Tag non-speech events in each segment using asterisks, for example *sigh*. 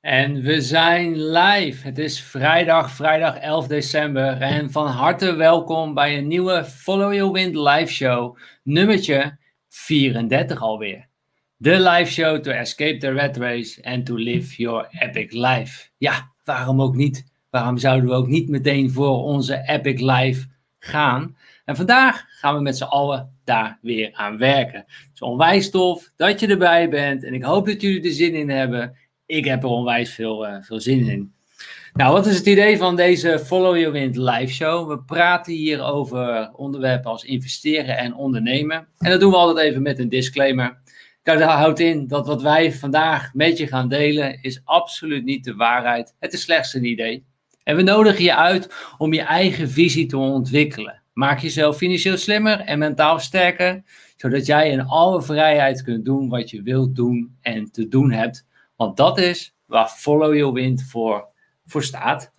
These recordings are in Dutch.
En we zijn live. Het is vrijdag, vrijdag 11 december. En van harte welkom bij een nieuwe Follow Your Wind live show. Nummertje 34 alweer. De live show to escape the red race and to live your epic life. Ja, waarom ook niet? Waarom zouden we ook niet meteen voor onze epic life gaan? En vandaag gaan we met z'n allen daar weer aan werken. Het is onwijs tof dat je erbij bent. En ik hoop dat jullie er zin in hebben ik heb er onwijs veel, uh, veel zin in. Nou, wat is het idee van deze Follow Your Wind live show? We praten hier over onderwerpen als investeren en ondernemen. En dat doen we altijd even met een disclaimer. Dat houdt in dat wat wij vandaag met je gaan delen is absoluut niet de waarheid. Het is slechts een idee. En we nodigen je uit om je eigen visie te ontwikkelen. Maak jezelf financieel slimmer en mentaal sterker, zodat jij in alle vrijheid kunt doen wat je wilt doen en te doen hebt want dat is waar Follow Your Wind voor, voor staat.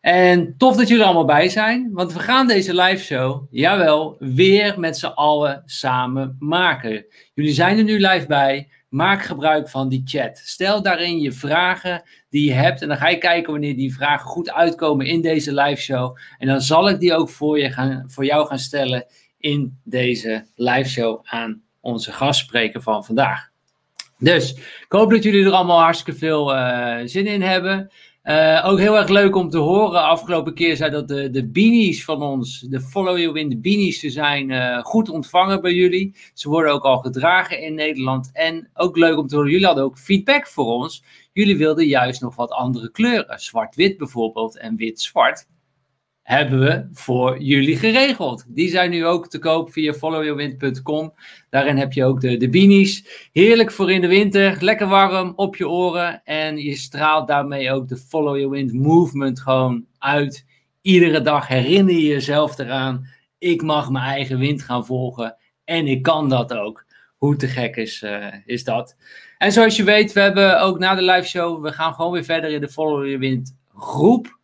En tof dat jullie allemaal bij zijn, want we gaan deze live show, jawel, weer met z'n allen samen maken. Jullie zijn er nu live bij. Maak gebruik van die chat. Stel daarin je vragen die je hebt. En dan ga je kijken wanneer die vragen goed uitkomen in deze live show. En dan zal ik die ook voor, je gaan, voor jou gaan stellen in deze live show aan onze gastspreker van vandaag. Dus ik hoop dat jullie er allemaal hartstikke veel uh, zin in hebben. Uh, ook heel erg leuk om te horen. Afgelopen keer zei dat de, beanies van ons, de Follow You Win, de beanies, ze zijn uh, goed ontvangen bij jullie. Ze worden ook al gedragen in Nederland. En ook leuk om te horen, jullie hadden ook feedback voor ons. Jullie wilden juist nog wat andere kleuren. Zwart-wit bijvoorbeeld en wit-zwart hebben we voor jullie geregeld. Die zijn nu ook te koop via followyourwind.com. Daarin heb je ook de, de beanies. Heerlijk voor in de winter, lekker warm op je oren. En je straalt daarmee ook de Follow Your Wind movement gewoon uit. Iedere dag herinner je jezelf eraan. Ik mag mijn eigen wind gaan volgen. En ik kan dat ook. Hoe te gek is, uh, is dat? En zoals je weet, we hebben ook na de live show, we gaan gewoon weer verder in de Follow Your Wind groep.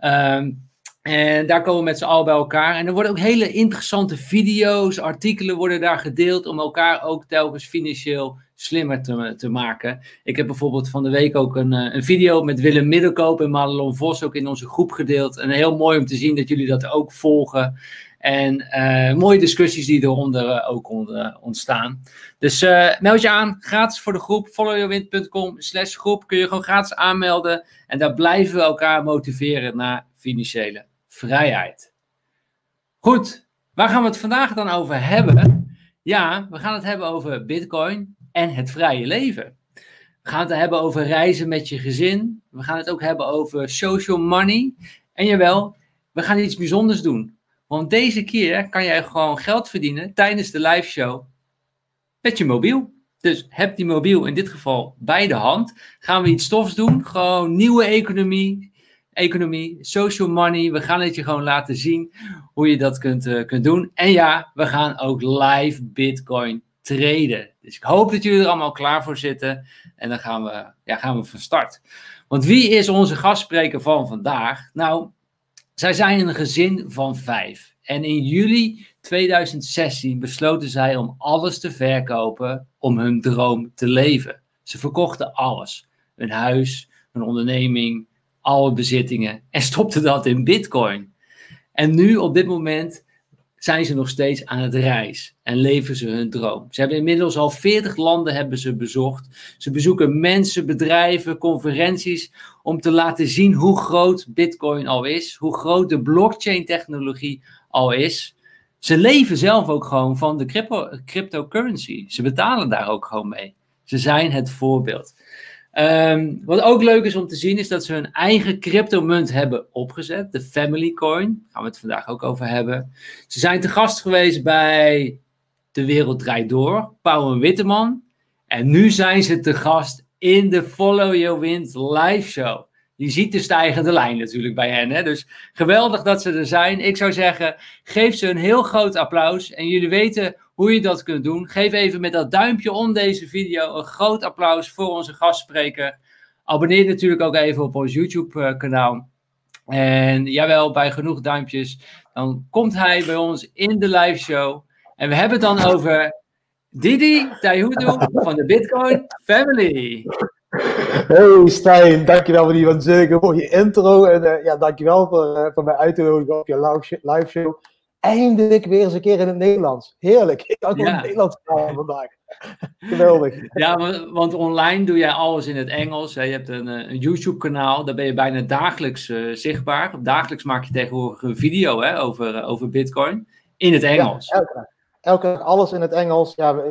Um, en daar komen we met z'n allen bij elkaar. En er worden ook hele interessante video's, artikelen worden daar gedeeld om elkaar ook telkens financieel slimmer te, te maken. Ik heb bijvoorbeeld van de week ook een, eh, een video met Willem Middelkoop en Madelon Vos ook in onze groep gedeeld. En heel mooi om te zien dat jullie dat ook volgen. En uh, mooie discussies die eronder uh, ook ontstaan. Dus meld je aan, gratis voor de groep. followyourwind.com slash groep kun je gewoon gratis aanmelden. En daar blijven we elkaar motiveren naar financiële vrijheid. Goed, waar gaan we het vandaag dan over hebben? Ja, we gaan het hebben over Bitcoin en het vrije leven. We gaan het hebben over reizen met je gezin. We gaan het ook hebben over social money. En jawel, we gaan iets bijzonders doen. Want deze keer kan jij gewoon geld verdienen tijdens de live show met je mobiel. Dus heb die mobiel in dit geval bij de hand. Gaan we iets stofs doen? Gewoon nieuwe economie, economie, social money. We gaan het je gewoon laten zien hoe je dat kunt, uh, kunt doen. En ja, we gaan ook live Bitcoin traden. Dus ik hoop dat jullie er allemaal klaar voor zitten. En dan gaan we, ja, gaan we van start. Want wie is onze gastspreker van vandaag? Nou, zij zijn een gezin van vijf. En in juli 2016 besloten zij om alles te verkopen om hun droom te leven. Ze verkochten alles. Hun huis, hun onderneming, alle bezittingen en stopte dat in Bitcoin. En nu op dit moment zijn ze nog steeds aan het reis en leven ze hun droom. Ze hebben inmiddels al 40 landen hebben ze bezocht. Ze bezoeken mensen, bedrijven, conferenties om te laten zien hoe groot Bitcoin al is, hoe groot de blockchain technologie al is. Ze leven zelf ook gewoon van de crypto, cryptocurrency. Ze betalen daar ook gewoon mee. Ze zijn het voorbeeld. Um, wat ook leuk is om te zien, is dat ze hun eigen cryptomunt hebben opgezet, de Family Coin. Daar gaan we het vandaag ook over hebben. Ze zijn te gast geweest bij De Wereld Draait Door, Pauw en Witteman. En nu zijn ze te gast in de Follow Your Wind live show. Je ziet de stijgende lijn natuurlijk bij hen. Hè? Dus geweldig dat ze er zijn. Ik zou zeggen, geef ze een heel groot applaus. En jullie weten hoe je dat kunt doen. Geef even met dat duimpje om deze video een groot applaus voor onze gastspreker. Abonneer natuurlijk ook even op ons YouTube-kanaal. En jawel, bij genoeg duimpjes, dan komt hij bij ons in de live show. En we hebben het dan over Didi Taihudu van de Bitcoin Family. Hey Stijn, dankjewel voor die waanzinnige mooie intro. En uh, ja, dankjewel voor, uh, voor mij uit te nodigen op je live show. Eindelijk weer eens een keer in het Nederlands. Heerlijk. Ik kan ja. Nederlands vandaag. *laughs* Geweldig. Ja, want online doe jij alles in het Engels. Je hebt een, een YouTube-kanaal, daar ben je bijna dagelijks uh, zichtbaar. Dagelijks maak je tegenwoordig een video hè, over, over Bitcoin in het Engels. Ja, elke dag. Elke dag alles in het Engels. Ja,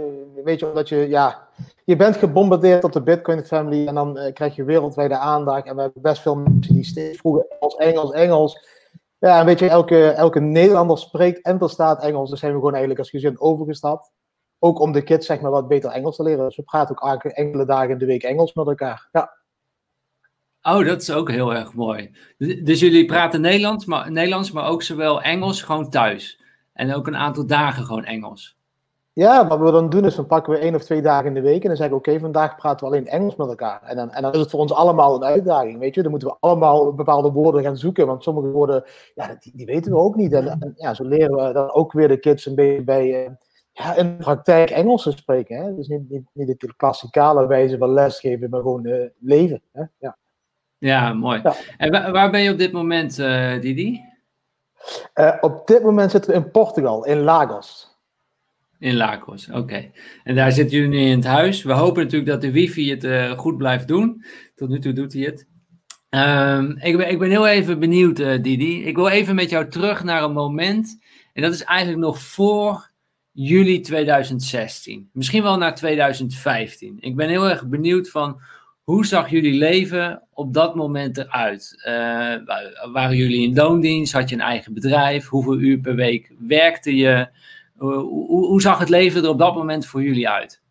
weet je, omdat je, ja, je bent gebombardeerd op de Bitcoin family en dan uh, krijg je wereldwijde aandacht. En we hebben best veel mensen die steeds vroegen Engels, Engels, Engels. Ja, en weet je, elke, elke Nederlander spreekt en verstaat Engels. Dus zijn we gewoon eigenlijk als gezin overgestapt. Ook om de kids zeg maar wat beter Engels te leren. Dus we praten ook enkele dagen in de week Engels met elkaar. Ja. Oh, dat is ook heel erg mooi. Dus jullie praten Nederlands, maar, Nederlands, maar ook zowel Engels gewoon thuis. En ook een aantal dagen gewoon Engels. Ja, wat we dan doen is, dan pakken we één of twee dagen in de week en dan zeggen we, oké, vandaag praten we alleen Engels met elkaar. En dan, en dan is het voor ons allemaal een uitdaging, weet je. Dan moeten we allemaal bepaalde woorden gaan zoeken, want sommige woorden, ja, die, die weten we ook niet. En, ja, zo leren we dan ook weer de kids een beetje bij, uh, ja, in de praktijk Engels te spreken. Hè? Dus niet, niet, niet de klassikale wijze van lesgeven, maar gewoon uh, leven. Hè? Ja. ja, mooi. Ja. En waar, waar, ben je op dit moment, uh, Didi? op dit moment zitten we in Portugal, in Lagos. In Lagos, oké. En daar zitten jullie nu in het huis. We hopen natuurlijk dat de wifi het uh, goed blijft doen. Tot nu toe doet hij het. Um, ik, ben, ik ben heel even benieuwd, uh, Didi. Ik wil even met jou terug naar een moment. En dat is eigenlijk nog voor juli 2016. Misschien wel naar 2015. Ik ben heel erg benieuwd van hoe zag jullie leven op dat moment eruit? Uh, waren jullie in loondienst? Had je een eigen bedrijf? Hoeveel uur per week werkte je? Hoe, hoe, zag het leven er op dat moment voor jullie uit?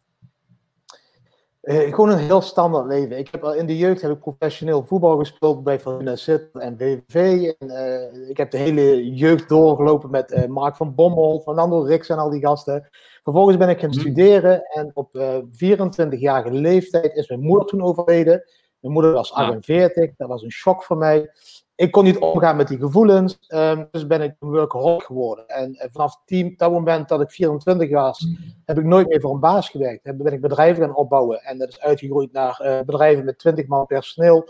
Uh, gewoon een heel standaard leven. Ik heb, in de jeugd heb ik professioneel voetbal gespeeld bij Van Zit en VVV. En, uh, ik heb de hele jeugd doorgelopen met uh, Mark van Bommel, Fernando Rix en al die gasten. Vervolgens ben ik gaan mhm. studeren en op 24-jarige leeftijd is mijn moeder toen overleden. Mijn moeder was 48, dat was een shock voor mij ik kon niet omgaan met die gevoelens, um, dus ben ik een workaholic geworden. En, en vanaf dat moment dat ik 24 was, heb ik nooit meer voor een baas gewerkt. Heb, ben ik bedrijven gaan opbouwen en dat is uitgegroeid naar uh, bedrijven met 20 man personeel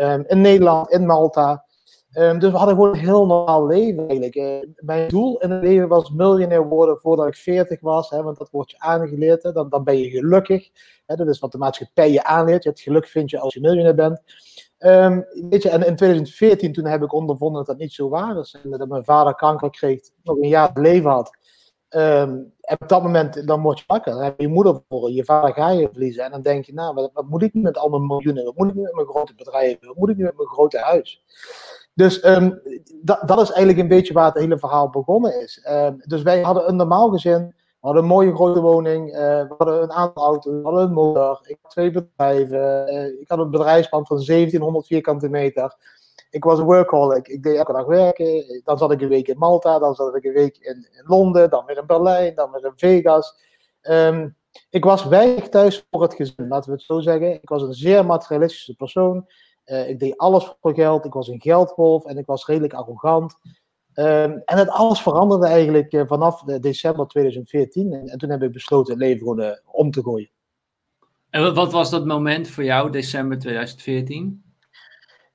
um, in Nederland, in Malta. Um, dus we hadden gewoon een heel normaal leven eigenlijk. Uh, mijn doel in het leven was miljonair worden voordat ik 40 was, hè, want dat wordt je aangeleerd. Dan, ben je gelukkig. Hè, dat is wat de maatschappij je aanleert. Het geluk vind je als je miljonair bent. Um, weet je, en in 2014 toen heb ik ondervonden dat dat niet zo waar is. En dat mijn vader kanker kreeg, nog een jaar leven had. Um, en op dat moment, dan word je wakker. Dan heb je je moeder verloren, je vader ga je verliezen. En dan denk je, nou, wat, wat moet ik nu met al mijn miljoenen? Wat moet ik nu met mijn grote bedrijven? Wat moet ik nu met mijn grote huis? Dus um, dat, dat is eigenlijk een beetje waar het hele verhaal begonnen is. dus wij hadden een normaal gezin we hadden een mooie grote woning, uh, we hadden een aantal auto's, we hadden een motor, ik had twee bedrijven, uh, ik had een bedrijfspand van 1700 vierkante meter. Ik was een workaholic, ik deed elke dag werken, dan zat ik een week in Malta, dan zat ik een week in, in Londen, dan weer in Berlijn, dan weer in Vegas. Um, ik was weinig thuis voor het gezin, laten we het zo zeggen. Ik was een zeer materialistische persoon. Uh, ik deed alles voor geld, ik was een geldwolf en ik was redelijk arrogant. Um, en het alles veranderde eigenlijk uh, vanaf december 2014. En, en, toen heb ik besloten het leven gewoon uh, om te gooien. En wat was dat moment voor jou, december 2014?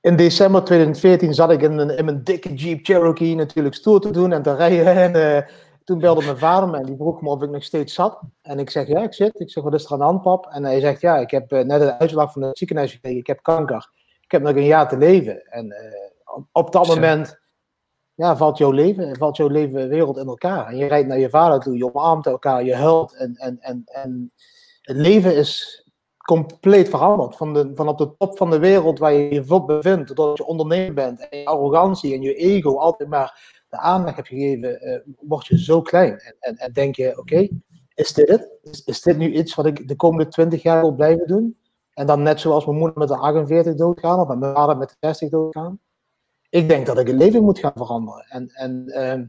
In december 2014 zat ik in, in mijn dikke Jeep Cherokee natuurlijk stoer te doen en te rijden. *laughs* En uh, toen belde mijn vader me en die vroeg me of ik nog steeds zat. En ik zeg, ja, ik zit. Ik zeg, wat is er aan de hand, pap? En hij zegt, ja, ik heb net een uitslag van het ziekenhuis gekregen. Ik heb kanker. Ik heb nog een jaar te leven. En op dat moment ja, valt jouw leven, valt jouw leven wereld in elkaar. En je rijdt naar je vader toe, je omarmt elkaar, je huilt. En, en, en, en het leven is compleet veranderd. Van, de, van op de top van de wereld waar je je bevindt, doordat je ondernemer bent en je arrogantie en je ego altijd maar de aandacht hebt gegeven, uh, word je zo klein. En, en, en denk je, oké, is dit het? Is, is dit nu iets wat ik de komende 20 jaar wil blijven doen? En dan net zoals mijn moeder met de 48 doodgaan, of mijn vader met de 60 doodgaan ik denk dat ik het leven moet gaan veranderen. En, en, ehm,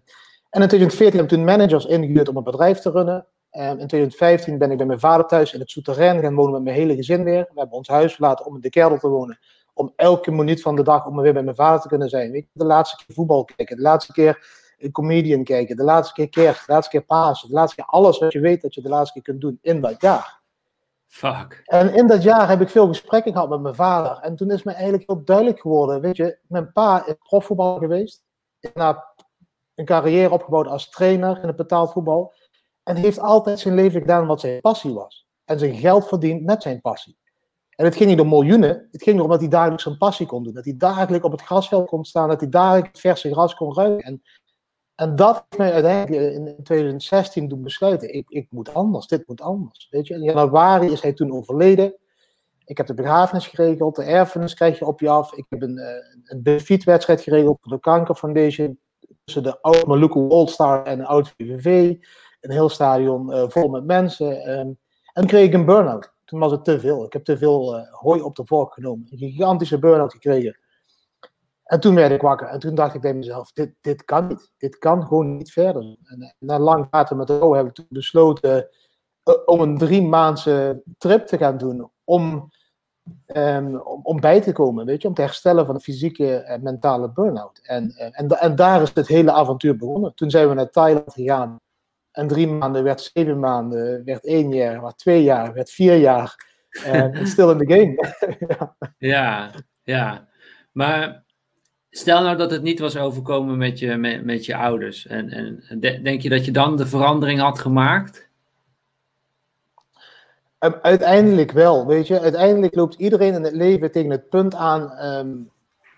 en in 2014 heb ik toen managers ingehuurd om een bedrijf te runnen. Um, in 2015 ben ik bij mijn vader thuis in het souterrain gaan wonen met mijn hele gezin weer. We hebben ons huis verlaten om in de kelder te wonen. Om elke minuut van de dag om weer bij mijn vader te kunnen zijn. Weet je, de laatste keer voetbal kijken, de laatste keer een comedian kijken, de laatste keer kerst, de laatste keer Pasen, de laatste keer alles wat je weet dat je de laatste keer kunt doen in dat jaar. Fuck. En in dat jaar heb ik veel gesprekken gehad met mijn vader. En toen is me eigenlijk heel duidelijk geworden, weet je, mijn pa is profvoetbal geweest. Na een carrière opgebouwd als trainer in het betaald voetbal. En heeft altijd zijn leven gedaan wat zijn passie was. En zijn geld verdiend met zijn passie. En het ging niet om miljoenen, het ging erom dat hij dagelijks zijn passie kon doen. Dat hij dagelijks op het grasveld kon staan, dat hij dagelijks verse gras kon ruiken. En, en dat heeft mij uiteindelijk in 2016 doen besluiten, ik, ik moet anders, dit moet anders. Weet je? In januari is hij toen overleden. Ik heb de begrafenis geregeld, de erfenis krijg je op je af. Ik heb een, eh, een benefietwedstrijd geregeld voor de Kanker Foundation. Tussen de oud Maluku All-Star en de oud VVV. Een heel stadion uh, vol met mensen. Um, en toen kreeg ik een burn-out toen was het te veel. Ik heb te veel uh, hooi op de vork genomen. Een gigantische burn-out gekregen. En toen werd ik wakker. En toen dacht ik bij mezelf, dit, dit kan niet. Dit kan gewoon niet verder. En, en na lang praten met de O heb ik toen besloten uh, om een drie maandse trip te gaan doen. Om, um, om, om, bij te komen, weet je. Om te herstellen van de fysieke en mentale burn-out. En, en, en daar is het hele avontuur begonnen. Toen zijn we naar Thailand gegaan. En drie maanden werd zeven maanden, werd één jaar, werd twee jaar, werd vier jaar. En *laughs* still in the game. *laughs* ja. ja, ja. Maar stel nou dat het niet was overkomen met je, met, je ouders. En, en denk je dat je dan de verandering had gemaakt? Um, uiteindelijk wel, weet je. Uiteindelijk loopt iedereen in het leven tegen het punt aan um,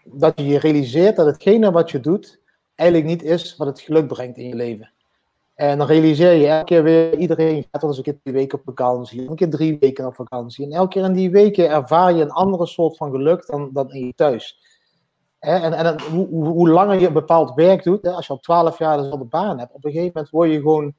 dat je je realiseert dat hetgene wat je doet eigenlijk niet is wat het geluk brengt in je leven. En dan realiseer je elke keer weer, iedereen gaat wel eens een keer twee weken op vakantie, een keer drie weken op vakantie. En elke keer in die weken ervaar je een andere soort van geluk dan, dan in je thuis. En, en hoe, langer je een bepaald werk doet, hè, als je al twaalf jaar dezelfde baan hebt, op een gegeven moment word je gewoon,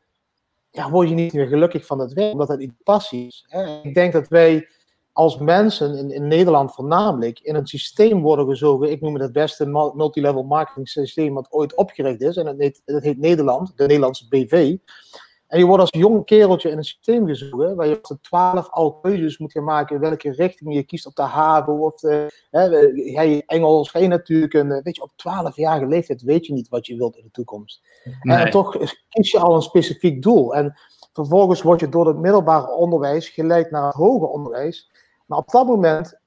ja, word je niet meer gelukkig van het werk, omdat het niet passie is. Ik denk dat wij als mensen in, Nederland voornamelijk in een systeem worden gezogen. Ik noem het het beste multilevel marketing systeem wat ooit opgericht is. En het heet Nederland, de Nederlandse BV. En je wordt als jong kereltje in een systeem gezogen waar je op twaalf al keuzes moet gaan maken in welke richting je kiest op de haven of de, hè, ga je Engels, natuurlijk een, weet je, op twaalfjarige leeftijd weet je niet wat je wilt in de toekomst. Nee. En toch kies je al een specifiek doel. En vervolgens word je door het middelbare onderwijs geleid naar het hoger onderwijs. Maar op dat moment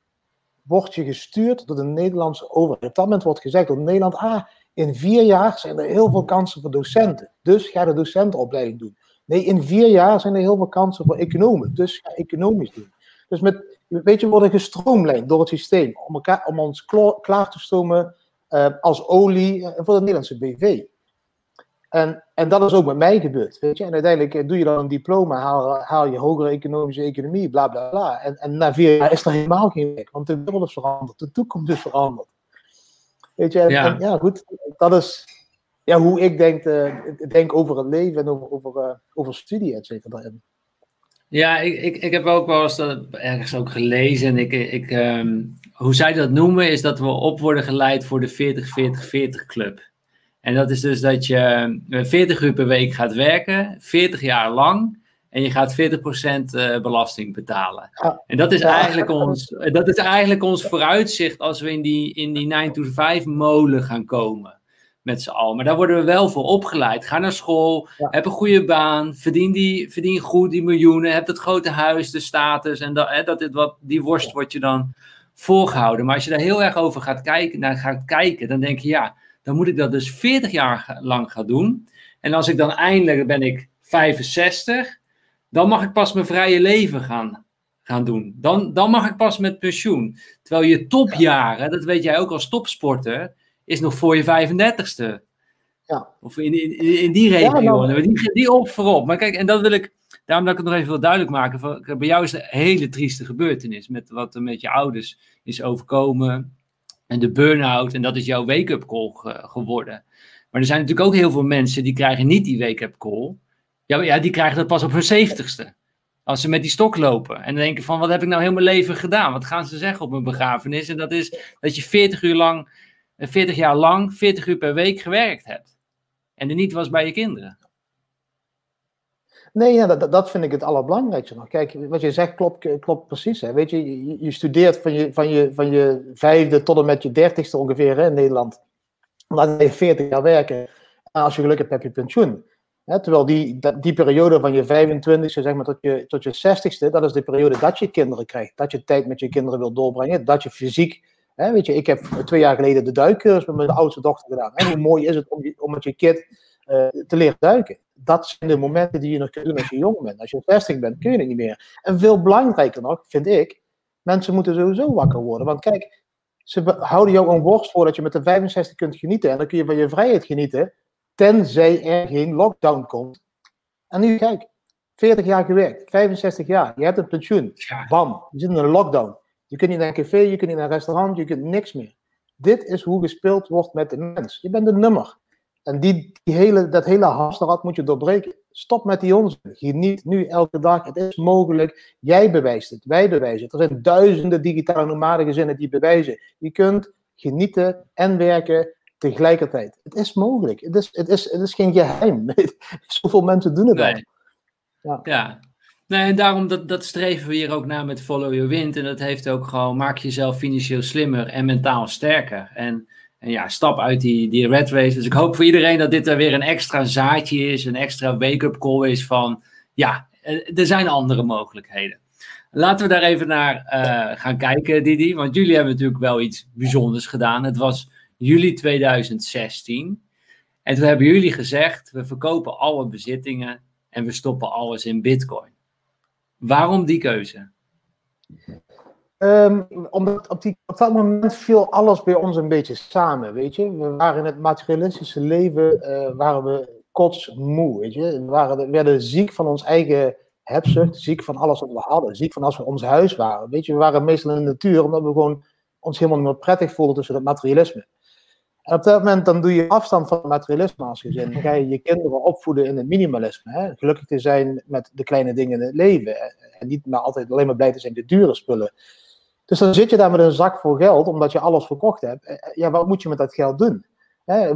word je gestuurd door de Nederlandse overheid. Op dat moment wordt gezegd door Nederland, ah, in vier jaar zijn er heel veel kansen voor docenten. Dus ga de docentenopleiding doen. Nee, in vier jaar zijn er heel veel kansen voor economen. Dus ga economisch doen. Dus met, weet je, we worden gestroomlijnd door het systeem om, elkaar, om ons klaar te stomen uh, als olie uh, voor de Nederlandse BV. En, en dat is ook met mij gebeurd. Weet je? En uiteindelijk eh, doe je dan een diploma, haal, haal je hogere economische economie, bla bla bla. En, en na vier jaar is er helemaal geen weg, want de wereld is veranderd, de toekomst is veranderd. Weet je, en ja, en, ja goed, dat is ja, hoe ik denk, uh, denk over het leven en over, over, uh, over studie, et cetera. Ja, ik, ik, ik heb ook wel eens dat ergens ook gelezen. En ik, ik, um, hoe zij dat noemen, is dat we op worden geleid voor de 40-40-40 club. En dat is dus dat je 40 eh, uur per week gaat werken, 40 jaar lang. En je gaat 40% eh, belasting betalen. En dat is, eigenlijk ons, dat is eigenlijk ons vooruitzicht als we in die, in die 9-to-5 molen gaan komen. Met z'n allen. Maar daar worden we wel voor opgeleid. Ga naar school, ja. heb een goede baan, verdien, die, verdien goed die miljoenen, heb het grote huis, de status. En dat, hè, dat dit wat, die worst wordt je dan voorgehouden. Maar als je daar heel erg over gaat kijken, naar gaat kijken, dan denk je ja dan moet ik dat dus 40 jaar lang gaan doen. En als ik dan eindelijk ben ik 65, dan mag ik pas mijn vrije leven gaan, gaan doen. Dan, dan mag ik pas met pensioen. Terwijl je topjaren, dat weet jij ook als topsporter, is nog voor je 35ste. Ja. Of in, in, in die regio. Ja, die, die op voorop. Maar kijk, en dat wil ik, daarom dat ik het nog even wil duidelijk maken. bij jou is het een hele trieste gebeurtenis. Met wat er met je ouders is overkomen en de burn-out. En dat is jouw wake-up call geworden. Maar er zijn natuurlijk ook heel veel mensen die krijgen niet die wake-up call. Ja, ja, die krijgen dat pas op hun zeventigste. Als ze met die stok lopen. En dan denken van, wat heb ik nou heel mijn leven gedaan? Wat gaan ze zeggen op mijn begrafenis? En dat is dat je 40 uur lang, 40 jaar lang, 40 uur per week gewerkt hebt. En er niet was bij je kinderen. Nee, dat, dat vind ik het allerbelangrijkste nog. Kijk, wat je zegt klopt, klopt precies. Hè. Weet je, je, studeert van je, van, je, van je vijfde tot en met je dertigste ongeveer hè, in Nederland. Dan je 40 jaar werken. En als je geluk hebt, heb je pensioen. terwijl die, die periode van je 25 zeg maar, tot je, tot je 60ste, dat is de periode dat je kinderen krijgt. Dat je tijd met je kinderen wil doorbrengen. Dat je fysiek. Hè, weet je, ik heb twee jaar geleden de duikcursus met mijn oudste dochter gedaan. En hoe mooi is het om, om met je kind uh, te leren duiken? Dat zijn de momenten die je nog kunt doen als je jong bent. Als je 60 bent, kun je het niet meer. En veel belangrijker nog, vind ik, mensen moeten sowieso wakker worden. Want kijk, ze houden jou een worst voor dat je met de 65 kunt genieten. En dan kun je van je vrijheid genieten. Tenzij er geen lockdown komt. En nu kijk, 40 jaar gewerkt, 65 jaar, je hebt een pensioen. Bam, je zit in een lockdown. Je kunt niet naar een café, je kunt niet naar een restaurant, je kunt niks meer. Dit is hoe gespeeld wordt met de mens. Je bent een nummer. En die, die hele, dat hele hamsterrad moet je doorbreken. Stop met die onzin. Geniet nu elke dag. Het is mogelijk. Jij bewijst het. Wij bewijzen het. Er zijn duizenden digitale nomade gezinnen die bewijzen. Je kunt genieten en werken tegelijkertijd. Het is mogelijk. Het is, het is, het is geen geheim. *laughs* Zoveel mensen doen het nee. al. Ja. ja. Nee, en daarom dat, dat streven we hier ook naar met Follow Your Wind. En dat heeft ook gewoon, maak jezelf financieel slimmer en mentaal sterker. En, en ja, stap uit die, die red race. Dus ik hoop voor iedereen dat dit er weer een extra zaadje is. Een extra wake-up call is van, ja, eh, er zijn andere mogelijkheden. Laten we daar even naar uh, gaan kijken, Didi. Want jullie hebben natuurlijk wel iets bijzonders gedaan. Het was juli 2016. En toen hebben jullie gezegd: we verkopen alle bezittingen en we stoppen alles in Bitcoin. Waarom die keuze? Um, omdat op, die, op dat moment viel alles bij ons een beetje samen, weet je. We waren in het materialistische leven, uh, waren we kotsmoe, weet je. We waren, werden ziek van ons eigen hebzucht, ziek van alles wat we hadden, ziek van als we ons huis waren. Weet je, we waren meestal in de natuur omdat we gewoon ons helemaal niet meer prettig voelden tussen het materialisme. En op dat moment dan doe je afstand van het materialisme als gezin. Dan ga je je kinderen opvoeden in het minimalisme. Hè? Gelukkig te zijn met de kleine dingen in het leven. En niet maar altijd alleen maar blij te zijn de dure spullen. Dus dan zit je daar met een zak voor geld, omdat je alles verkocht hebt. Eh, eh, ja, wat moet je met dat geld doen?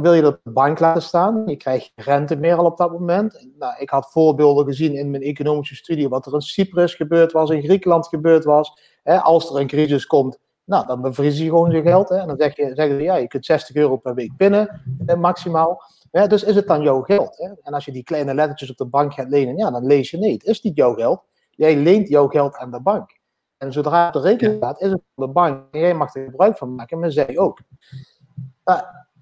wil je dat op de bank laten staan? Je krijgt rente meer al op dat moment. Nou, ik had voorbeelden gezien in mijn economische studie, wat er in Cyprus gebeurd was, in Griekenland gebeurd was. als er een crisis komt, nou, dan bevries je gewoon je geld. Hè? En dan zeg je, zeggen ze, ja, je kunt 60 euro per week pinnen, maximaal. Ja, dus is het dan jouw geld? Hè? En als je die kleine lettertjes op de bank gaat lenen, ja, dan lees je nee, het is niet jouw geld. Jij leent jouw geld aan de bank. En zodra het op de rekening staat, is het van de bank. En jij mag er gebruik van maken, maar zij ook. Uh,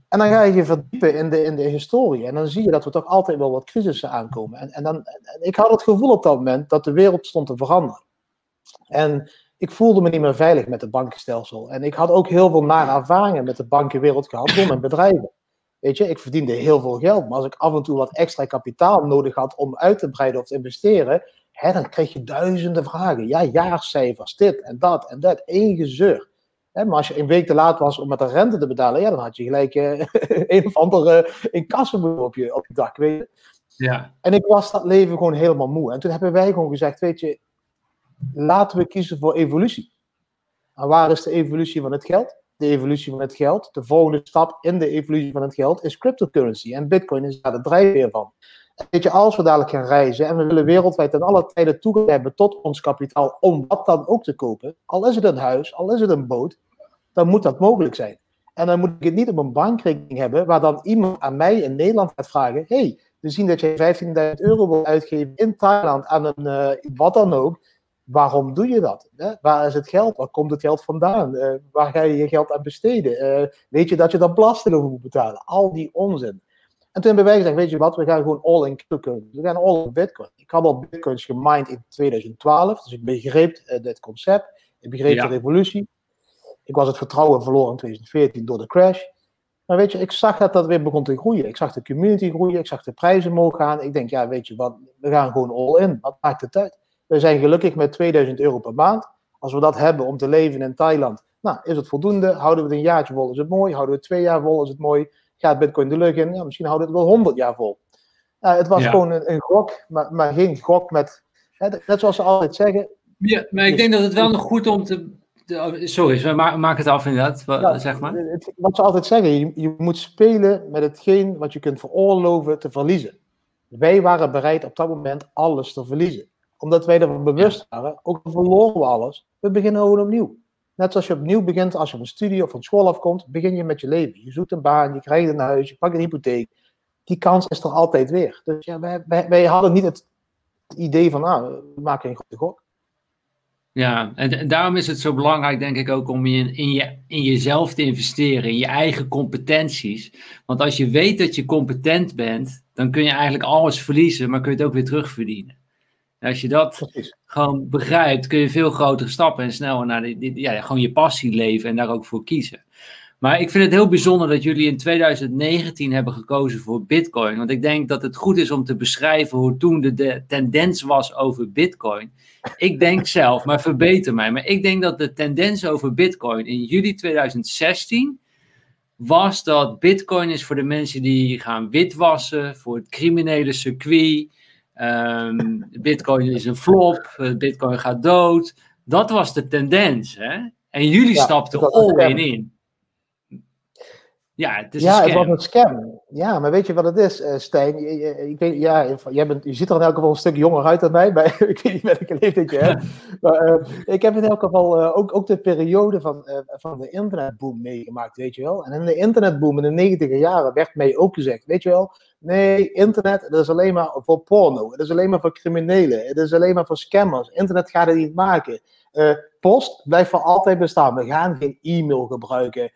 en dan ga je je verdiepen in de, in de historie. En dan zie je dat er toch altijd wel wat crisissen aankomen. En, en dan, en ik had het gevoel op dat moment dat de wereld stond te veranderen. En ik voelde me niet meer veilig met het bankenstelsel. En ik had ook heel veel nare ervaringen met de bankenwereld gehad door mijn bedrijven. Weet je, ik verdiende heel veel geld, maar als ik af en toe wat extra kapitaal nodig had om uit te breiden of te investeren, hè, dan kreeg je duizenden vragen. Ja, jaarcijfers, dit en dat en dat, één gezeur. Hè, maar als je een week te laat was om met de rente te betalen, ja, dan had je gelijk eh, *laughs* een of andere in kassen op je, op je dak. Weet je? Ja. En ik was dat leven gewoon helemaal moe. En toen hebben wij gewoon gezegd, weet je, laten we kiezen voor evolutie. En waar is de evolutie van het geld? De evolutie van het geld, de volgende stap in de evolutie van het geld is cryptocurrency. En bitcoin is daar de drijfveer van. Weet je, als we dadelijk gaan reizen en we willen wereldwijd ten alle tijden toegang hebben tot ons kapitaal om wat dan ook te kopen, al is het een huis, al is het een boot, dan moet dat mogelijk zijn. En dan moet ik het niet op een bankrekening hebben, waar dan iemand aan mij in Nederland gaat vragen: hey, we zien dat je 15.000 euro wil uitgeven in Thailand aan een uh, wat dan ook waarom doe je dat? Hè? Waar is het geld? Waar komt het geld vandaan? Uh, waar ga je je geld aan besteden? Uh, weet je dat je dan belasting over moet betalen? Al die onzin. En toen hebben wij gezegd, weet je wat, we gaan gewoon all in cryptocurrency. We gaan all in bitcoin. Ik had al bitcoins gemined in 2012, dus ik begreep uh, dit concept. Ik begreep de revolutie. Ik was het vertrouwen verloren in 2014 door de crash. Maar weet je, ik zag dat dat weer begon te groeien. Ik zag de community groeien, ik zag de prijzen omhoog gaan. Ik denk, ja, weet je wat, we gaan gewoon all in. Wat maakt het uit? We zijn gelukkig met 2000 euro per maand. Als we dat hebben om te leven in Thailand, nou, is het voldoende? Houden we het een jaartje vol, is het mooi? Houden we het twee jaar vol, is het mooi? Gaat Bitcoin de lucht in? Ja, misschien houden we het wel 100 jaar vol. Uh, het was gewoon een, een, gok, maar, maar geen gok met, hè, net zoals ze altijd zeggen. Ja, maar ik denk dat het wel nog goed om te, oh, Sorry, maak, maak het af inderdaad, wat, zeg maar. Het, wat ze altijd zeggen, je, je, moet spelen met hetgeen wat je kunt veroorloven te verliezen. Wij waren bereid op dat moment alles te verliezen omdat wij ervan bewust waren, ook al verloren we alles, we beginnen gewoon opnieuw. Net zoals je opnieuw begint als je van een studie of van school afkomt, begin je met je leven. Je zoekt een baan, je krijgt een huis, je pakt een hypotheek. die kans is er altijd weer. Dus ja, wij, wij, wij hadden niet het idee van, nou, we maken een goede gok. Ja, en daarom is het zo belangrijk, denk ik, ook om in, in, je, in jezelf te investeren, in je eigen competenties. Want als je weet dat je competent bent, dan kun je eigenlijk alles verliezen, maar kun je het ook weer terugverdienen. En als je dat gewoon begrijpt, kun je veel grotere stappen en sneller naar die, ja, gewoon je passie leven en daar ook voor kiezen. Maar ik vind het heel bijzonder dat jullie in 2019 hebben gekozen voor Bitcoin. Want ik denk dat het goed is om te beschrijven hoe toen de, de tendens was over Bitcoin. Ik denk *laughs* zelf, maar verbeter mij. Maar ik denk dat de tendens over Bitcoin in juli 2016 was dat Bitcoin is voor de mensen die gaan witwassen, voor het criminele circuit. Ehm, Bitcoin is een flop, eh, Bitcoin gaat dood. Dat was de tendens. Hè? En jullie stapten all in in. Ja, het is ja, een scam. het was een scam. Ja, maar weet je wat het is, uh, Stijn? Ik weet, ja, jij bent, je ziet er in elk geval een stuk jonger uit dan mij. Maar *laughs* ik weet niet welke leeftijd je hebt. *laughs* maar uh, ik heb in elk geval uh, ook, ook de periode van, van de internetboom meegemaakt, weet je wel. En in de internetboom in de negentiger jaren werd mij ook gezegd, weet je wel. Nee, internet, dat is alleen maar voor porno. Het is alleen maar voor criminelen. Het is alleen maar voor scammers. Internet gaat het niet maken. post blijft voor altijd bestaan. We gaan geen e-mail gebruiken.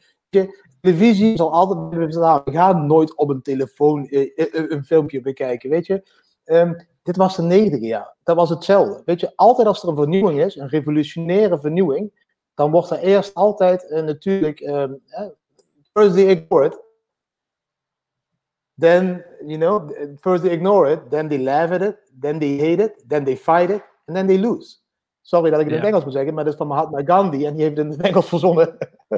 Televisie zal altijd bestaan. We gaan nooit op een telefoon eh, eh, een filmpje bekijken, weet je. Um, dit was de negende jaar. Dat was hetzelfde. Weet je, altijd als er een vernieuwing is, een revolutionaire vernieuwing, dan wordt er eerst altijd uh, natuurlijk, um, first they ignore it, then, you know, first they ignore it, then they laugh at it, then they hate it, then they fight it, and then they lose. Sorry dat ik het in het Engels moet zeggen, maar dat is van Mahatma Gandhi en die heeft het in het *laughs* Engels verzonnen.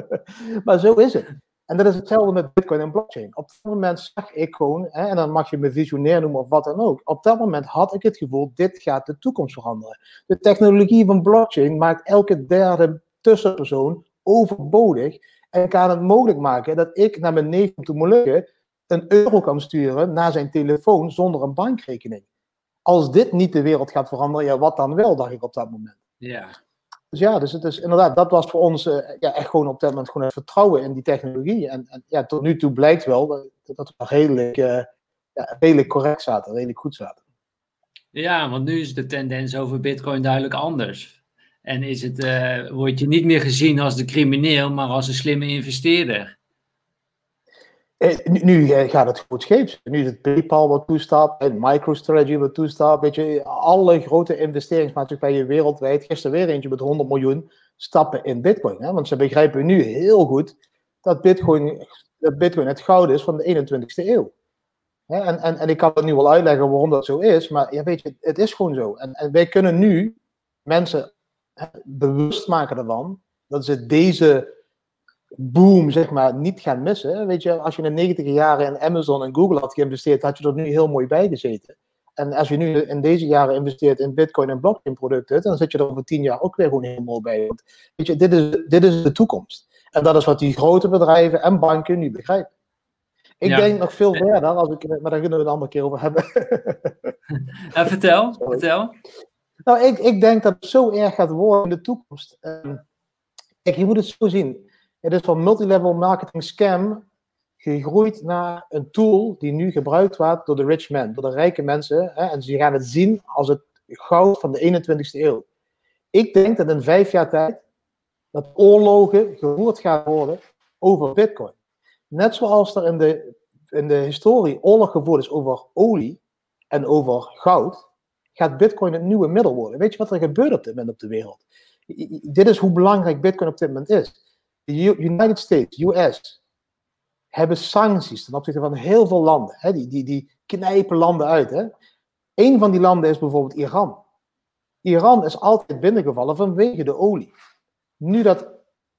*laughs* maar zo is het. En dat is hetzelfde met Bitcoin en blockchain. Op dat moment zag ik gewoon, hè, en dan mag je me visionair noemen of wat dan ook. Op dat moment had ik het gevoel, dit gaat de toekomst veranderen. De technologie van blockchain maakt elke derde tussenpersoon overbodig. En kan het mogelijk maken dat ik naar mijn neef te Molukken een euro kan sturen naar zijn telefoon zonder een bankrekening. Als dit niet de wereld gaat veranderen, ja, wat dan wel, dacht ik op dat moment. Ja. Dus ja, dus het is inderdaad, dat was voor ons uh, ja, echt gewoon op dat moment gewoon het vertrouwen in die technologie. En, en ja, tot nu toe blijkt wel dat, dat we redelijk, uh, ja, redelijk correct zaten, redelijk goed zaten. Ja, want nu is de tendens over Bitcoin duidelijk anders. En is het, uh, word je niet meer gezien als de crimineel, maar als een slimme investeerder. Eh, nu, gaat het goed scheeps. Nu is het PayPal wat toestaat, en MicroStrategy wat toestaat. Weet je, alle grote investeringsmaatschappijen wereldwijd, gisteren weer eentje met 100 miljoen, stappen in Bitcoin. Hè? Want ze begrijpen nu heel goed dat Bitcoin, dat Bitcoin het goud is van de 21ste eeuw. En, en, en ik kan het nu wel uitleggen waarom dat zo is, maar ja, weet je, het is gewoon zo. En, en wij kunnen nu mensen bewust maken ervan dat ze deze boom, zeg maar, niet gaan missen. Weet je, als je in de 90 jaren in Amazon en Google had geïnvesteerd, had je er nu heel mooi bij gezeten. En als je nu in deze jaren investeert in bitcoin en blockchain producten, dan zit je er over tien jaar ook weer gewoon helemaal bij. Want, weet je, dit is, dit is de toekomst. En dat is wat die grote bedrijven en banken nu begrijpen. Ik denk nog veel verder, als ik, maar daar kunnen we het een andere keer over hebben. *laughs* Ja, vertel, vertel. Nou, ik, ik denk dat het zo erg gaat worden in de toekomst. Ehm, kijk, je moet het zo zien. Het is van multilevel marketing scam gegroeid naar een tool die nu gebruikt wordt door de rich men, door de rijke mensen. Hè, en ze gaan het zien als het goud van de 21ste eeuw. Ik denk dat in vijf jaar tijd dat oorlogen gevoerd gaan worden over bitcoin. Net zoals er in de, in de historie oorlog gevoerd is over olie en over goud, gaat bitcoin het nieuwe middel worden. Weet je wat er gebeurt op dit moment op de wereld? Dit is hoe belangrijk bitcoin op dit moment is de United States, US, hebben sancties ten opzichte van heel veel landen. Hè? Die, die, die knijpen landen uit. Hè? Een van die landen is bijvoorbeeld Iran. Iran is altijd binnengevallen vanwege de olie. Nu dat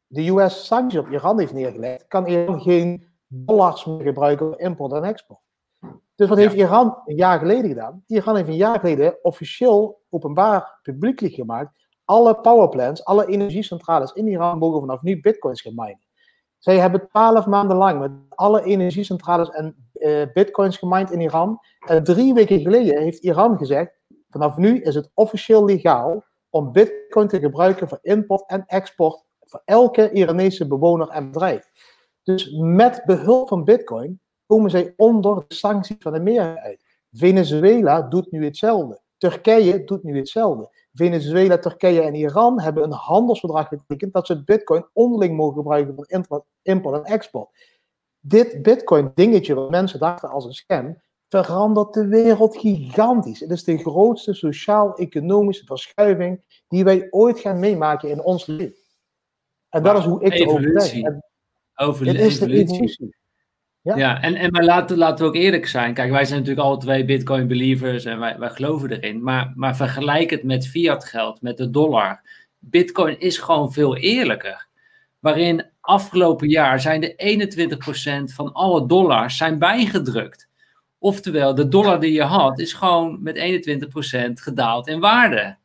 de US sancties op Iran heeft neergelegd, kan Iran geen dollars meer gebruiken voor import en export. Dus wat heeft Iran een jaar geleden gedaan? Iran heeft een jaar geleden officieel openbaar publiekelijk gemaakt alle powerplants, alle energiecentrales in Iran mogen vanaf nu bitcoins gaan minen. Zij hebben twaalf maanden lang met alle energiecentrales en uh, bitcoins gemined in Iran. En drie weken geleden heeft Iran gezegd, vanaf nu is het officieel legaal om bitcoin te gebruiken voor import en export voor elke Iranese bewoner en bedrijf. Dus met behulp van bitcoin komen zij onder de sancties van Amerika uit. Venezuela doet nu hetzelfde. Turkije doet nu hetzelfde. Venezuela, Turkije en Iran hebben een handelsverdrag getekend dat ze bitcoin onderling mogen gebruiken voor import en export. Dit bitcoin dingetje wat mensen dachten als een scam, verandert de wereld gigantisch. Het is de grootste sociaal-economische verschuiving die wij ooit gaan meemaken in ons leven. En dat is hoe ik erover denk. Over de is de evolutie. Ja, en, en maar laten, laten we ook eerlijk zijn. Kijk, wij zijn natuurlijk alle twee Bitcoin believers en wij, wij geloven erin. Maar, maar vergelijk het met fiat geld, met de dollar. Bitcoin is gewoon veel eerlijker. Waarin afgelopen jaar zijn de 21% van alle dollars zijn bijgedrukt. Oftewel, de dollar die je had is gewoon met 21% gedaald in waarde.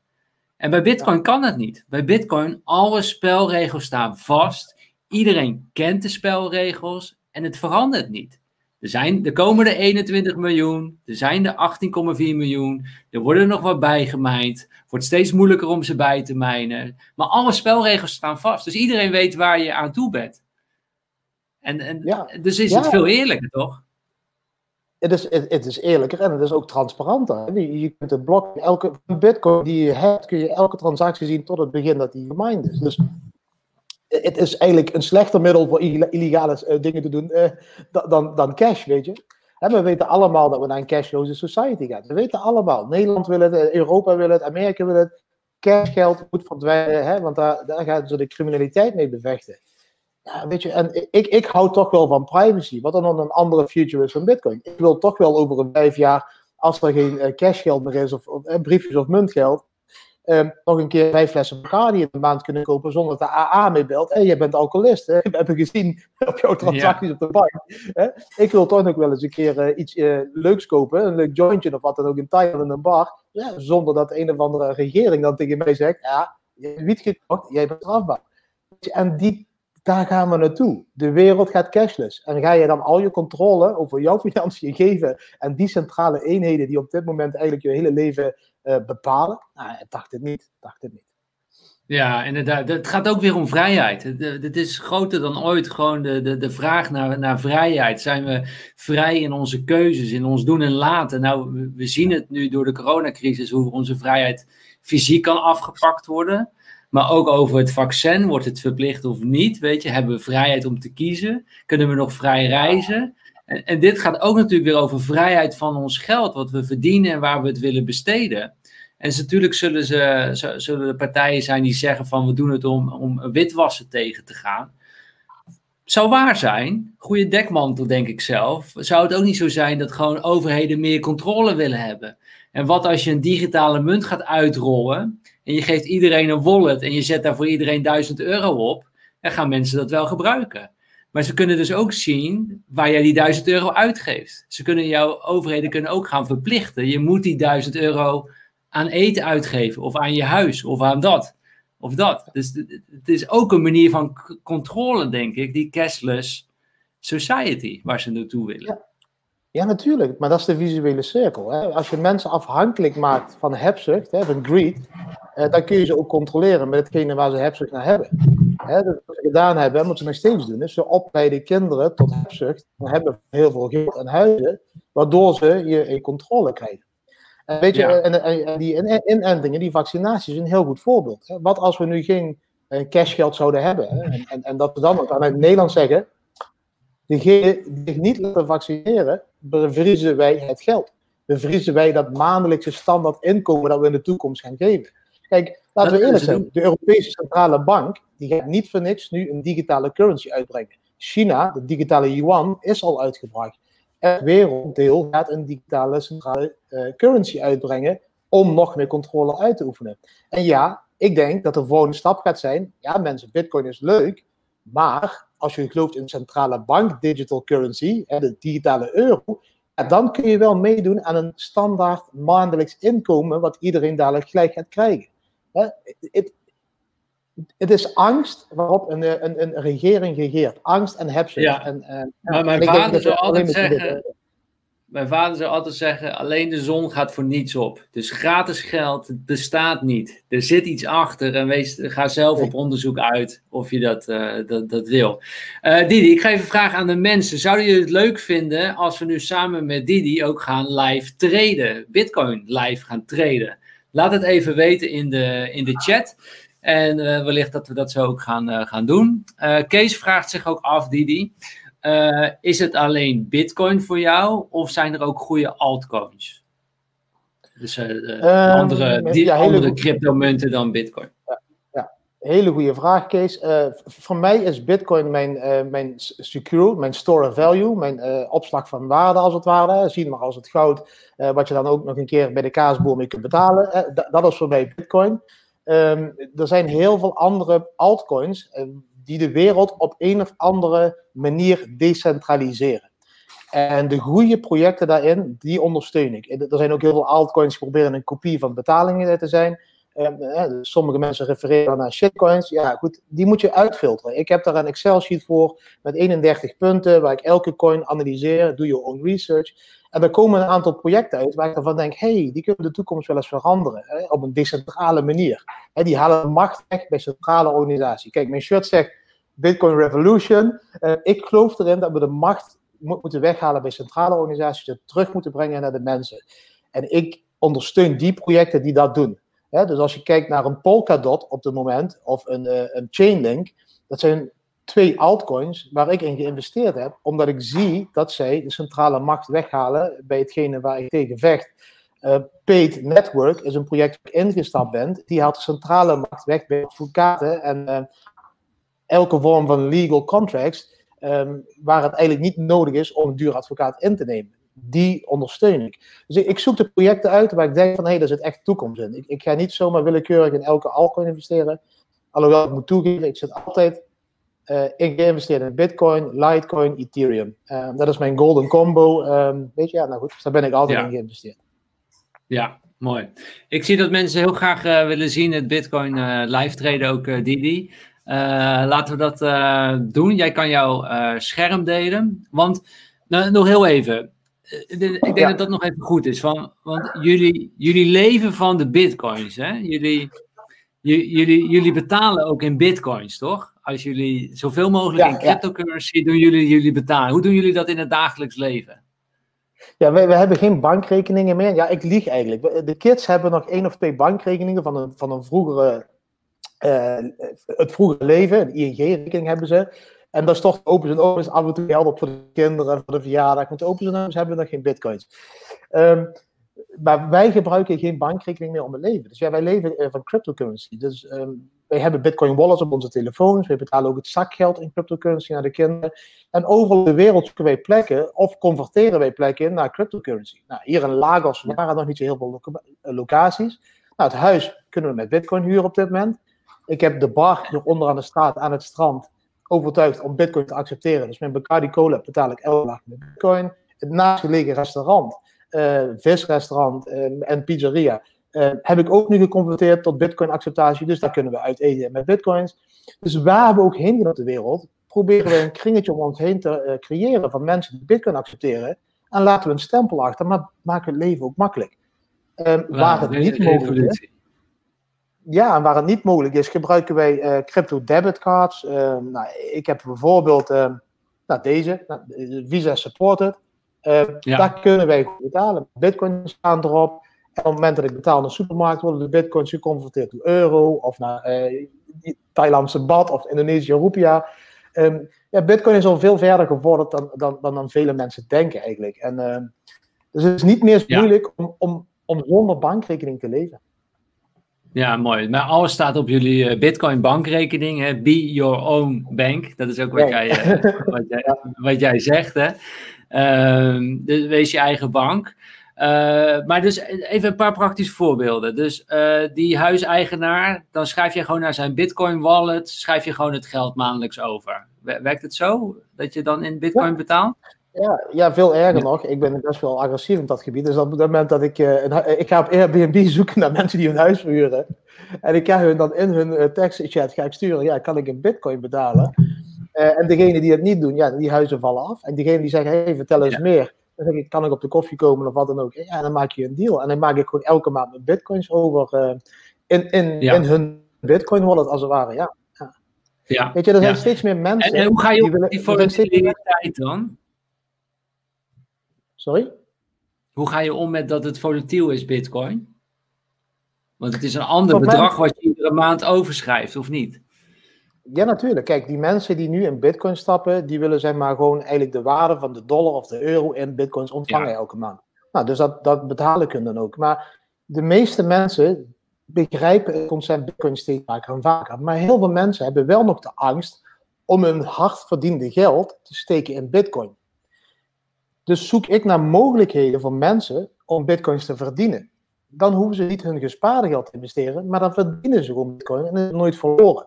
En bij Bitcoin kan dat niet. Bij Bitcoin, alle spelregels staan vast. Iedereen kent de spelregels en het verandert niet. Er, zijn, er komen er 21 miljoen, er zijn er 18,4 miljoen, er worden er nog wat bijgemijnd. Het wordt steeds moeilijker om ze bij te mijnen. Maar alle spelregels staan vast, dus iedereen weet waar je aan toe bent. En, en, Dus is het veel eerlijker, toch? Het is, het, is eerlijker en het is ook transparanter. Je, kunt het blok, elke bitcoin die je hebt, kun je elke transactie zien tot het begin dat die gemined is. Dus het is eigenlijk een slechter middel voor illegale uh, dingen te doen uh, dan, dan cash, weet je. We weten allemaal dat we naar een cashloze society gaan. We weten allemaal. Nederland wil het, eh, Europa wil het, Amerika wil het. Cashgeld moet verdwijnen, hè, want daar, daar gaan ze de criminaliteit mee bevechten. Ja, weet je, en ik, ik hou toch wel van privacy, wat dan een andere future is van Bitcoin. Ik wil toch wel over een vijf jaar, als er geen cashgeld meer is, of briefjes of muntgeld, um, nog een keer vijf flessen Bacardi in de maand kunnen kopen zonder dat de AA mee belt. En je bent alcoholist. Hè? *laughs* We hebben gezien *laughs* op jouw transacties op de bank. Hè? Ik wil toch nog wel eens een keer uh, iets uh, leuks kopen. Een leuk jointje of wat dan ook in Thailand in een bar. Ja, zonder dat een of andere regering dan tegen mij zegt: Ja, je hebt wiet gekocht, jij bent strafbaar. En die, daar gaan we naartoe. De wereld gaat cashless. En ga je dan al je controle over jouw *laughs* financiën geven en die centrale eenheden die op dit moment eigenlijk je hele leven bepalen? Nou, ik dacht het niet. dacht het niet. Ja, inderdaad. Het gaat ook weer om vrijheid. Het, is groter dan ooit gewoon de, de, de vraag naar, naar vrijheid. Zijn we vrij in onze keuzes, in ons doen en laten? Nou, we zien het nu door de coronacrisis, hoe onze vrijheid fysiek kan afgepakt worden. Maar ook over het vaccin, wordt het verplicht of niet? Weet je, hebben we vrijheid om te kiezen? Kunnen we nog vrij reizen? En, en dit gaat ook natuurlijk weer over vrijheid van ons geld, wat we verdienen en waar we het willen besteden. En natuurlijk zullen, ze, zullen er partijen zijn die zeggen van we doen het om, om witwassen tegen te gaan. Zou waar zijn, goede dekmantel denk ik zelf, zou het ook niet zo zijn dat gewoon overheden meer controle willen hebben. En wat als je een digitale munt gaat uitrollen en je geeft iedereen een wallet en je zet daar voor iedereen 1000 euro op, dan gaan mensen dat wel gebruiken. Maar ze kunnen dus ook zien waar jij die 1000 euro uitgeeft. Ze kunnen jouw overheden kunnen ook gaan verplichten. Je moet die 1000 euro aan eten uitgeven, of aan je huis, of aan dat, of dat. Dus het is ook een manier van controle, denk ik, die cashless society, waar ze naartoe willen. Ja. natuurlijk, maar dat is de visuele cirkel. Hè? Als je mensen afhankelijk maakt van hebzucht, van greed, eh, dan kun je ze ook controleren met hetgene waar ze hebzucht naar hebben. Hè, dat wat ze gedaan hebben, moeten ze nog steeds doen. Dus ze opleiden kinderen tot hebzucht, dan hebben heel veel geld en huizen, waardoor ze je in controle krijgen. En weet je, en, en, die inentingen, die vaccinaties, is een heel goed voorbeeld. Hè? Wat als we nu geen uh, cashgeld zouden hebben? Hè? En, en, en, dat we dan ook aan Nederland zeggen, degene die zich niet laten vaccineren, bevriezen wij het geld. Bevriezen wij dat maandelijkse standaard inkomen dat we in de toekomst gaan geven. Kijk, laten we eerlijk zijn. De Europese Centrale Bank die gaat niet voor niks nu een digitale currency uitbrengen. China, de digitale yuan, is al uitgebracht. Het werelddeel gaat een digitale centrale uh, currency uitbrengen om nog meer controle uit te oefenen. En ja, ik denk dat de volgende stap gaat zijn, ja mensen, bitcoin is leuk, maar als je gelooft in centrale bank digital currency, de digitale euro, dan kun je wel meedoen aan een standaard maandelijks inkomen wat iedereen dadelijk gelijk gaat krijgen. Het is angst waarop een, een, een regering regeert. Angst en hebzucht. Ja. En, en, maar mijn vader zou altijd zeggen... mijn vader zou altijd zeggen: alleen de zon gaat voor niets op. Dus gratis geld bestaat niet. Er zit iets achter en wees, ga zelf op onderzoek uit of je dat, uh, dat, dat wil. Uh, Didi, ik ga even vragen aan de mensen: zouden jullie het leuk vinden als we nu samen met Didi ook gaan live traden? Bitcoin live gaan traden? Laat het even weten in de, in de chat. En uh, wellicht dat we dat zo ook gaan, gaan doen. Kees vraagt zich ook af, Didi. Is het alleen Bitcoin voor jou of zijn er ook goede altcoins? Dus um, andere, die, ja, andere cryptomunten dan Bitcoin. Ja, ja, hele goede vraag, Kees. Voor mij is Bitcoin mijn, mijn secure, mijn store of value, mijn opslag van waarde als het ware. Zie maar als het goud, wat je dan ook nog een keer bij de kaasboer mee kunt betalen. dat is voor mij Bitcoin. Um, er zijn heel veel andere altcoins die de wereld op een of andere manier decentraliseren. En de goede projecten daarin, die ondersteun ik. Er zijn ook heel veel altcoins die proberen een kopie van betalingen te zijn. Ehm, sommige mensen refereren naar shitcoins. Ja, goed, die moet je uitfilteren. Ik heb daar een Excel-sheet voor met 31 punten, waar ik elke coin analyseer. Doe je own research. En er komen een aantal projecten uit waar ik ervan denk, hey, die kunnen de toekomst wel eens veranderen. Hè, op een decentrale manier. Hè, die halen de macht weg bij centrale organisaties. Kijk, mijn shirt zegt Bitcoin Revolution. Uh, ik geloof erin dat we de macht moeten weghalen bij centrale organisaties, terug moeten brengen naar de mensen. En ik ondersteun die projecten die dat doen. Dus als je kijkt naar een Polkadot op het moment, of een, uh, een Chainlink, dat zijn twee altcoins waar ik in geïnvesteerd heb, omdat ik zie dat zij de centrale macht weghalen bij hetgene waar ik tegen vecht. Uh, Paid Network is een project waar ik ingestapt ben. Die haalt de centrale macht weg bij advocaten en uh, elke vorm van legal contracts, um, waar het eigenlijk niet nodig is om een duur advocaat in te nemen. Die ondersteun ik. Dus ik, zoek de projecten uit waar ik denk van hé, hey, daar zit echt toekomst in. Ik, ik ga niet zomaar willekeurig in elke altcoin investeren. Alhoewel ik moet toegeven, ik zit altijd uh, in geïnvesteerd in Bitcoin, Litecoin, Ethereum. Uh, dat is mijn golden combo. Um, weet je, ja, nou goed, dus daar ben ik altijd in geïnvesteerd. Ja, mooi. Ik zie dat mensen heel graag uh, willen zien het Bitcoin live traden, ook Didi. Laten we dat doen. Jij kan jouw scherm delen. Want, nou, nog heel even. Ik denk ja. dat dat nog even goed is. Van, want jullie, jullie leven van de bitcoins. Hè? Jullie, jullie, jullie betalen ook in bitcoins, toch? Als jullie zoveel mogelijk ja, in cryptocurrency doen jullie, jullie betalen. Hoe doen jullie dat in het dagelijks leven? Ja, we, we hebben geen bankrekeningen meer. Ja, ik lieg eigenlijk. De kids hebben nog één of twee bankrekeningen van een, van een vroegere uh, het vroege leven, een ING-rekening hebben ze. En daar stort open en open af en toe geld op voor de kinderen, voor de verjaardag. Want open en hebben we nog geen bitcoins. Um, maar wij gebruiken geen bankrekening meer om te leven. Dus ja, wij leven uh, van cryptocurrency. Dus um, wij hebben bitcoin wallets op onze telefoons. We betalen ook het zakgeld in cryptocurrency naar de kinderen. En overal in de wereld zoeken wij plekken of converteren wij plekken naar cryptocurrency. Nou, hier in Lagos waren nog niet zo heel veel loca locaties. Nou, het huis kunnen we met bitcoin huren op dit moment. Ik heb de bar hier onder aan de straat, aan het strand, overtuigd om bitcoin te accepteren. Dus mijn Bacardi Cola betaal ik elke dag met bitcoin. Het naastgelegen restaurant, uh, visrestaurant uh, en pizzeria, uh, heb ik ook nu geconverteerd tot bitcoin acceptatie. Dus daar kunnen we uit eten met bitcoins. Dus waar we ook heen gaan op de wereld, proberen we een kringetje om ons heen te creëren van mensen die bitcoin accepteren. En laten we een stempel achter, maar maken het leven ook makkelijk. waar het niet mogelijk is ja, en waar het niet mogelijk is, gebruiken wij uh, crypto debitcards. Uh, nou, ik heb bijvoorbeeld uh, nou, deze, nou, Visa Supported. Ja. Daar kunnen wij betalen. Bitcoin staan erop. En op het moment dat ik betaal in de supermarkt, worden de bitcoins geconverteerd naar euro of naar Thailandse baht of Indonesische rupiah. Um, ja, bitcoin is al veel verder geworden dan, dan, dan, dan vele mensen denken eigenlijk. En, ehm, dus het is niet meer ja. moeilijk om, om, om zonder bankrekening te leven. Ja, mooi. Maar alles staat op jullie uh, Bitcoin bankrekening. Hè? Be your own bank. Dat is ook wat, jij, uh, *laughs* wat, jij, wat jij zegt. Hè? Uh, dus wees je eigen bank. Uh, maar dus even een paar praktische voorbeelden. Dus die huiseigenaar, dan schrijf je gewoon naar zijn Bitcoin wallet, schrijf je gewoon het geld maandelijks over. Werkt het zo? Dat je dan in Bitcoin ja. betaalt? Ja, ja, veel erger nog. Ik ben best wel agressief in dat gebied. Dus op het moment dat ik... Uh, een, ik ga op Airbnb *laughs* zoeken naar mensen die hun huis verhuren. En ik ga hun dan in hun uh, tekstchat ga ik sturen. Ja, kan ik in bitcoin betalen? Uh, en degenen die het niet doen, ja, die huizen vallen af. En diegenen die zeggen, hey, vertel eens ja. meer. Dan zeg ik, kan ik op de koffie komen of wat dan ook? Ja, dan maak je een deal. En dan maak ik gewoon elke maand mijn bitcoins over in, in, in hun bitcoin wallet, als het ware. Ja. ja. Weet je, er zijn steeds meer mensen. En, en hoe ga je op die, dan? Sorry? Hoe ga je om met dat het volatiel is, bitcoin? Want het is een ander bedrag wat je iedere maand overschrijft, of niet? Ja, natuurlijk. Kijk, die mensen die nu in bitcoin stappen, die willen zeg maar gewoon eigenlijk de waarde van de dollar of de euro in bitcoins ontvangen elke maand. Nou, dus dat, dat betalen kunnen dan ook. Maar de meeste mensen begrijpen het concept bitcoin steeds vaker en vaker. Maar heel veel mensen hebben wel nog de angst om hun hard verdiende geld te steken in bitcoin. Dus zoek ik naar mogelijkheden voor mensen om bitcoins te verdienen. Dan hoeven ze niet hun gespaarde geld te investeren, maar dan verdienen ze gewoon bitcoin en is nooit verloren.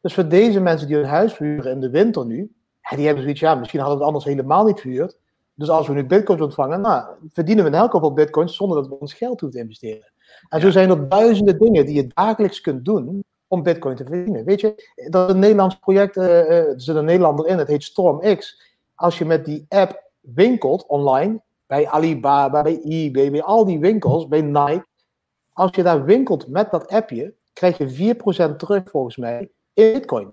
Dus voor deze mensen die hun huis vuren in de winter nu, die hebben zoiets, ja, misschien hadden we het anders helemaal niet vuurd. Dus als we nu bitcoins ontvangen, nou, verdienen we in elk geval bitcoins zonder dat we ons geld hoeven te investeren. En zo zijn er duizenden dingen die je dagelijks kunt doen om bitcoin te verdienen. Weet je, dat is een Nederlands project, uh, er zit een Nederlander in, het heet StormX. Als je met die app winkelt online, bij Alibaba, bij eBay, bij al die winkels, bij Nike. Als je daar winkelt met dat appje, krijg je 4% terug volgens mij in bitcoin.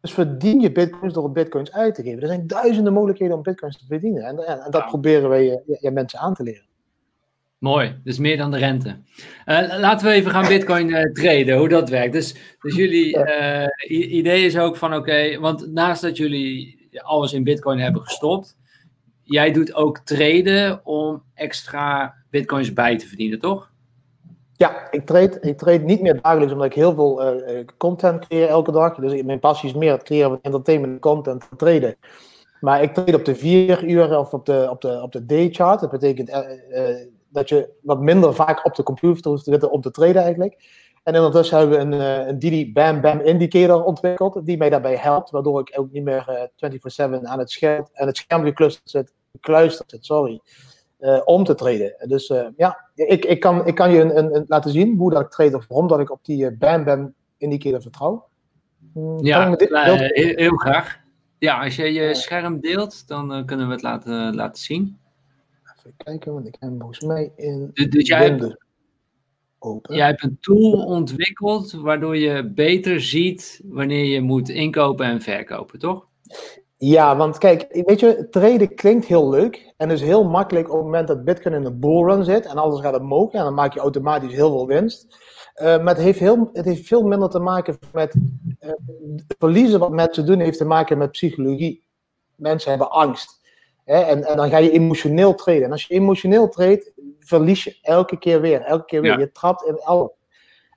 Dus verdien je bitcoins door bitcoins uit te geven. Er zijn duizenden mogelijkheden om bitcoins te verdienen. En, en, dat proberen wij je, je, mensen aan te leren. Mooi, dus meer dan de rente. Uh, laten we even gaan bitcoin uh, traden, hoe dat werkt. Dus, dus jullie uh, idee is ook van oké, want naast dat jullie alles in bitcoin hebben gestopt, jij doet ook traden om extra bitcoins bij te verdienen, toch? Ja, ik trade, ik trade niet meer dagelijks omdat ik heel veel uh, content creëer elke dag. Dus mijn passie is meer het creëren van entertainment content dan traden. Maar ik trade op de vier uur of op de, op de, op de day chart. Dat betekent uh, dat je wat minder vaak op de computer hoeft te zitten om te traden eigenlijk. En ondertussen hebben we een, een Didi Bam Bam indicator ontwikkeld die mij daarbij helpt. Waardoor ik ook niet meer 24-7 aan het scherm, aan het scherm zit, gekluisterd zit sorry. Uh, om te traden. Dus uh, ja, ik, ik, kan, ik kan je een, een, een, laten zien hoe dat ik trade of waarom dat ik op die uh, Bam Bam indicator vertrouw. Hmm, ja, heel, heel, graag. Ja, als je je scherm deelt, dan kunnen we het laten, laten zien. Even kijken, want ik heb volgens mij in dus, dus jij hebt, open. Jij hebt een tool ontwikkeld waardoor je beter ziet wanneer je moet inkopen en verkopen, toch? Ja, want kijk, weet je, traden klinkt heel leuk en is heel makkelijk op het moment dat Bitcoin in een bullrun zit en alles gaat omhoog en dan maak je automatisch heel veel winst. Uh, maar het heeft, heel, het heeft veel minder te maken met uh, verliezen wat mensen doen, heeft te maken met psychologie. Mensen hebben angst. Hè? En, en dan ga je emotioneel traden. En als je emotioneel treedt, verlies je elke keer weer. Elke keer weer. Je trapt in elk.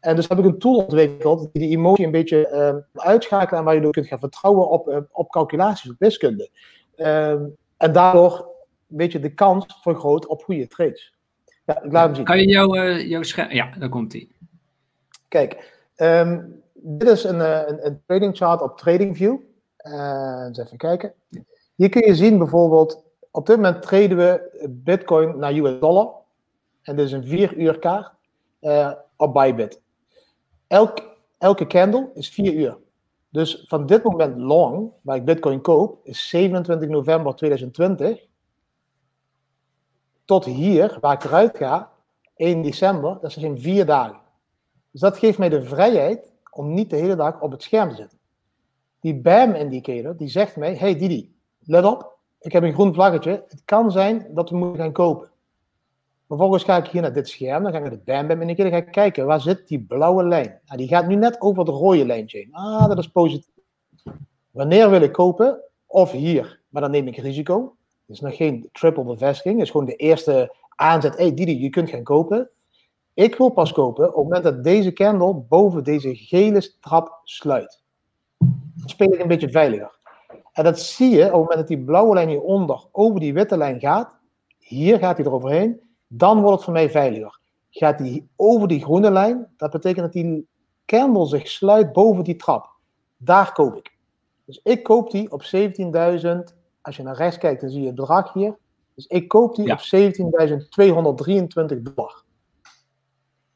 En dus heb ik een tool ontwikkeld die die emotie een beetje uh, uitschakelen en waar je door kunt gaan vertrouwen op, uh, op calculaties, op wiskunde. Uh, en daardoor weet je de kans vergroot op goede trades. Ja, ik laat hem zien. Kan je jouw, uh, jouw scherm... Ja, daar komt hij. Kijk, um, dit is een, een, een, trading chart op TradingView. eens even kijken. Hier kun je zien bijvoorbeeld, op dit moment traden we Bitcoin naar US dollar. En dit is een 4 uur kaart op Bybit. Elk, elke candle is 4 uur. Dus van dit moment long, waar ik Bitcoin koop, is 27 november 2020. Tot hier, waar ik eruit ga, 1 december, dat zijn vier dagen. Dus dat geeft mij de vrijheid om niet de hele dag op het scherm te zitten. Die BAM-indicator, die zegt mij, hey Didi, let op, ik heb een groen vlaggetje. Het kan zijn dat we moeten gaan kopen. Vervolgens ga ik hier naar dit scherm, dan ga ik naar de Bam en dan ga ik kijken, waar zit die blauwe lijn? Nou, die gaat nu net over de rode heen. Ah, dat is positief. Wanneer wil ik kopen? Of hier, maar dan neem ik risico. Is nog geen triple bevestiging, het is gewoon de eerste aanzet. hey, Didi, je kunt gaan kopen. Ik wil pas kopen op het moment dat deze candle boven deze gele trap sluit. Dan speel ik een beetje veiliger. En dat zie je op het moment dat die blauwe lijn hieronder over die witte lijn gaat. Hier gaat hij eroverheen dan wordt het voor mij veiliger. Gaat die over die groene lijn, dat betekent dat die candle zich sluit boven die trap. Daar koop ik. Dus ik koop die op 17.000. Als je naar rechts kijkt, dan zie je het bedrag hier. Dus ik koop die op 17.223 dollar.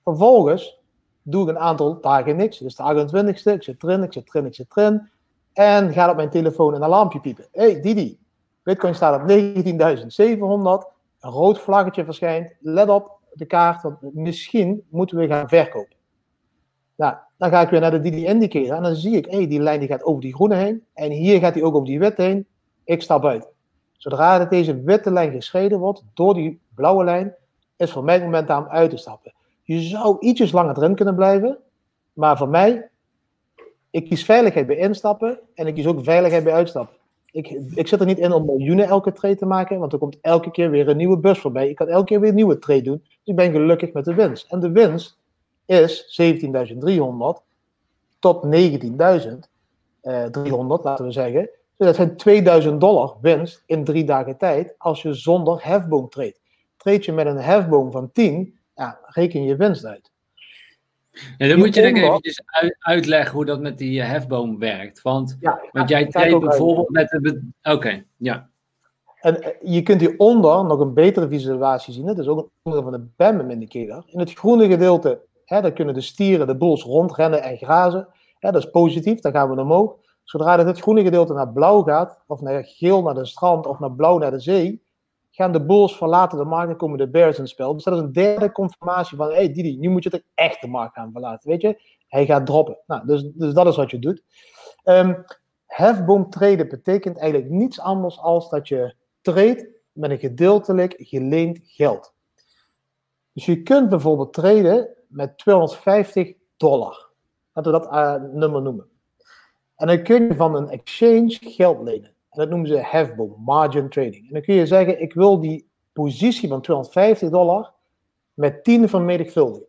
Vervolgens doe ik een aantal dagen niks. Dus de 28ste, ik zit erin, ik zit erin, ik zit erin. En gaat op mijn telefoon een alarmpje piepen. hey, Didi, Bitcoin staat op 19.700. Een rood vlaggetje verschijnt. Let op de kaart, want misschien moeten we gaan verkopen. Nou, dan ga ik weer naar de DD indicator en dan zie ik, hey, die lijn die gaat over die groene heen. En hier gaat die ook over die witte heen. Ik stap uit. Zodra deze witte lijn gescheiden wordt door die blauwe lijn, is voor mij het moment om uit te stappen. Je zou ietsjes langer erin kunnen blijven, maar voor mij, ik kies veiligheid bij instappen en ik kies ook veiligheid bij uitstappen. Ik, ik zit er niet in om miljoenen elke trade te maken, want er komt elke keer weer een nieuwe bus voorbij. Ik kan elke keer weer een nieuwe trade doen, dus ik ben gelukkig met de winst. En de winst is 17.300 tot 19.300, laten we zeggen. Dus dat zijn 2000 dollar winst in drie dagen tijd als je zonder hefboom treedt. Treed je met een hefboom van 10, ja, reken je winst uit. Ja, dan moet je denk ik eventjes uitleggen hoe dat met die eh, hefboom werkt. Want, ja, want jij treedt bijvoorbeeld met de... Oké, ja. En eh, je kunt hieronder nog een betere visualisatie zien. Dat is ook een onderdeel van de BAM indicator. In het groene gedeelte, hè, daar kunnen de stieren, de boels rondrennen en grazen. Hè, dat is positief, dan gaan we omhoog. Zodra het groene gedeelte naar blauw gaat, of naar geel naar de strand, of naar blauw naar de zee, gaan de bulls verlaten de markt en komen de bears in het spel. Dus dat is een derde confirmatie van, hey Didi, nu moet je het echt de markt gaan verlaten, weet je. Hij gaat droppen. Nou, dus, dus dat is wat je doet. Um, hefboom traden betekent eigenlijk niets anders als dat je treedt met een gedeeltelijk geleend geld. Dus je kunt bijvoorbeeld traden met 250 dollar. Laten we dat uh, nummer noemen. En dan kun je van een exchange geld lenen. Dat noemen ze hefboom, margin trading. En dan kun je zeggen, ik wil die positie van 250 dollar met 10 vermenigvuldigen.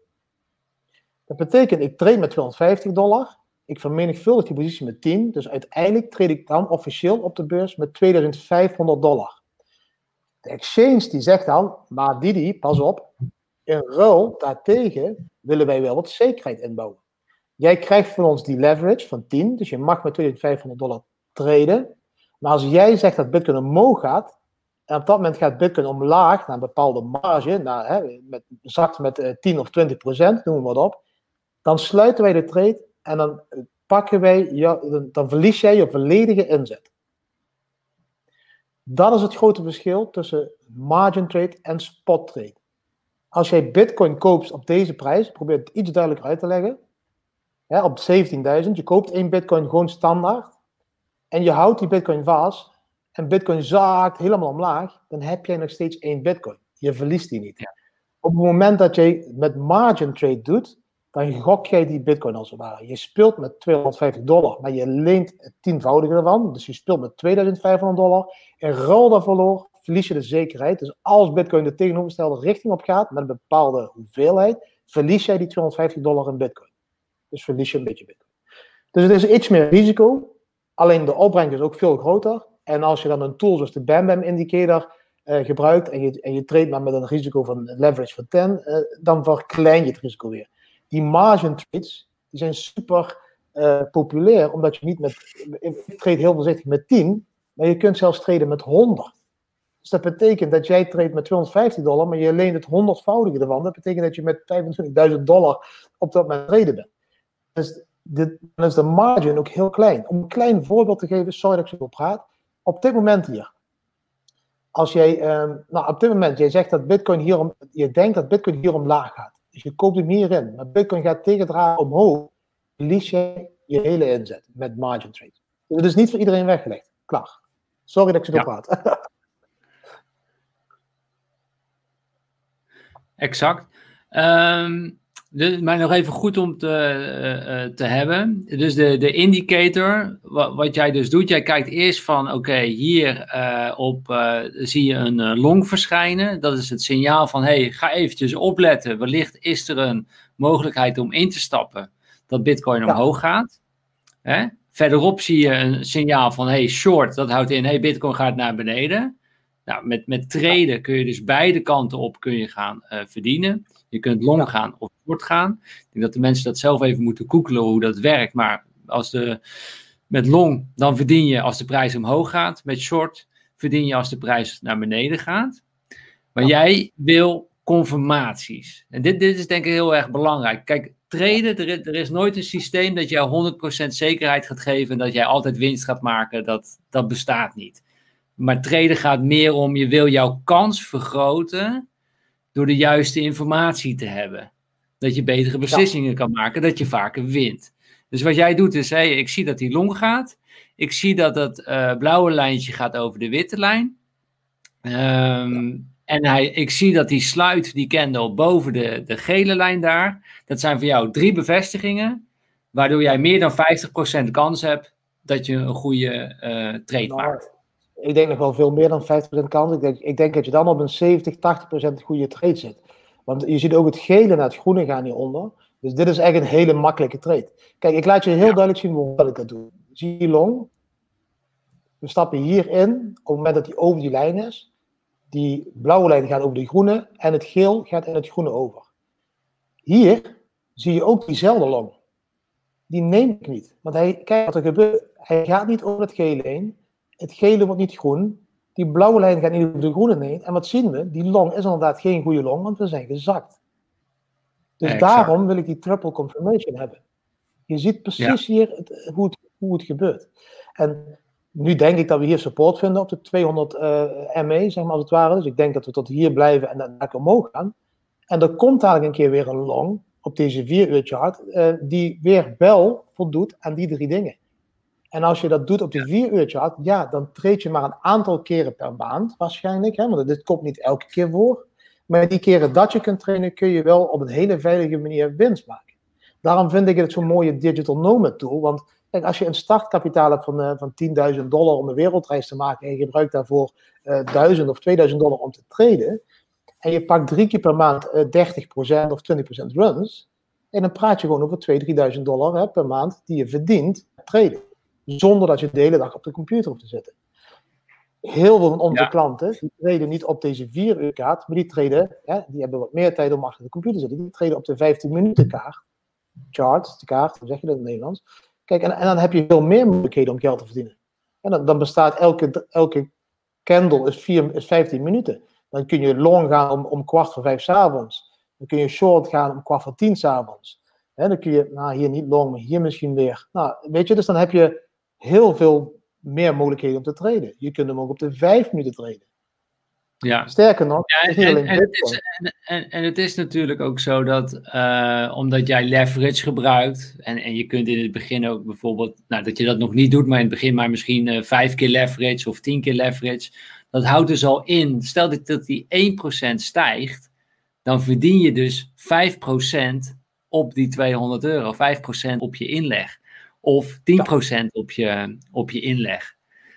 Dat betekent, ik trade met 250 dollar, ik vermenigvuldig die positie met 10, dus uiteindelijk trade ik dan officieel op de beurs met 2500 dollar. De exchange die zegt dan, maar Didi, pas op, in ruil daartegen willen wij wel wat zekerheid inbouwen. Jij krijgt van ons die leverage van 10, dus je mag met 2500 dollar traden. Maar als jij zegt dat Bitcoin omhoog gaat, en op dat moment gaat Bitcoin omlaag naar een bepaalde marge, naar, hè, met, met 10 eh, of 20 procent, noem maar op, dan sluiten wij de trade en dan pakken wij, dan verlies jij je volledige inzet. Dat is het grote verschil tussen margin trade en spot trade. Als jij Bitcoin koopt op deze prijs, probeer het iets duidelijker uit te leggen. Hè, op 17.000, je koopt één Bitcoin gewoon standaard en je houdt die bitcoin vast en bitcoin zaakt helemaal omlaag, dan heb jij nog steeds één bitcoin. Je verliest die niet. Ja. Op het moment dat je met margin trade doet, dan gok jij die bitcoin als het ware. Je speelt met 250 dollar, maar je leent het tienvoudige ervan. Dus je speelt met 2500 dollar. In ruil daarvoor verlies je de zekerheid. Dus als bitcoin de tegenovergestelde richting op gaat, met een bepaalde hoeveelheid, verlies jij die 250 dollar in bitcoin. Dus verlies je een beetje bitcoin. Dus het is iets meer risico, Alleen de opbrengst is ook veel groter. En als je dan een tool zoals de Bam Bam Indicator uh, gebruikt en je, en je treedt maar met een risico van leverage van 10, uh, eh, dan verklein je het risico weer. Die margin trades die zijn super uh, populair, omdat je niet met, ik trade heel voorzichtig met 10, maar je kunt zelfs traden met 100. Dus dat betekent dat jij trade met 250 dollar, maar je leent het honderdvoudige ervan. Dat betekent dat je met 25.000 dollar op dat moment traden bent. Dus dit, dan is de margin ook heel klein. Om een klein voorbeeld te geven, sorry dat ik zo praat. Op dit moment hier. Als jij, um, nou op dit moment, jij zegt dat Bitcoin hier om, je denkt dat Bitcoin hier omlaag gaat. Dus je koopt hem hierin. Maar Bitcoin gaat tegendraaien omhoog. Verlies je je hele inzet met margin trade. Dus het is niet voor iedereen weggelegd. Klaar. Sorry dat ik zo ja. praat. *laughs* exact. Um, dus, maar nog even goed om te, uh, te hebben. Dus de, de indicator, wat, wat, jij dus doet, jij kijkt eerst van oké, hier uh, op zie je een long verschijnen. Dat is het signaal van hey, ga eventjes opletten. Wellicht is er een mogelijkheid om in te stappen dat Bitcoin omhoog gaat. Hè? Verderop zie je een signaal van hey, short, dat houdt in hey, Bitcoin gaat naar beneden. Nou, met, met traden kun je dus beide kanten op kun je gaan verdienen. Je kunt long gaan of short gaan. Ik denk dat de mensen dat zelf even moeten koekelen hoe dat werkt. Maar als de, met long, dan verdien je als de prijs omhoog gaat. Met short verdien je als de prijs naar beneden gaat. Maar jij wil confirmaties. En dit, dit is denk ik heel erg belangrijk. Kijk, traden, er, er is nooit een systeem dat jou 100% zekerheid gaat geven. Dat jij altijd winst gaat maken. Dat, dat bestaat niet. Maar traden gaat meer om, je wil jouw kans vergroten door de juiste informatie te hebben. Dat je betere beslissingen kan maken, dat je vaker wint. Dus wat jij doet is, hey, ik zie dat die long gaat. Ik zie dat dat uh, blauwe lijntje gaat over de witte lijn. Ehm, en hij, ik zie dat die sluit die candle boven de, de gele lijn daar. Dat zijn voor jou drie bevestigingen. Waardoor jij meer dan 50% kans hebt dat je een goede uh, trade maakt. Ik denk nog wel veel meer dan 50% kans. Ik denk, ik denk dat je dan op een 70, 80% goede trade zit. Want je ziet ook het gele naar het groene gaan hieronder. Dus dit is echt een hele makkelijke trade. Kijk, ik laat je heel duidelijk zien hoe ik dat doe. Zie je long? We stappen hierin op het moment dat hij over die lijn is. Die blauwe lijn gaat over de groene en het geel gaat in het groene over. Hier zie je ook diezelfde long. Die neem ik niet. Want hij, kijk wat er gebeurt. Hij gaat niet over het gele heen. Het gele wordt niet groen. Die blauwe lijn gaat niet over de groene heen. En wat zien we? Die long is inderdaad geen goede long, want we zijn gezakt. Dus daarom wil ik die triple confirmation hebben. Je ziet precies hier het, hoe, het, hoe het gebeurt. En nu denk ik dat we hier support vinden op de 200 uh, ME, zeg maar als het ware. Dus ik denk dat we tot hier blijven en dan omhoog gaan. En er komt eigenlijk een keer weer een long op deze 4 uur chart, uh, die weer wel voldoet aan die drie dingen. En als je dat doet op de 4 uur chart, ja, dan treed je maar een aantal keren per maand waarschijnlijk. Hè, want dit komt niet elke keer voor. Maar die keren dat je kunt trainen, kun je wel op een hele veilige manier winst maken. Daarom vind ik het zo'n mooie digital nomad tool. Want kijk, als je een startkapitaal hebt van, uh, van 10.000 dollar om een wereldreis te maken en je gebruikt daarvoor uh, eh, 1000 of 2000 dollar om te traden, en je pakt drie keer per maand uh, 30% of 20% runs, en dan praat je gewoon over 2.000, 3.000 dollar hè, per maand die je verdient traden. Zonder dat je de hele dag op de computer hoeft te zitten heel veel van onze klanten, die treden niet op deze 4 uur kaart, maar die treden, hè, die hebben wat meer tijd om achter de computer te zitten, die treden op de 15 minuten kaart, chart, de kaart, hoe zeg je dat in het Nederlands. Kijk, en, en dan heb je veel meer mogelijkheden om geld te verdienen. En dan, dan bestaat elke, elke candle is, vier, is 15 minuten. Dan kun je long gaan om, om kwart voor vijf s'avonds. Dan kun je short gaan om kwart voor tien s'avonds. Dan kun je, nou hier niet long, maar hier misschien weer. Nou, weet je, dus dan heb je heel veel meer mogelijkheden om te traden. Je kunt hem ook op de vijf minuten traden. Ja. Sterker nog, ja, en, en, het is, en, en, het is natuurlijk ook zo dat uh, omdat jij leverage gebruikt, en, en je kunt in het begin ook bijvoorbeeld, nou dat je dat nog niet doet, maar in het begin maar misschien uh, vijf keer leverage of tien keer leverage, dat houdt dus al in, stel dat, dat die 1% stijgt, dan verdien je dus 5% op die 200 euro, 5% op je inleg. Of 10% op, je, op je inleg.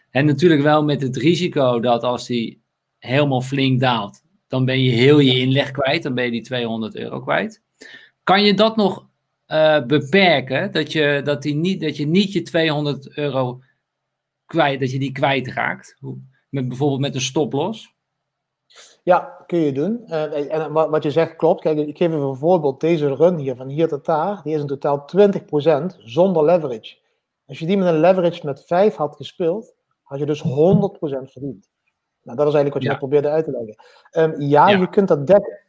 En natuurlijk wel met het risico dat als die helemaal flink daalt, dan ben je heel je inleg kwijt. Dan ben je die 200 euro kwijt. Kan je dat nog uh, beperken? Dat je, dat, die niet, dat je niet je 200 euro kwijt, dat je die kwijtraakt? Met, bijvoorbeeld met een stoploss? Ja, kun je doen. Uh, en wat je zegt klopt. Kijk, ik geef even een voorbeeld. Deze run hier, van hier tot daar, die is in totaal 20% zonder leverage. Als je die met een leverage met 5 had gespeeld, had je dus 100% verdiend. Nou, dat is eigenlijk wat je ja. probeerde uit te leggen. Um, ja, ja, je kunt dat dekken.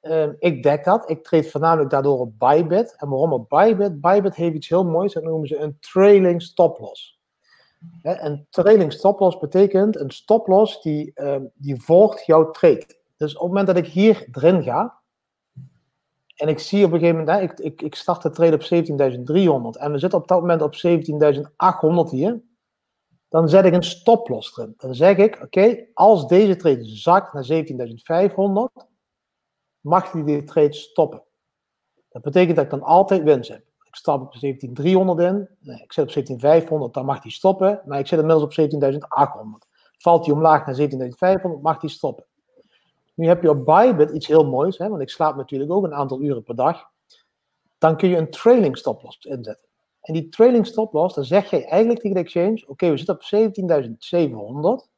Um, ik dek dat. Ik treed voornamelijk daardoor op Bybit. En waarom op Bybit? Bybit heeft iets heel moois. Dat noemen ze een trailing stop loss. Een trailing stoploss betekent een stoploss die, uh, die volgt jouw trade. Dus op het moment dat ik hier erin ga, en ik zie op een gegeven moment, hè, ik, ik, ik start de trade op 17.300 en we zitten op dat moment op 17.800 hier, dan zet ik een stoploss erin. Dan zeg ik, oké, als deze trade zakt naar 17.500, mag die de trade stoppen. Dat betekent dat ik dan altijd winst heb. Ik stap op 17.300 in. Nee, ik zit op 17.500, dan mag die stoppen. Maar ik zit inmiddels op 17.800. Valt die omlaag naar 17.500, mag die stoppen. Nu heb je op Bybit iets heel moois, hè, want ik slaap natuurlijk ook een aantal uren per dag. Dan kun je een trailing stoploss inzetten. En die trailing stoploss, dan zeg je eigenlijk tegen de exchange: Oké, we zitten op 17.700.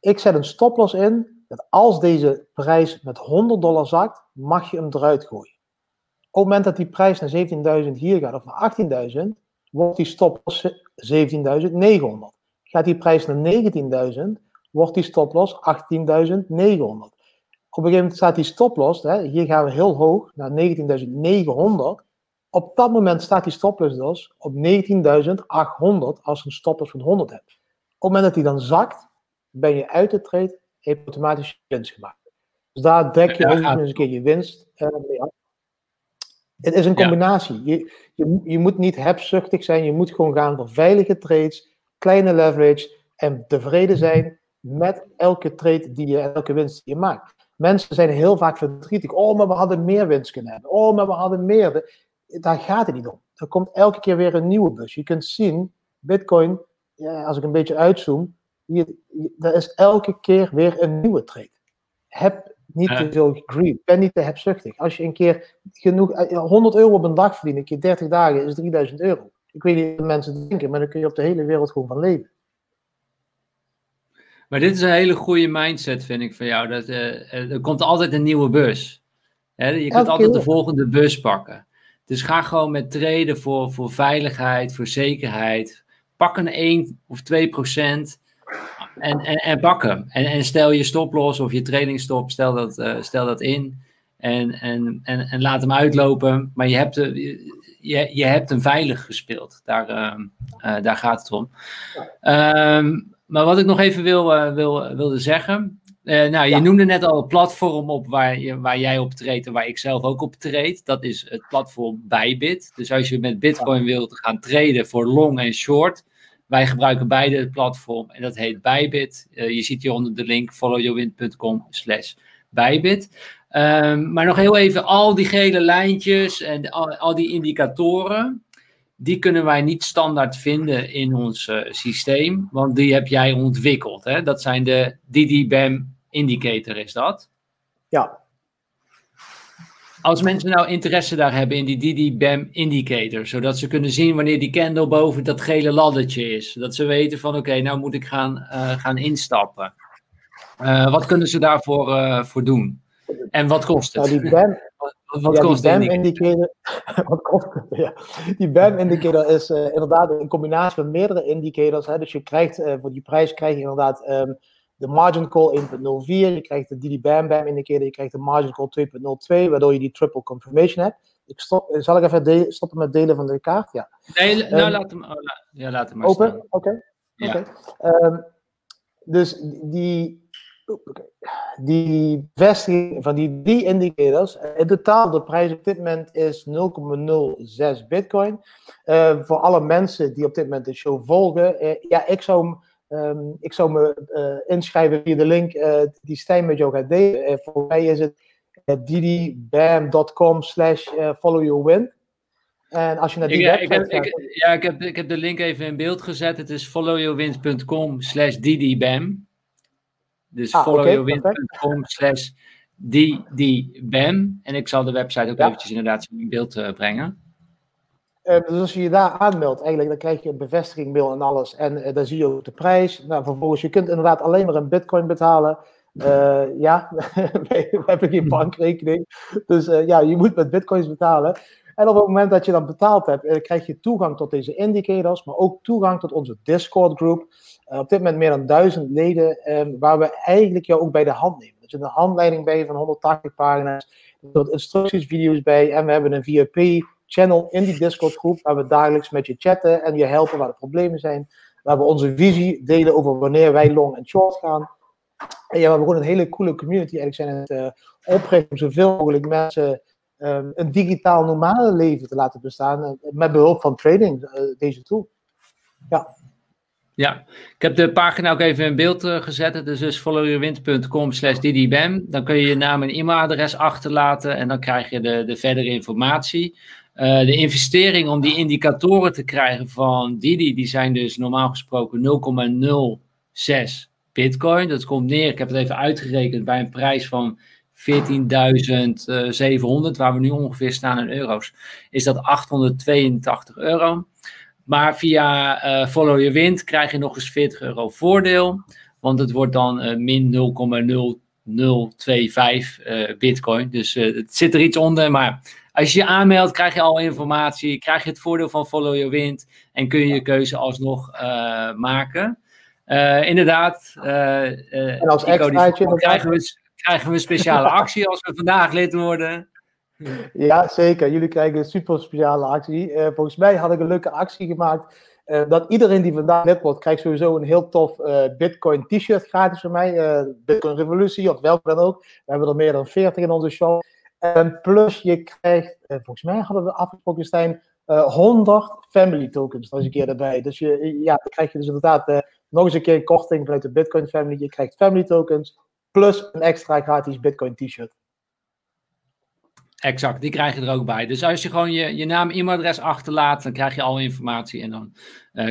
Ik zet een stoploss in dat als deze prijs met 100 dollar zakt, mag je hem eruit gooien. Op het moment dat die prijs naar 17.000 hier gaat of naar 18.000, wordt die stoploss 17.900. Gaat die prijs naar 19.000, wordt die stoploss 18.900. Op een gegeven moment staat die stoploss, hè, hier gaan we heel hoog, naar 19.900. Op dat moment staat die stoploss dus op 19.800 als je een stoploss van 100 hebt. Op het moment dat die dan zakt ben je uit de trade, heb je automatisch winst gemaakt. Dus daar dek je ook eens een keer je winst uh, Het is een combinatie. Je, je, je moet niet hebzuchtig zijn, je moet gewoon gaan voor veilige trades, kleine leverage en tevreden zijn met elke trade die je, elke winst die je maakt. Mensen zijn heel vaak verdrietig. Oh, maar we hadden meer winst kunnen hebben. Oh, maar we hadden meer. Daar gaat het niet om. Er komt elke keer weer een nieuwe bus. Je kunt zien, Bitcoin, ja, als ik een beetje uitzoom, hier, er is elke keer weer een nieuwe trade. Heb niet te veel greed. Ben niet te hebzuchtig. Als je een keer genoeg, 100 eh, euro op een dag verdient, een keer 30 dagen, is 3000 euro. Ik weet niet wat mensen denken, maar dan kun je op de hele wereld gewoon van leven. Maar dit is een hele goede mindset, vind ik, van jou. Dat, uh, er komt altijd een nieuwe bus. Hè? Je kunt altijd de volgende bus pakken. Dus ga gewoon met treden voor, voor veiligheid, voor zekerheid. Pak een 1 of 2 procent en, en, en pak hem. En, en stel je stoploss of je trainingsstop, stel dat, uh, stel dat in. En, en, en, en laat hem uitlopen. Maar je hebt, je, je hebt hem veilig gespeeld. Daar, uh, daar gaat het om. Um, maar wat ik nog even wil, wil, wilde zeggen. Nou, je noemde net al het platform op waar, je, waar jij op treedt en waar ik zelf ook op treed. Dat is het platform Bybit. Dus als je met Bitcoin wilt gaan traden voor long en short. Wij gebruiken beide het platform en dat heet Bybit. Uh, je ziet hier onder de link followyourwind.com slash Bybit. Um, maar nog heel even, al die gele lijntjes en al, die indicatoren die kunnen wij niet standaard vinden in ons uh, systeem, want die heb jij ontwikkeld. Hè? Dat zijn de DDBAM indicator, is dat? Ja. Als mensen nou interesse daar hebben in die DDBAM indicator, zodat ze kunnen zien wanneer die candle boven dat gele laddertje is, dat ze weten van oké, nou moet ik gaan, uh, gaan instappen. Uh, wat kunnen ze daarvoor voor doen? En wat kost het? Nou, die BAM, *laughs* wat ja, kost die BAM indicator, *laughs* wat kost Ja. Die BAM indicator is inderdaad een combinatie van meerdere indicators. Hè. Dus je krijgt voor die prijs krijg je inderdaad um, de margin call 1.04, je krijgt de DD BAM BAM indicator, je krijgt de margin call 2.02, waardoor je die triple confirmation hebt. Ik stop, eh, zal ik even de, stoppen met delen van de kaart? Ja. Nee, nou um, laat hem, oh, ja, laat hem maar Open? Oké. Okay. Ja. Okay. Um, dus die die vestiging van die drie indicators, eh, in totaal de prijs op dit moment is 0,06 bitcoin. Uh, voor alle mensen die op dit moment de show volgen, uh, ja, ik zou, um, ik zou me uh, inschrijven via de link die Stijn met jou gaat delen. voor mij is het didibam.com slash followyourwin. En als je naar die ja, ik heb, ik, ja, ik heb, ik heb de link even in beeld gezet. Het is followyourwin.com slash didibam. Dus ah, followyourwin.com slash ddbam. En ik zal de website ook eventjes inderdaad in beeld uh, brengen. Uh, dus als je je daar aanmeldt, eigenlijk, dan krijg je een bevestiging mail en alles. En uh, dan zie je ook de prijs. Nou, vervolgens, je kunt inderdaad alleen maar een bitcoin betalen. ja, *laughs* we hebben geen bankrekening. Dus ja, je moet met bitcoins betalen. En op het moment dat je dan betaald hebt, krijg je toegang tot deze indicators, maar ook toegang tot onze Discord groep. Op dit moment meer dan duizend leden, um, waar we eigenlijk jou ook bij de hand nemen. Zit een handleiding bij van 180 pagina's, er zitten instructies, video's bij en we hebben een VIP-channel in die Discord-groep waar we dagelijks met je chatten en je helpen waar de problemen zijn. Waar we onze visie delen over wanneer wij long en short gaan. En ja, we hebben gewoon een hele coole community. Eigenlijk zijn het uh, om zoveel mogelijk mensen um, een digitaal normale leven te laten bestaan. Uh, met behulp van trading, uh, deze tool. Ja. Ja, ik heb de pagina ook even in beeld gezet. Is dus followyourwind.com slash. Dan kun je je naam en e-mailadres achterlaten en dan krijg je de, de verdere informatie. Uh, de investering om die indicatoren te krijgen van Didi, die zijn dus normaal gesproken 0,06 bitcoin. Dat komt neer, ik heb het even uitgerekend, bij een prijs van 14.700, waar we nu ongeveer staan in euro's, is dat 882 euro. Maar via uh, Follow Your Wind krijg je nog eens 40 euro voordeel. Want het wordt dan uh, min 0,0025 uh, bitcoin. Dus het zit er iets onder. Maar als je je aanmeldt, krijg je al informatie. Krijg je het voordeel van Follow Your Wind. En kun je je keuze alsnog maken. inderdaad. en als extraatje... Krijgen we, krijgen we een speciale *laughs* actie als we vandaag lid worden. Ja, zeker. Jullie krijgen een super speciale actie. Uh, volgens mij had ik een leuke actie gemaakt dat iedereen die vandaag lid wordt, krijgt sowieso een heel tof Bitcoin t-shirt gratis van mij. Bitcoin Revolutie of welke dan ook. We hebben er meer dan 40 in onze show. En plus je krijgt, volgens mij hadden we afgesproken Stijn, 100 family tokens eens een keer erbij. Dus je, ja, dan krijg je dus inderdaad nog eens een keer korting vanuit de Bitcoin family. Je krijgt family tokens plus een extra gratis Bitcoin t-shirt. Exact, die krijg je er ook bij. Dus als je gewoon je, je naam e-mailadres achterlaat, dan krijg je alle informatie en dan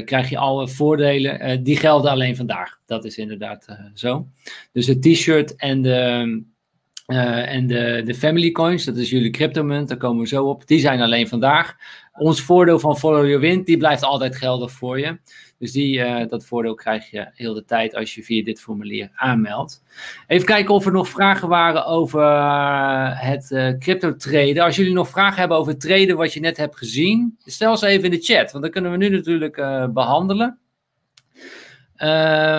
krijg je alle voordelen. Die gelden alleen vandaag. Dat is inderdaad zo. Dus het t-shirt en de, en de, de family coins, dat is jullie cryptomunt, daar komen we zo op. Die zijn alleen vandaag. Ons voordeel van Follow Your Wind, die blijft altijd geldig voor je. Dus die, uh, dat voordeel krijg je heel de tijd als je via dit formulier aanmeldt. Even kijken of er nog vragen waren over uh, het uh, crypto traden. Als jullie nog vragen hebben over traden wat je net hebt gezien, stel ze even in de chat, want dan kunnen we nu natuurlijk behandelen.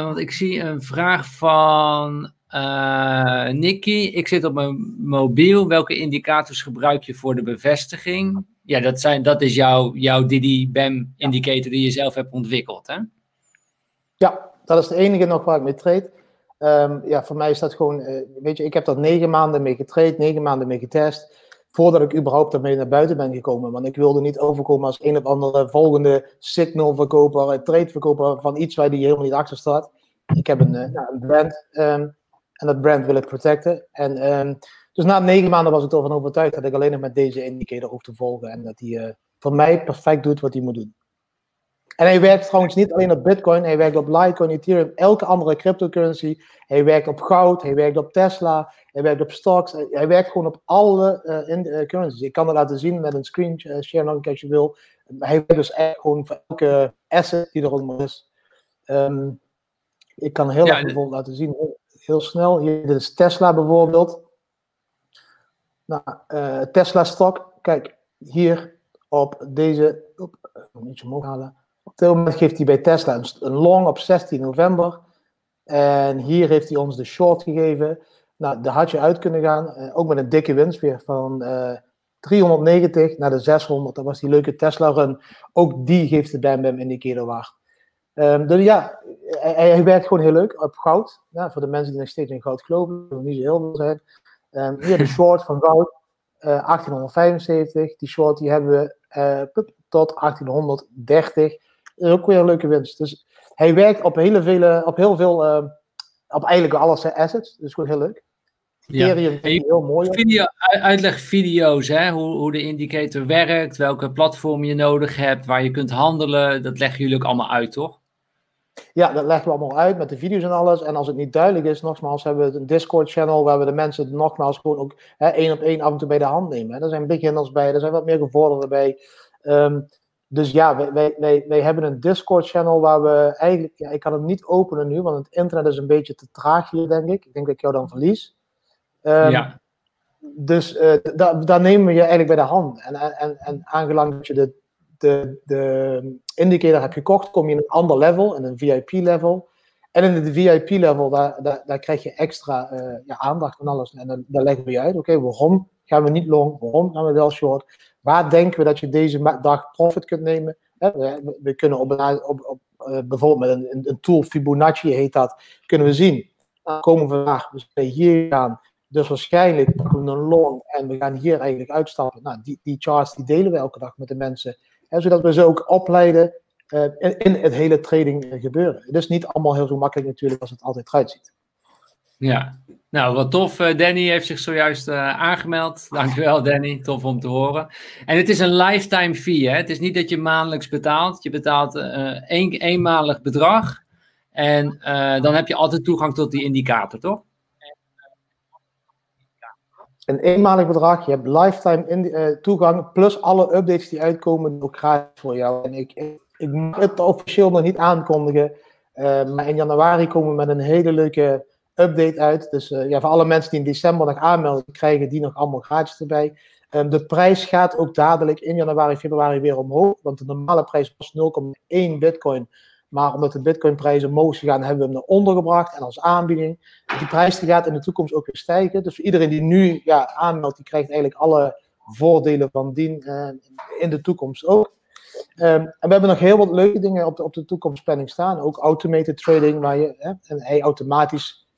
want ik zie een vraag van uh, Nicky, ik zit op mijn mobiel. Welke indicators gebruik je voor de bevestiging? Ja, dat, zijn, dat is jouw, jouw Didi-BAM indicator die je zelf hebt ontwikkeld, hè? Ja, dat is de enige nog waar ik mee trade. Um, ja, voor mij is dat gewoon, uh, weet je, ik heb daar negen maanden mee getraind, negen maanden mee getest, voordat ik überhaupt ermee naar buiten ben gekomen. Want ik wilde niet overkomen als een of andere volgende signalverkoper, tradeverkoper van iets waar die helemaal niet achter staat. Ik heb een, uh, een brand um, en dat brand wil ik protecten. En um, dus na negen maanden was ik ervan overtuigd dat ik alleen nog met deze indicator hoef te volgen. En dat hij uh, voor mij perfect doet wat hij moet doen. En hij werkt trouwens niet alleen op Bitcoin, hij werkt op Litecoin, Ethereum, elke andere cryptocurrency. Hij werkt op goud, hij werkt op Tesla, hij werkt op stocks. Hij werkt gewoon op alle uh, in, uh, currencies. Ik kan het laten zien met een screen share nog als je wil. Hij werkt dus echt gewoon voor elke asset die eronder is. Um, ik kan heel ja, erg bijvoorbeeld laten zien, heel, snel. Hier dit is Tesla bijvoorbeeld. Nou, uh, Tesla stok, kijk, hier op deze, op, een beetje omhoog halen. Op dit moment geeft hij bij Tesla een long op 16 november. En hier heeft hij ons de short gegeven. Nou, daar had je uit kunnen gaan. Uh, ook met een dikke winst weer van uh, eh, 390 naar de 600. Dat was die leuke Tesla run. Ook die geeft de Bam Bam indicator waard. Um, dus ja, hij, hij, werkt gewoon heel leuk op goud. Ja, voor de mensen die nog steeds in goud geloven, dat niet zo heel veel zijn. Um, hier de *laughs* short van goud, uh, eh, 1875. Die short die hebben we uh, tot 1830. Dat is ook weer een leuke winst. Dus hij werkt op, hele vele, op heel veel, uh, op eigenlijk alle assets. Dus gewoon heel leuk. Ethereum ja. heel mooi. Video, uitlegvideo's, hè? Hoe, hoe de indicator werkt, welke platform je nodig hebt, waar je kunt handelen. Dat leggen jullie ook allemaal uit, toch? Ja, dat leggen we allemaal uit met de video's en alles. En als het niet duidelijk is, nogmaals, hebben we een Discord-channel waar we de mensen nogmaals gewoon ook hè, één op één af en toe bij de hand nemen. Er zijn beginners bij, er zijn wat meer gevorderden bij. Um, dus ja, wij, wij, wij, wij, hebben een Discord-channel waar we eigenlijk, ja, ik kan het niet openen nu, want het internet is een beetje te traag hier, denk ik. Ik denk dat ik jou dan verlies. Um, ja. Dus uh, daar nemen we je eigenlijk bij de hand. En, en, en aangelang dat je de de, de indicator heb gekocht, kom je in een ander level, in een VIP-level. En in de VIP-level, daar, daar, daar, krijg je extra uh, ja, aandacht en alles. En dan, daar leggen we je uit, oké, waarom gaan we niet long, waarom gaan we wel short? Waar denken we dat je deze dag profit kunt nemen? We, we kunnen op, op, uh, bijvoorbeeld met een, een, tool, Fibonacci heet dat, kunnen we zien. Dan komen we vandaag, dus hier gaan. Dus waarschijnlijk pakken we een long en we gaan hier eigenlijk uitstappen. Nou, die, die charts die delen we elke dag met de mensen zodat we ze ook opleiden uh, in, het hele trading gebeuren. Het is niet allemaal heel zo makkelijk natuurlijk als het altijd eruit ziet. Ja, nou wat tof. Uh, Danny heeft zich zojuist aangemeld. *laughs* Dankjewel Danny, tof om te horen. En het is een lifetime fee. Hè? Het is niet dat je maandelijks betaalt. Je betaalt één, eenmalig bedrag. En dan heb je altijd toegang tot die indicator, toch? Een eenmalig bedrag. Je hebt lifetime uh, toegang, plus alle updates die uitkomen, ook gratis voor jou. En ik, ik, mag het officieel nog niet aankondigen, uh, maar in januari komen we met een hele leuke update uit. Dus uh, ja, voor alle mensen die in december nog aanmelden, krijgen die nog allemaal gratis erbij. Um, de prijs gaat ook dadelijk in januari, februari weer omhoog, want de normale prijs was 0,1 bitcoin. Maar omdat de bitcoinprijzen omhoog gaan, hebben we hem naar onder gebracht. En als aanbieding. Die prijs die gaat in de toekomst ook weer stijgen. Dus iedereen die nu ja, aanmeldt, die krijgt eigenlijk alle voordelen van dien uh, in de toekomst ook. Ehm, en we hebben nog heel wat leuke dingen op de, op de toekomstplanning staan. Ook automated trading, waar je hè, en hij automatisch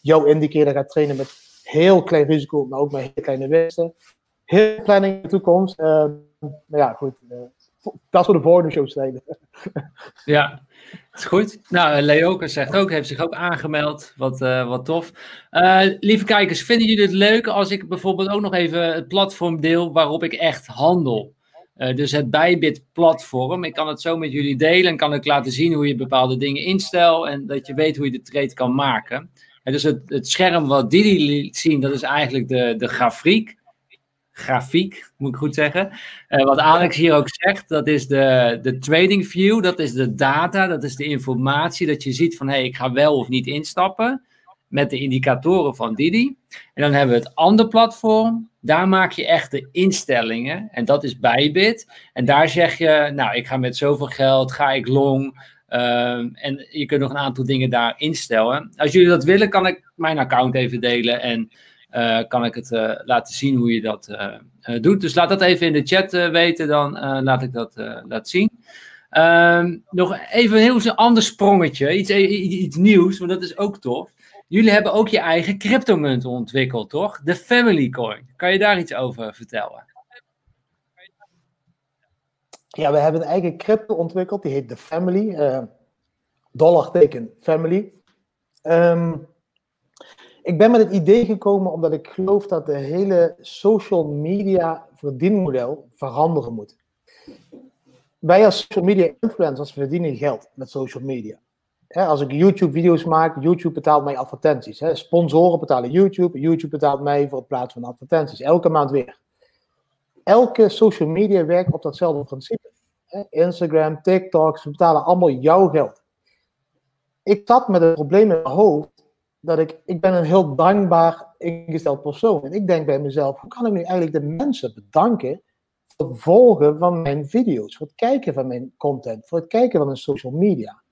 jouw indicator gaat trainen met heel klein risico, maar ook met heel kleine winsten. Heel planning in de toekomst. Ehm, maar ja, goed. Uh, dat voor de volgende show *laughs* ja, is goed. Nou, Leoke zegt ook, heeft zich ook aangemeld. Wat, uh, wat tof. Uh, lieve kijkers, vinden jullie het leuk als ik bijvoorbeeld ook nog even het platform deel waarop ik echt handel? Dus het Bybit platform. Ik kan het zo met jullie delen en kan ik laten zien hoe je bepaalde dingen instelt en dat je weet hoe je de trade kan maken. En dus het, het scherm wat Didi liet zien, dat is eigenlijk de, de grafiek grafiek, moet ik goed zeggen. Uh, wat Alex hier ook zegt, dat is de, de trading view, dat is de data, dat is de informatie, dat je ziet van hé, hey, ik ga wel of niet instappen met de indicatoren van Didi. En dan hebben we het andere platform, daar maak je echt de instellingen en dat is Bybit. En daar zeg je, nou, ik ga met zoveel geld, ga ik long, ehm, en je kunt nog een aantal dingen daar instellen. Als jullie dat willen, kan ik mijn account even delen en kan ik het uh, laten zien hoe je dat uh, doet. Dus laat dat even in de chat weten, dan laat ik dat laten zien. Um, nog even een heel ander sprongetje, iets, iets nieuws, want dat is ook tof. Jullie hebben ook je eigen cryptomunt ontwikkeld, toch? De Family Coin. Kan je daar iets over vertellen? Ja, we hebben een eigen crypto ontwikkeld, die heet The Family. dollar teken Family. Um, ik ben met het idee gekomen omdat ik geloof dat de hele social media verdienmodel veranderen moet. Wij als social media influencers verdienen geld met social media. als ik YouTube-video's maak, YouTube betaalt mij advertenties. Sponsoren betalen YouTube, YouTube betaalt mij voor het plaatsen van advertenties. Elke maand weer. Elke social media werkt op datzelfde principe. Instagram, TikTok, ze betalen allemaal jouw geld. Ik zat met een probleem in mijn hoofd dat ik, ik ben een heel dankbaar ingesteld persoon. En ik denk bij mezelf, hoe kan ik nu eigenlijk de mensen bedanken voor het volgen van mijn video's, voor het kijken van mijn content, voor het kijken van mijn social media.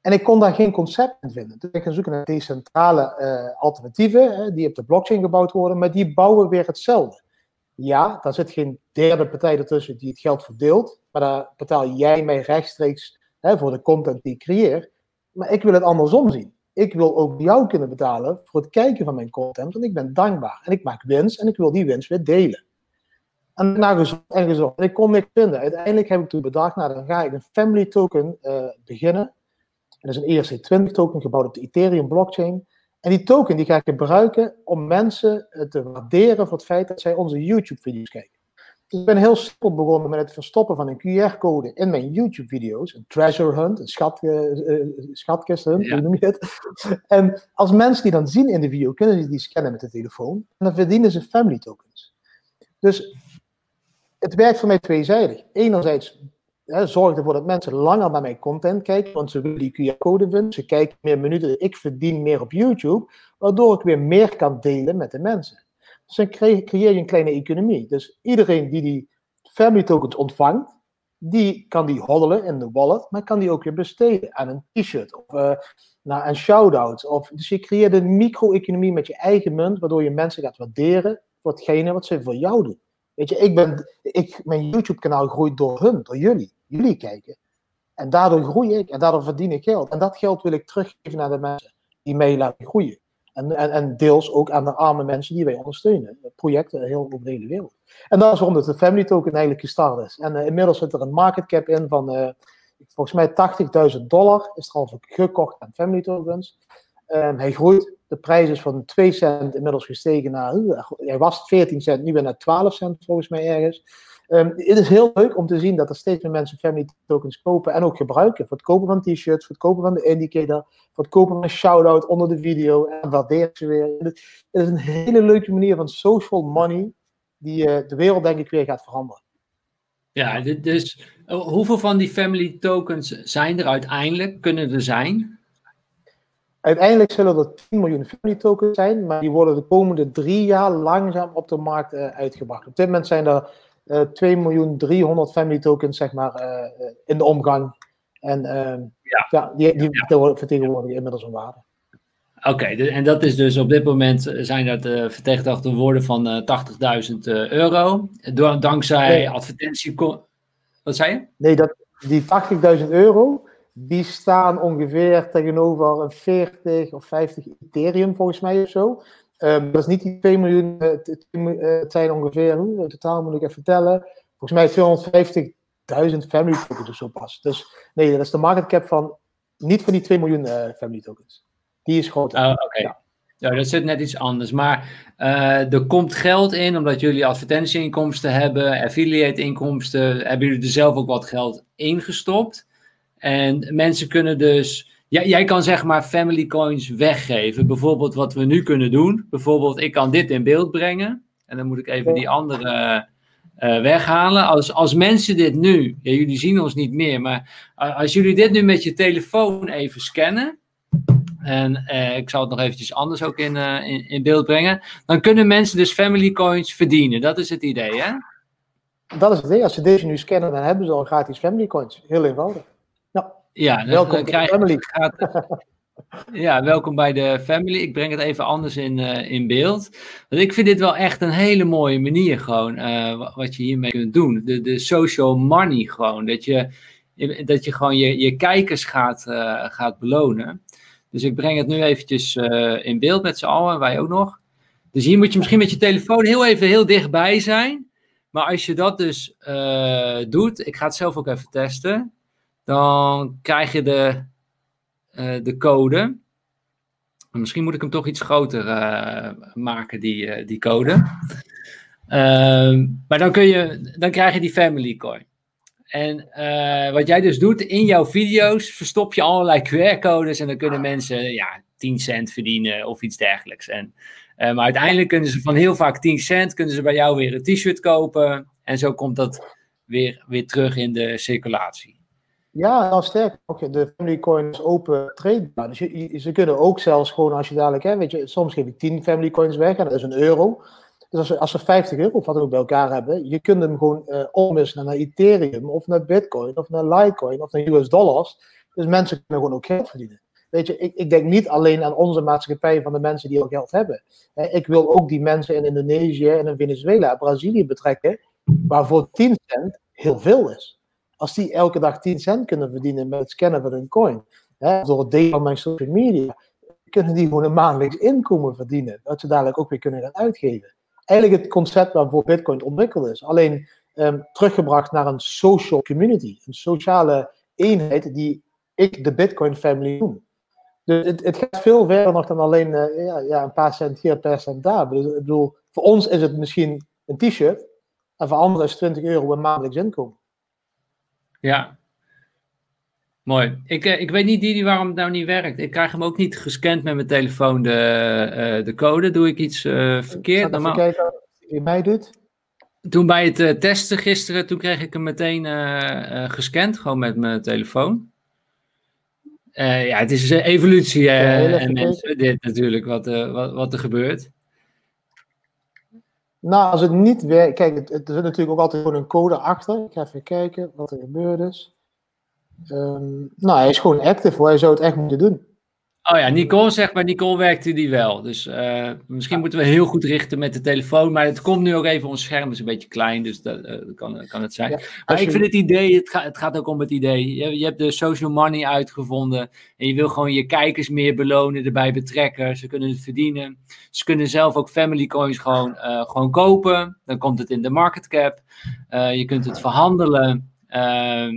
En ik kon daar geen concept in vinden. Dus ik ga zoeken naar decentrale uh, alternatieven die op de blockchain gebouwd worden, maar die bouwen weer hetzelfde. Ja, daar zit geen derde partij ertussen die het geld verdeelt, maar daar betaal jij mij rechtstreeks hè, voor de content die ik creëer. Maar ik wil het andersom zien ik wil ook jou kunnen betalen voor het kijken van mijn content, want ik ben dankbaar. En ik maak winst en ik wil die winst weer delen. En naar gezocht en gezocht. En ik kon niks vinden. Uiteindelijk heb ik toen bedacht, nou dan ga ik een family token uh, beginnen. En dat is een ERC20 token gebouwd op de Ethereum blockchain. En die token die ga ik gebruiken om mensen te waarderen voor het feit dat zij onze YouTube video's kijken. Dus ik ben heel simpel begonnen met het verstoppen van een QR-code in mijn YouTube-video's. Een treasure hunt, een schat, uh, schatkist hunt, hoe noem je het? En als mensen die dan zien in de video, kunnen ze die scannen met de telefoon. En dan verdienen ze family tokens. Dus het werkt voor mij tweezijdig. Enerzijds hè, zorgt ervoor dat mensen langer naar mijn content kijken, want ze willen die QR-code vinden. Ze kijken meer minuten, ik verdien meer op YouTube, waardoor ik weer meer kan delen met de mensen. Dus dan creëer je een kleine economie. Dus iedereen die die family tokens ontvangt, die kan die hoddelen in de wallet, maar kan die ook weer besteden aan een t-shirt of uh, naar een shout-out. Of, dus je creëert een micro-economie met je eigen munt, waardoor je mensen gaat waarderen voor hetgene wat ze voor jou doen. Weet je, ik ben, ik, mijn YouTube-kanaal groeit door hun, door jullie. Jullie kijken. En daardoor groei ik en daardoor verdien ik geld. En dat geld wil ik teruggeven naar de mensen die mij laten groeien. En, en, deels ook aan de arme mensen die wij ondersteunen. Projecten heel over de hele wereld. En dat is waarom de Family Token eigenlijk gestart is. En uh, inmiddels zit er een market cap in van uh, volgens mij 80.000 dollar. Is er al gekocht aan Family Tokens. Um, hij groeit. De prijs is van 2 cent inmiddels gestegen naar. Hij was 14 cent, nu weer naar 12 cent volgens mij ergens. Um, het is heel leuk om te zien dat er steeds meer mensen family tokens kopen en ook gebruiken. Voor het kopen van t-shirts, voor het kopen van de indicator, voor het kopen van een shout-out onder de video en waardeer ze weer. Het is een hele leuke manier van social money die uh, de wereld denk ik weer gaat veranderen. Ja, dus uh, hoeveel van die family tokens zijn er uiteindelijk, kunnen er zijn? Uiteindelijk zullen er 10 miljoen family tokens zijn, maar die worden de komende drie jaar langzaam op de markt uh, uitgebracht. Op dit moment zijn er uh, 2 miljoen 300 family tokens zeg maar, uh, in de omgang. En uh, ja. ja. die, die ja. vertegenwoordigen inmiddels een waarde. Oké, okay, en dat is dus op dit moment zijn dat uh, vertegenwoordigde woorden van uh, 80.000 euro. Door, dankzij nee. advertentie. Wat zei je? Nee, dat, die 80.000 euro, die staan ongeveer tegenover een 40 of 50 Ethereum volgens mij of zo. Um, dat is niet die 2 miljoen, uh, het zijn ongeveer, hoe, totaal moet ik even vertellen, volgens mij 250.000 family tokens of zo pas. Dus nee, dat is de market cap van, niet van die 2 miljoen uh, family tokens. Die is groter. Oh, oké. Ja. Ja, dat zit net iets anders. Maar uh, er komt geld in omdat jullie advertentieinkomsten hebben, affiliate-inkomsten. Hebben jullie er zelf ook wat geld ingestopt? En mensen kunnen dus. Ja, jij kan zeg maar family coins weggeven. Bijvoorbeeld wat we nu kunnen doen. Bijvoorbeeld, ik kan dit in beeld brengen. En dan moet ik even die andere uh, weghalen. Als, als mensen dit nu, ja, jullie zien ons niet meer, maar als jullie dit nu met je telefoon even scannen. En uh, ik zal het nog eventjes anders ook in, uh, in, in, beeld brengen. Dan kunnen mensen dus family coins verdienen. Dat is het idee, hè? Dat is het idee. Als ze deze nu scannen, dan hebben ze al gratis family coins. Heel eenvoudig. Ja, welkom bij de family. Gaat, ja, welkom bij de family. Ik breng het even anders in, uh, in beeld. Want ik vind dit wel echt een hele mooie manier gewoon, wat je hiermee kunt doen. De, de social money gewoon. Dat je, dat je gewoon je, je kijkers gaat, gaat belonen. Dus ik breng het nu eventjes in beeld met z'n allen, wij ook nog. Dus hier moet je misschien met je telefoon heel even heel dichtbij zijn. Maar als je dat dus doet, ik ga het zelf ook even testen, dan krijg je de, uh, de code. Misschien moet ik hem toch iets groter maken, die, die code. Ehm, maar dan, kun je, dan krijg je die family coin. En wat jij dus doet in jouw video's, verstop je allerlei QR-codes en dan kunnen mensen ja, 10 cent verdienen of iets dergelijks. En, maar uiteindelijk kunnen ze van heel vaak 10 cent, kunnen ze bij jou weer een t-shirt kopen. En zo komt dat weer, weer terug in de circulatie. Ja, nou sterk. De Family Coins open tradebaar. Dus je, ze kunnen ook zelfs gewoon als je dadelijk, hè, weet je, soms geef ik 10 Family Coins weg en dat is een euro. Dus als, als ze 50 euro of wat ook bij elkaar hebben, je kunt hem gewoon uh, omwisselen naar Ethereum of naar Bitcoin of naar Litecoin of naar US dollars. Dus mensen kunnen gewoon ook geld verdienen. Weet je, ik, ik denk niet alleen aan onze maatschappij van de mensen die al geld hebben. ik wil ook die mensen in Indonesië en in Venezuela, Brazilië betrekken, waarvoor 10 cent heel veel is. Als die elke dag 10 cent kunnen verdienen met het scannen van hun coin, hè, door het delen van mijn social media, kunnen die gewoon een maandelijks inkomen verdienen, dat ze dadelijk ook weer kunnen gaan uitgeven eigenlijk het concept waarvoor Bitcoin ontwikkeld is. Alleen um, teruggebracht naar een social community, een sociale eenheid die ik de Bitcoin family noem. Dus het, het gaat veel verder nog dan alleen uh, ja, ja, een paar cent hier, een paar cent daar. Dus, ik bedoel, voor ons is het misschien een t-shirt en voor anderen is 20 euro een maandelijks inkomen. Ja, Mooi. Ik, uh, ik weet niet die, waarom het nou niet werkt. Ik krijg hem ook niet gescand met mijn telefoon, de, uh, de code. Doe ik iets uh, verkeerd? Even kijken wat je mij doet. Toen bij het testen gisteren, toen kreeg ik hem meteen gescand, gewoon met mijn telefoon. ja, het is evolutie en mensen, dit natuurlijk, wat, wat, wat er gebeurt. Nou, als het niet werkt, kijk, er zit natuurlijk ook altijd gewoon een code achter. Ik ga even kijken wat er gebeurd is. Um, nou, hij is gewoon active hoor. Hij zou het echt moeten doen. Oh ja, Nicole zegt, maar Nicole werkte die wel. Dus uh, misschien moeten we heel goed richten met de telefoon. Maar het komt nu ook even, ons scherm is een beetje klein, dus dat, uh, kan, kan het zijn. Ja, maar ik vind het idee, het, ga, het gaat ook om het idee. Je, je, hebt de social money uitgevonden. En je wil gewoon je kijkers meer belonen, erbij betrekken. Ze kunnen het verdienen. Ze kunnen zelf ook family coins gewoon, uh, gewoon kopen. Dan komt het in de market cap. je kunt het verhandelen. Ehm,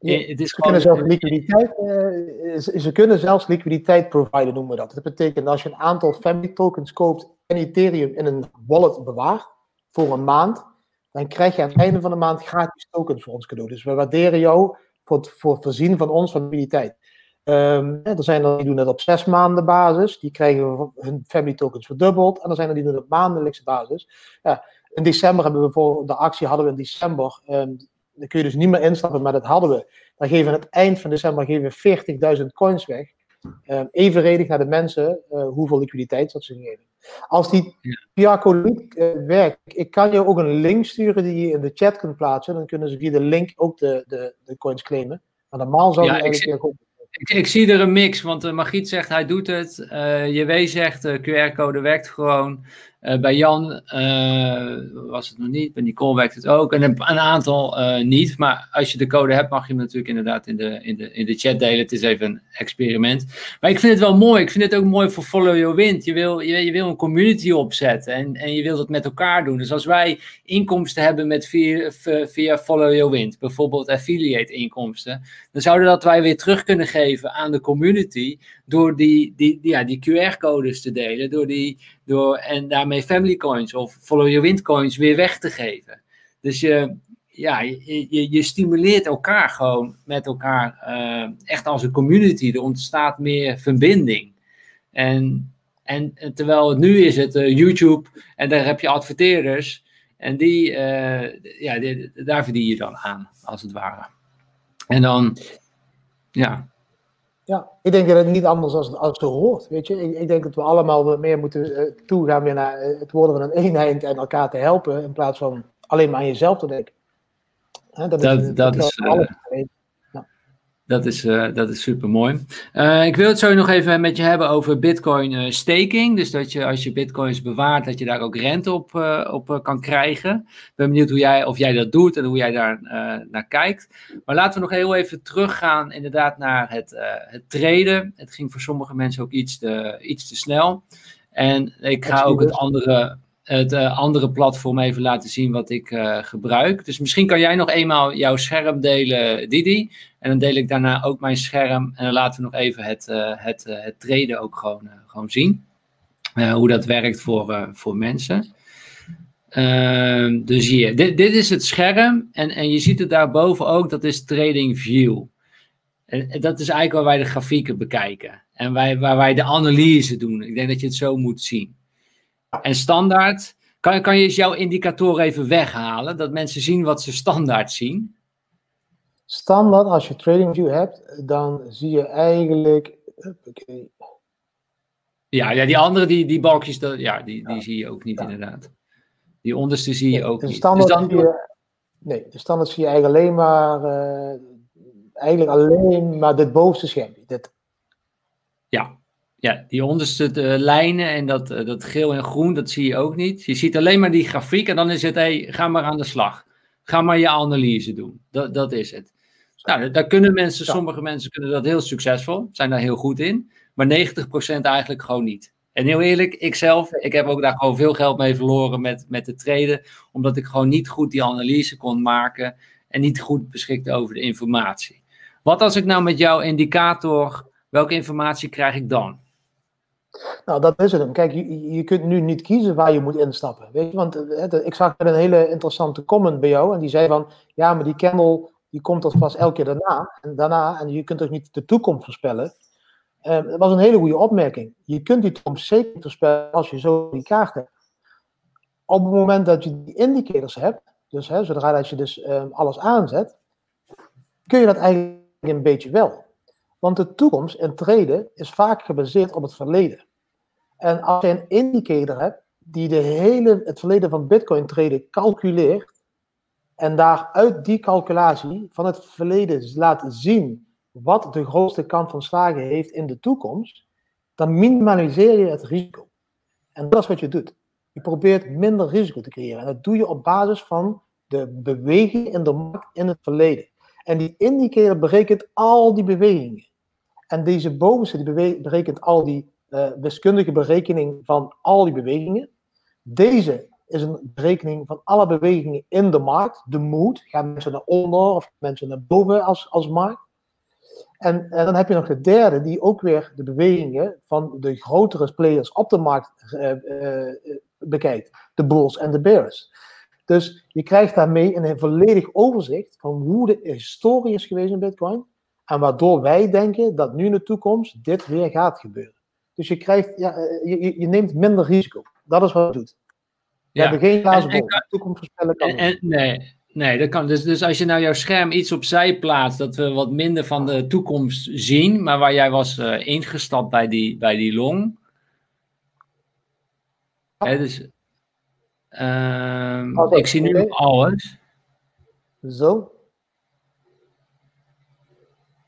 ja, het is ze, kunnen zelfs liquiditeit, uh, ze, kunnen zelfs liquiditeit providen, noemen we dat. Dat betekent dat als je een aantal family tokens koopt en Ethereum in een wallet bewaart voor een maand, dan krijg je aan het einde van de maand gratis tokens voor ons cadeau. Dus we waarderen jou voor het, voor voorzien van ons van liquiditeit. Um, er zijn er die doen het op zes maanden basis, die krijgen hun family tokens verdubbeld. En er zijn er die doen het op maandelijkse basis. Ja, in december hebben we voor de actie hadden we in december um, dan kun je dus niet meer instappen, maar dat hadden we. Dan geven we aan het eind van december geven we 40.000 coins weg. Um, evenredig naar de mensen uh, hoeveel liquiditeit dat ze geven. Als die QR-code niet uh, werkt, ik kan je ook een link sturen die je in de chat kunt plaatsen. Dan kunnen ze via de link ook de, de, de coins claimen. Maar normaal zou je eigenlijk ik, ik, ik, zie er een mix, want uh, Magiet zegt hij doet het. JW zegt QR-code werkt gewoon. Uh, bij Jan uh, was het nog niet, bij Nicole werkt het ook. En een, een aantal uh, niet. Maar als je de code hebt, mag je hem natuurlijk inderdaad in de, in, de, in de chat delen. Het is even een experiment. Maar ik vind het wel mooi. Ik vind het ook mooi voor Follow Your Wind. Je wil, je, je wil een community opzetten en, en je wilt het met elkaar doen. Dus als wij inkomsten hebben met via, via Follow Your Wind, bijvoorbeeld affiliate inkomsten, dan zouden dat wij weer terug kunnen geven aan de community door die, die, ja, die QR-codes te delen, door die, door, en daarmee family coins of follow your wind coins weer weg te geven. Dus je, ja, je, je, stimuleert elkaar gewoon met elkaar, uh, echt als een community. Er ontstaat meer verbinding. En, en, terwijl het nu is het uh, YouTube en daar heb je adverteerders. En die, uh, ja, die, daar verdien je dan aan, als het ware. En dan, ja, ja, ik denk dat het niet anders als, als het hoort. Weet je? Ik, ik denk dat we allemaal meer moeten uh, toegaan weer naar uh, het worden van een eenheid en elkaar te helpen. In plaats van alleen maar aan jezelf te denken. Hè, dat, dat, is, dat, is, uh, dat is, uh, dat is super mooi. Uh, ik wil het zo nog even met je hebben over Bitcoin uh, staking. Dus dat je als je Bitcoins bewaart, dat je daar ook rente op, op kan krijgen. Ik ben benieuwd hoe jij, of jij dat doet en hoe jij daar naar kijkt. Maar laten we nog heel even teruggaan, inderdaad, naar het, het traden. Het ging voor sommige mensen ook iets te, iets te snel. En ik ga ook het andere het uh, andere platform even laten zien wat ik uh, gebruik. Dus misschien kan jij nog eenmaal jouw scherm delen, Didi. En dan deel ik daarna ook mijn scherm. En dan laten we nog even het, uh, het, het treden ook gewoon, gewoon zien. hoe dat werkt voor, voor mensen. Ehm, dus hier, dit, dit is het scherm. En, en je ziet het daarboven ook, dat is Trading View. En dat is eigenlijk waar wij de grafieken bekijken. En wij, waar wij de analyse doen. Ik denk dat je het zo moet zien. En standaard, kan, kan je eens jouw indicator even weghalen, dat mensen zien wat ze standaard zien? Standaard, als je TradingView hebt, dan zie je eigenlijk. Okay. Ja, ja, die andere, die, die balkjes, dat, ja, die, die zie je ook niet ja. inderdaad. Die onderste zie je ook de niet. Standaard dus dan... zie je, nee, de standaard zie je eigenlijk alleen maar, uh, eigenlijk alleen maar dit bovenste schermpje. Dit. Ja, ja, die onderste uh, lijnen en dat, uh, dat geel en groen, dat zie je ook niet. Je ziet alleen maar die grafiek en dan is het, hey, ga maar aan de slag. Ga maar je analyse doen. Dat, dat is het. Nou, daar kunnen mensen, sommige mensen kunnen dat heel succesvol, zijn daar heel goed in. Maar 90% eigenlijk gewoon niet. En heel eerlijk, ik zelf, ik heb ook daar gewoon veel geld mee verloren met, met de treden. Omdat ik gewoon niet goed die analyse kon maken en niet goed beschikte over de informatie. Wat als ik nou met jouw indicator, welke informatie krijg ik dan? Nou, dat is het. Kijk, je, je kunt nu niet kiezen waar je moet instappen. Weet je? Want het, ik zag een hele interessante comment bij jou. En die zei van, ja, maar die candle, die komt toch pas elke keer daarna. En daarna, en je kunt toch niet de toekomst voorspellen. Um, dat was een hele goede opmerking. Je kunt die toekomst zeker voorspellen als je zo die kaart hebt. Op het moment dat je die indicators hebt, dus zodra je dus um, alles aanzet, kun je dat eigenlijk een beetje wel. Want de toekomst en treden is vaak gebaseerd op het verleden. En als je een indicator hebt die de hele, het verleden van Bitcoin treden calculeert en daaruit die calculatie van het verleden laat zien wat de grootste kans van slagen heeft in de toekomst, dan minimaliseer je het risico. En dat is wat je doet. Je probeert minder risico te creëren. En dat doe je op basis van de beweging in de markt in het verleden. En die indicator berekent al die bewegingen. En deze bovenste berekent al die uh, wiskundige berekening van al die bewegingen. Deze is een berekening van alle bewegingen in de markt. De mood. Gaan mensen naar onder of mensen naar boven als, als markt? En, en dan heb je nog de derde, die ook weer de bewegingen van de grotere players op de markt uh, bekijkt. De bulls en de bears. Dus je krijgt daarmee een volledig overzicht van hoe de historie is geweest in Bitcoin. En waardoor wij denken dat nu in de toekomst dit weer gaat gebeuren. Dus je, krijgt, ja, je, je neemt minder risico. Dat is wat het doet. We ja. hebben geen glazen bol. De toekomst voorspellen kan en, en, nee, nee, dat kan. Dus, dus als je nou jouw scherm iets opzij plaatst, dat we wat minder van de toekomst zien, maar waar jij was uh, ingestapt bij die, bij die long. Hè, dus, uh, ik zie nu alles. Zo.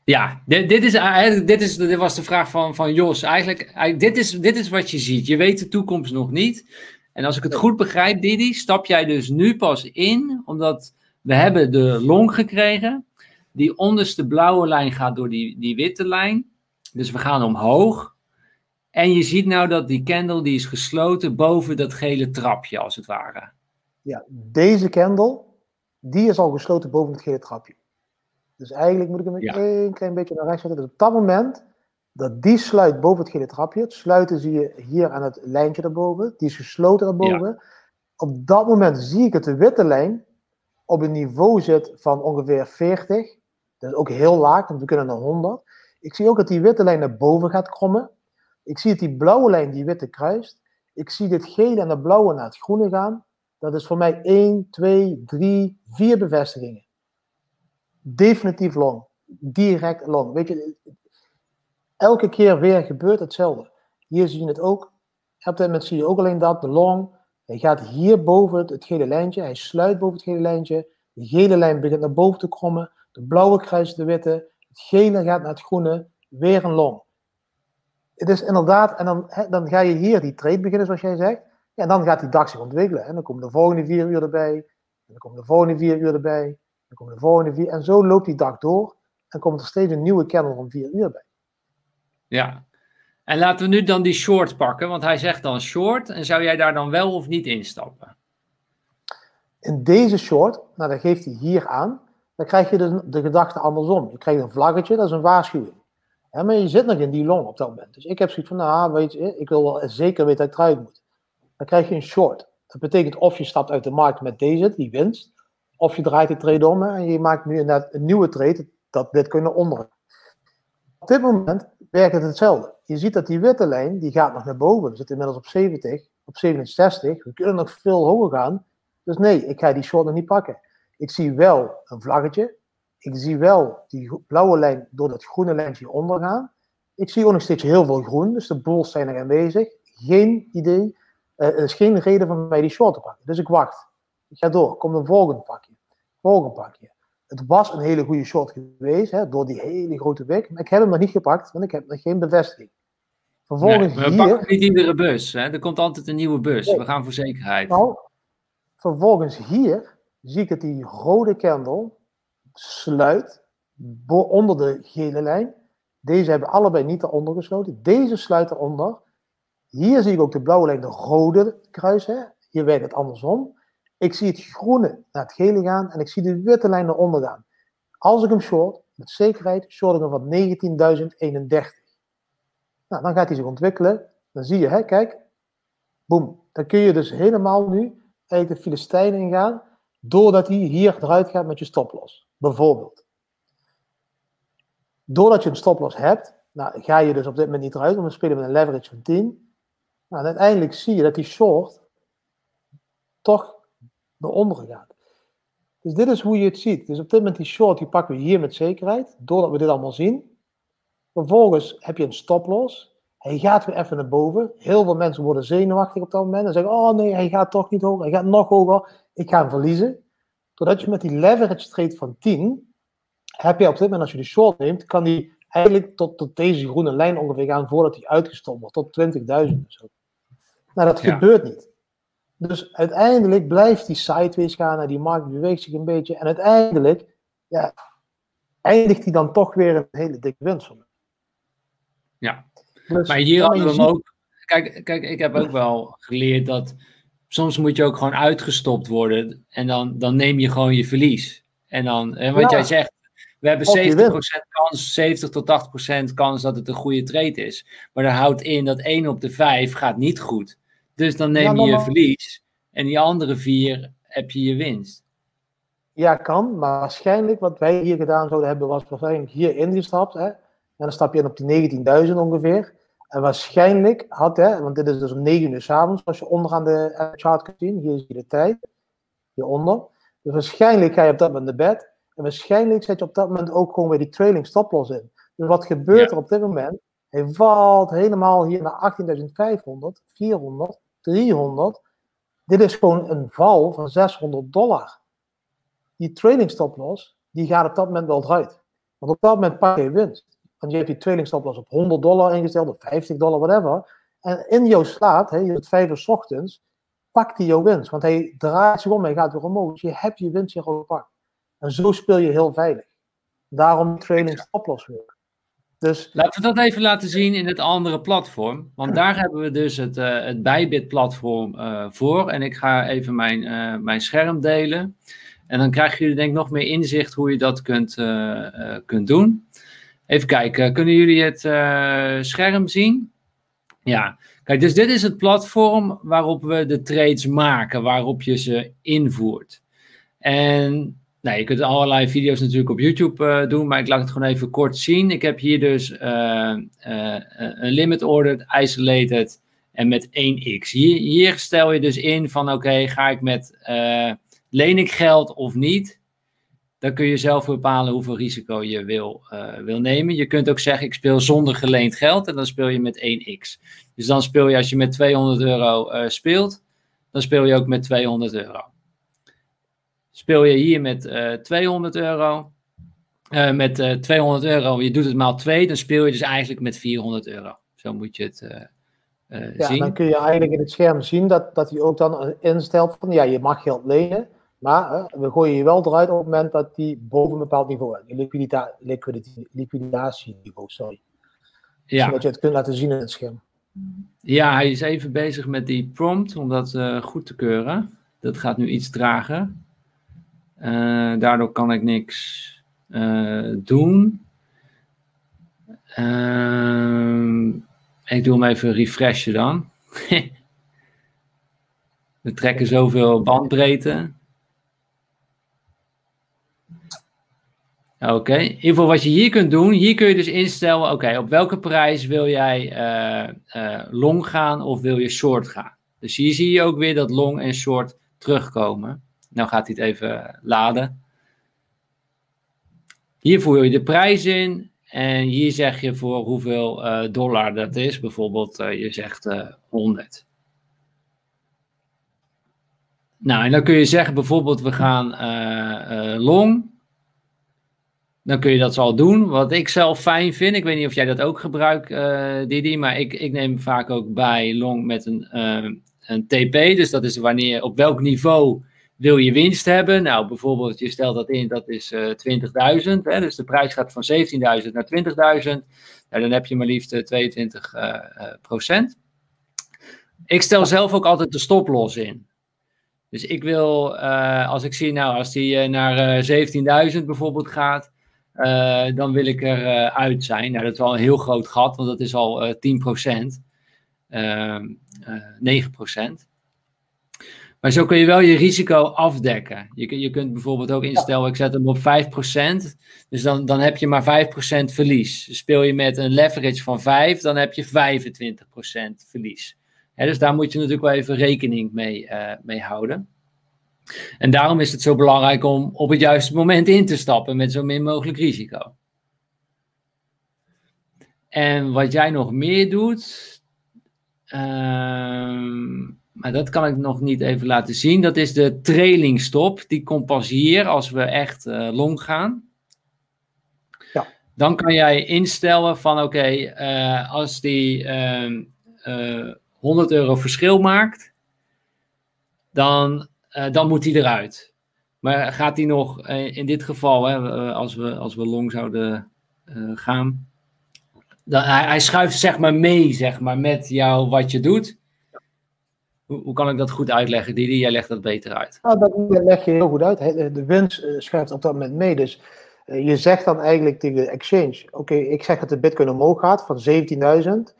Ja, dit, dit, is, eigenlijk, dit, is, dit was de vraag van, van Jos. Eigenlijk, eigenlijk dit, is, dit is wat je ziet. Je weet de toekomst nog niet. En als ik het goed begrijp, Didi, stap jij dus nu pas in, omdat we hebben de long gekregen. Die onderste blauwe lijn gaat door die, die witte lijn. Dus we gaan omhoog. En je ziet nou dat die candle die is gesloten boven dat gele trapje, als het ware. Ja, deze candle, die is al gesloten boven het gele trapje. Dus eigenlijk moet ik hem ja. een klein beetje naar rechts zetten. Dus op dat moment dat die sluit boven het gele trapje. Het sluiten zie je hier aan het lijntje daarboven. Die is gesloten daarboven. Op dat moment zie ik dat de witte lijn op een niveau zit van ongeveer 40. Dat is ook heel laag, want we kunnen naar 100. Ik zie ook dat die witte lijn naar boven gaat krommen. Ik zie dat die blauwe lijn die witte kruist. Ik zie dit gele en de blauwe naar het groene gaan. Dat is voor mij 1, 2, 3, 4 bevestigingen. Definitief long. Direct long. Weet je, elke keer weer gebeurt hetzelfde. Hier zie je het ook. Op dit moment zie je ook alleen dat, de long. Hij gaat hier boven het, gele lijntje. Hij sluit boven het gele lijntje. De gele lijn begint naar boven te krommen. De blauwe kruist de witte. Het gele gaat naar het groene. Weer een long. Het is inderdaad, en dan, dan ga je hier die trade beginnen, zoals jij zegt. Ja, en dan gaat die dag zich ontwikkelen. En dan komen de volgende vier uur erbij. En dan komen de volgende vier uur erbij. Dan komen de volgende vier. En zo loopt die dag door. En komt er steeds een nieuwe candle om vier uur bij. Ja. En laten we nu dan die short pakken, want hij zegt dan short. En zou jij daar dan wel of niet instappen? In deze short, nou dat geeft hij hier aan, dan krijg je de, de gedachte andersom. Je krijgt een vlaggetje, dat is een waarschuwing. maar je zit nog in die long op dat moment. Dus ik heb zoiets van, nou weet je, ik wil wel zeker weten dat ik eruit moet. Dan krijg je een short. Dat betekent of je stapt uit de markt met deze, die winst, of je draait de trade om en je maakt nu een, een nieuwe trade, dat bitcoin naar onderen. Op dit moment werkt het hetzelfde. Je ziet dat die witte lijn, die gaat nog naar boven. We zitten inmiddels op 70, op 67. We kunnen nog veel hoger gaan. Dus nee, ik ga die short nog niet pakken. Ik zie wel een vlaggetje. Ik zie wel die blauwe lijn door dat groene lijntje ondergaan. Ik zie ook nog steeds heel veel groen, dus de bulls zijn er aanwezig. Geen idee, uh, er is geen reden voor mij die short te pakken. Dus ik wacht. Ga door, komt een volgend pakje. Volgend pakje het was een hele goede shot geweest, hè, door die hele grote wick. Maar ik heb hem nog niet gepakt, want ik heb nog geen bevestiging. Vervolgens nee, we hier... pakken niet iedere bus. Hè? Er komt altijd een nieuwe bus. We gaan voor zekerheid. Nou, vervolgens hier zie ik dat die rode candle sluit onder de gele lijn. Deze hebben allebei niet eronder gesloten. Deze sluit eronder. Hier zie ik ook de blauwe lijn, de rode kruis. Hè? Hier werkt het andersom. Ik zie het groene naar het gele gaan en ik zie de witte lijn naar onder gaan. Als ik hem short, met zekerheid, short ik hem van 19.031. Nou, dan gaat hij zich ontwikkelen. Dan zie je, hè, kijk, boem. Dan kun je dus helemaal nu eigenlijk de Filistijn ingaan, doordat hij hier eruit gaat met je stoploss. Bijvoorbeeld. Doordat je een stoploss hebt, nou, ga je dus op dit moment niet eruit, want we spelen met een leverage van 10. Nou, uiteindelijk zie je dat die short toch naar onderen gaat. Dus dit is hoe je het ziet. Dus op dit moment die short, die pakken we hier met zekerheid, doordat we dit allemaal zien. Vervolgens heb je een stoploss. Hij gaat weer even naar boven. Heel veel mensen worden zenuwachtig op dat moment en zeggen, oh nee, hij gaat toch niet hoger, hij gaat nog hoger. Ik ga hem verliezen. Doordat je met die leverage trade van 10, heb je op dit moment, als je de short neemt, kan die eigenlijk tot, tot deze groene lijn ongeveer gaan voordat hij uitgestopt wordt, tot 20.000 of zo. Nou, dat gebeurt niet. Dus uiteindelijk blijft die sideways gaan en die markt beweegt zich een beetje. En uiteindelijk ja, eindigt hij dan toch weer een hele dikke winst van Ja, dus, maar hier hadden we hem ook. Kijk, kijk, ik heb ook wel geleerd dat soms moet je ook gewoon uitgestopt worden. En dan, dan neem je gewoon je verlies. En dan, en wat jij zegt, we hebben 70% kans, 70 tot 80% kans dat het een goede trade is. Maar dat houdt in dat 1 op de 5 gaat niet goed. Dus dan neem je je verlies en die andere vier heb je je winst. Ja, kan, maar waarschijnlijk wat wij hier gedaan zouden hebben, was waarschijnlijk hier ingestapt. Hè? En dan stap je in op die 19.000 ongeveer. En waarschijnlijk had, hè, want dit is dus om 9 uur s'avonds, als je onderaan de chart kunt zien, hier zie je de tijd, hieronder. Dus waarschijnlijk ga je op dat moment naar bed. En waarschijnlijk zet je op dat moment ook gewoon weer die trailing stoploss in. Dus wat gebeurt er op dit moment? Hij valt helemaal hier naar 18.500, 400, 300. Dit is gewoon een val van 600 dollar. Die trailing stop loss, die gaat op dat moment wel eruit. Want op dat moment pak je winst. Want je hebt die trailing stop loss op 100 dollar ingesteld, of 50 dollar, whatever. En in jouw slaap, hè, je hebt 5 uur s ochtends, pakt hij jouw winst. Want hij draait zich om, hij gaat weer omhoog. Dus je hebt je winst hier gepakt. En zo speel je heel veilig. Daarom training stoploss weer. Dus... Laten we dat even laten zien in het andere platform. Want *clears throat* daar hebben we dus het, uh, het Bybit-platform uh, voor. En ik ga even mijn, uh, mijn scherm delen. En dan krijgen jullie denk ik nog meer inzicht hoe je dat kunt, kunt doen. Even kijken, kunnen jullie het scherm zien? Ja, kijk, dus dit is het platform waarop we de trades maken, waarop je ze invoert. En nou, je kunt allerlei video's natuurlijk op YouTube uh, doen, maar ik laat het gewoon even kort zien. Ik heb hier dus uh, uh, een limit ordered, isolated en met 1x. Hier, hier stel je dus in van oké, ga ik met, leen ik geld of niet? Dan kun je zelf bepalen hoeveel risico je wil, wil nemen. Je kunt ook zeggen ik speel zonder geleend geld en dan speel je met 1x. Dus dan speel je als je met 200 euro speelt, dan speel je ook met 200 euro. Speel je hier met uh, eh, 200 euro. Uh, met uh, eh, 200 euro, je doet het maal 2, dan speel je dus eigenlijk met 400 euro. Zo moet je het ja, zien. Dan kun je eigenlijk in het scherm zien dat, dat hij ook dan instelt van ja, je mag geld lenen. Maar we gooien je wel eruit op het moment dat die boven een bepaald niveau is. Liquidita liquidatieniveau, sorry. Ja. Zodat je het kunt laten zien in het scherm. Ja, hij is even bezig met die prompt om dat goed te keuren. Dat gaat nu iets trager. Uh, daardoor kan ik niks uh, doen. Uh, ik doe hem even refreshen dan. We *laughs* trekken zoveel bandbreedte. Oké, in ieder geval wat je hier kunt doen, hier kun je dus instellen, oké, op welke prijs wil jij uh, long gaan of wil je short gaan? Dus hier zie je ook weer dat long en short terugkomen. Nou gaat hij het even laden. Hier voer je de prijs in en hier zeg je voor hoeveel uh, dollar dat is. Bijvoorbeeld, uh, je zegt uh, eh, 100. Nou, en dan kun je zeggen bijvoorbeeld, we gaan long. Dan kun je dat zo doen. Wat ik zelf fijn vind, ik weet niet of jij dat ook gebruikt, Didi, maar ik, ik neem vaak ook bij long met een, een TP. Dus dat is wanneer, op welk niveau wil je winst hebben? Nou, bijvoorbeeld, je stelt dat in, dat is uh, eh, 20.000. Dus de prijs gaat van 17.000 naar 20.000. Nou, dan heb je maar liefst 22 uh, uh, procent. Ik stel zelf ook altijd de stoploss in. Dus ik wil, als ik zie, nou, als die naar 17.000 bijvoorbeeld gaat, dan wil ik er uit zijn. Nou, dat is wel een heel groot gat, want dat is al 10 procent. 9 procent. Maar zo kun je wel je risico afdekken. Je, je kunt bijvoorbeeld ook instellen, ik zet hem op 5%. Dus dan, dan heb je maar 5% verlies. Speel je met een leverage van 5, dan heb je 25% verlies. dus daar moet je natuurlijk wel even rekening mee, uh, mee houden. En daarom is het zo belangrijk om op het juiste moment in te stappen met zo min mogelijk risico. En wat jij nog meer doet. Uh, maar dat kan ik nog niet even laten zien. Dat is de trailing stop. Die komt pas hier als we echt uh, long gaan. Ja. Dan kan jij instellen van oké, okay, uh, eh, als die uh, ehm, 100 eh, euro verschil maakt, dan, dan moet die eruit. Maar gaat die nog, in dit geval, hè, als, we, als we long zouden gaan, dan, hij, hij schuift zeg maar mee zeg maar, met jou wat je doet. Hoe, kan ik dat goed uitleggen, Didi? Jij legt dat beter uit. Nou, dat leg je heel goed uit. De winst uh, schuift op dat moment mee. Dus uh, je zegt dan eigenlijk tegen de exchange: Oké, ik zeg dat de Bitcoin omhoog gaat van 17.000.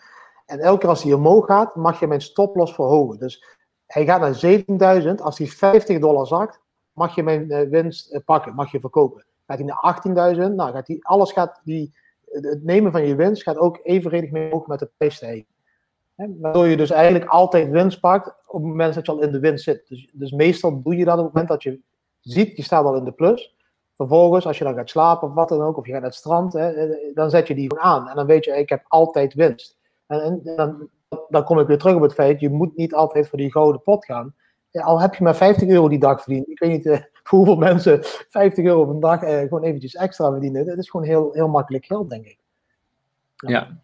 En elke keer als hij omhoog gaat, mag je mijn stoploss verhogen. Dus hij gaat naar 17.000. Als hij 50 dollar zakt, mag je mijn uh, winst pakken, mag je verkopen. Gaat hij naar 18.000, nou gaat hij, alles gaat, die, het nemen van je winst gaat ook evenredig mee omhoog met de prijsstijging. Waardoor je dus eigenlijk altijd winst pakt op het moment dat je al in de winst zit. Dus, dus meestal doe je dat op het moment dat je ziet, je staat al in de plus. Vervolgens, als je dan gaat slapen of wat dan ook, of je gaat naar het strand, hè, eh, dan zet je die gewoon aan. En dan weet je, ik heb altijd winst. En, en dan, dan kom ik weer terug op het feit, je moet niet altijd voor die gouden pot gaan. al heb je maar 50 euro die dag verdiend. Ik weet niet uh, *laughs* hoeveel mensen 50 euro op een dag uh, gewoon eventjes extra verdienen. Dat is gewoon heel, heel makkelijk geld, denk ik. ja.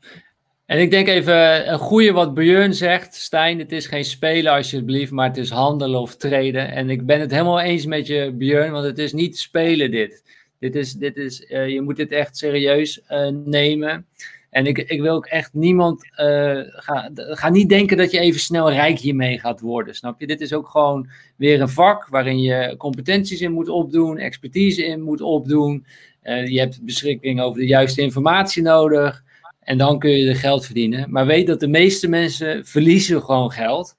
En ik denk even een goede wat Björn zegt. Stijn, het is geen spelen alsjeblieft, maar het is handelen of treden. En ik ben het helemaal eens met je Björn, want het is niet spelen dit. Dit is, dit is, uh, je moet dit echt serieus uh, nemen. En ik, ik wil ook echt niemand, uh, ga, ga niet denken dat je even snel rijk hiermee gaat worden, snap je? Dit is ook gewoon weer een vak waarin je competenties in moet opdoen, expertise in moet opdoen. je hebt beschikking over de juiste informatie nodig. En dan kun je er geld verdienen. Maar weet dat de meeste mensen verliezen gewoon geld.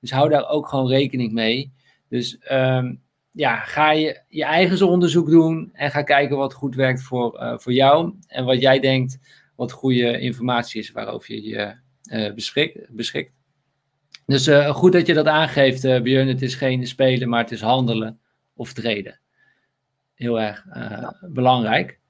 Dus hou daar ook gewoon rekening mee. Dus um, ja, ga je je eigen onderzoek doen en ga kijken wat goed werkt voor, uh, voor jou. En wat jij denkt wat goede informatie is waarover je je uh, beschikt, beschikt. Dus uh, goed dat je dat aangeeft, uh, Björn. Het is geen spelen, maar het is handelen of treden. Heel erg ja. belangrijk.